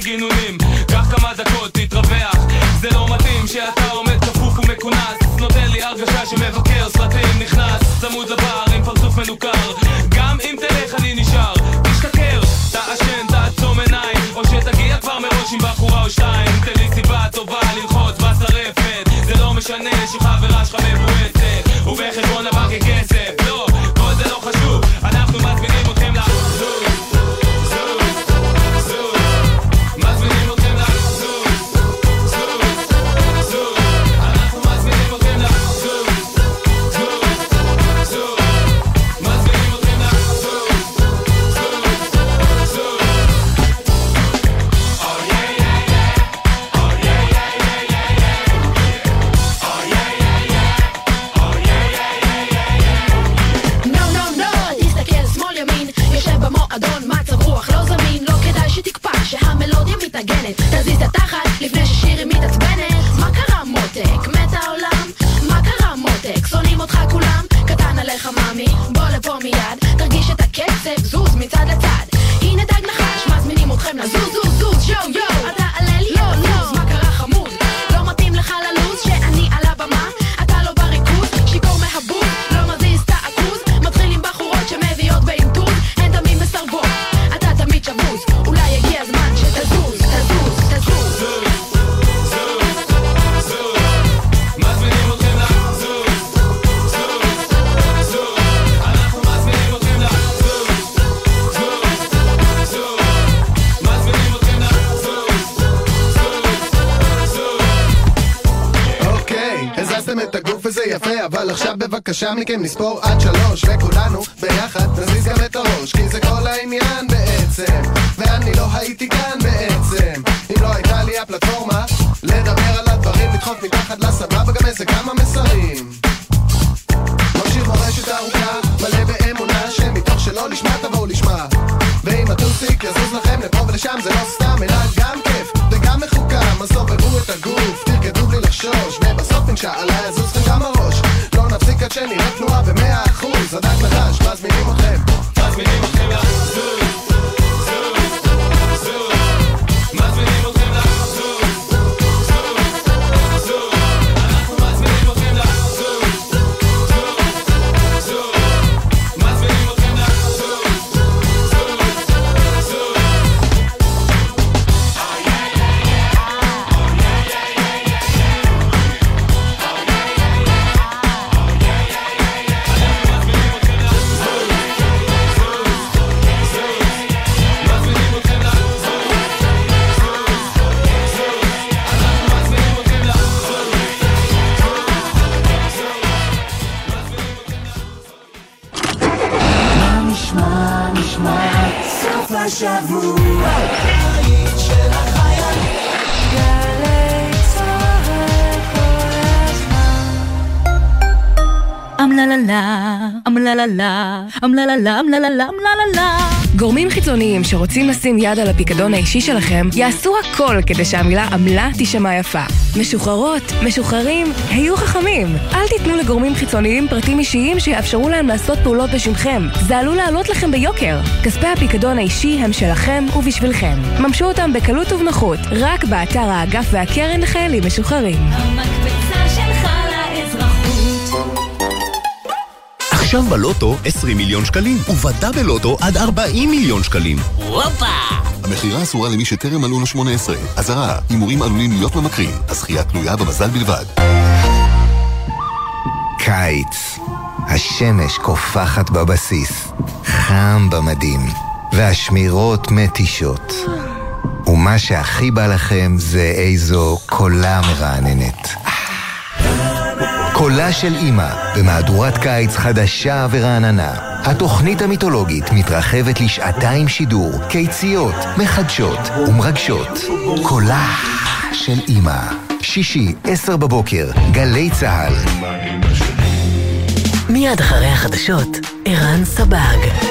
וגינונים, קח כמה דקות, תתרווח. זה לא מתאים שאתה עומד כפוף ומכונס. נותן לי הרגשה שמבקר סרטים נכנס. צמוד לבר עם פרצוף מנוכר. גם אם תלך אני נשאר. תשתכר, תעשן, תעצום עיניים. או שתגיע כבר מראש עם בחורה או שתיים. תן לי סיבה טובה ללחוץ בשרפת זה לא משנה שחברה שלך מבואסת בבקשה מכם נספור עד שלוש, וכולנו ביחד נזיז גם את הראש, כי זה כל העניין בעצם, ואני לא הייתי כאן בעצם, אם לא הייתה לי הפלטפורמה, לדבר על הדברים, לדחוף מתחת לסבבה גורמים חיצוניים שרוצים לשים יד על הפיקדון האישי שלכם, יעשו הכל כדי שהמילה עמלה תישמע יפה. משוחררות, משוחררים, היו חכמים. אל תיתנו לגורמים חיצוניים פרטים אישיים שיאפשרו להם לעשות פעולות בשמכם. זה עלול לעלות לכם ביוקר. כספי הפיקדון האישי הם שלכם ובשבילכם. ממשו אותם בקלות ובנוחות, רק באתר האגף והקרן לחיילים משוחררים. עכשיו בלוטו 20 מיליון שקלים, ובדאבל לוטו עד 40 מיליון שקלים. הופה! המכירה אסורה למי שטרם מלאו לו 18. אזהרה, הימורים עלולים להיות ממכרים. הזכייה תלויה במזל בלבד. קיץ. השמש קופחת בבסיס, חם במדים, והשמירות מתישות. ומה שהכי בא לכם זה איזו קולה מרעננת. קולה של אימא, במהדורת קיץ חדשה ורעננה. התוכנית המיתולוגית מתרחבת לשעתיים שידור, קיציות, מחדשות ומרגשות. קולה של אימא. שישי, עשר בבוקר, גלי צה"ל. מיד אחרי החדשות, ערן סבג.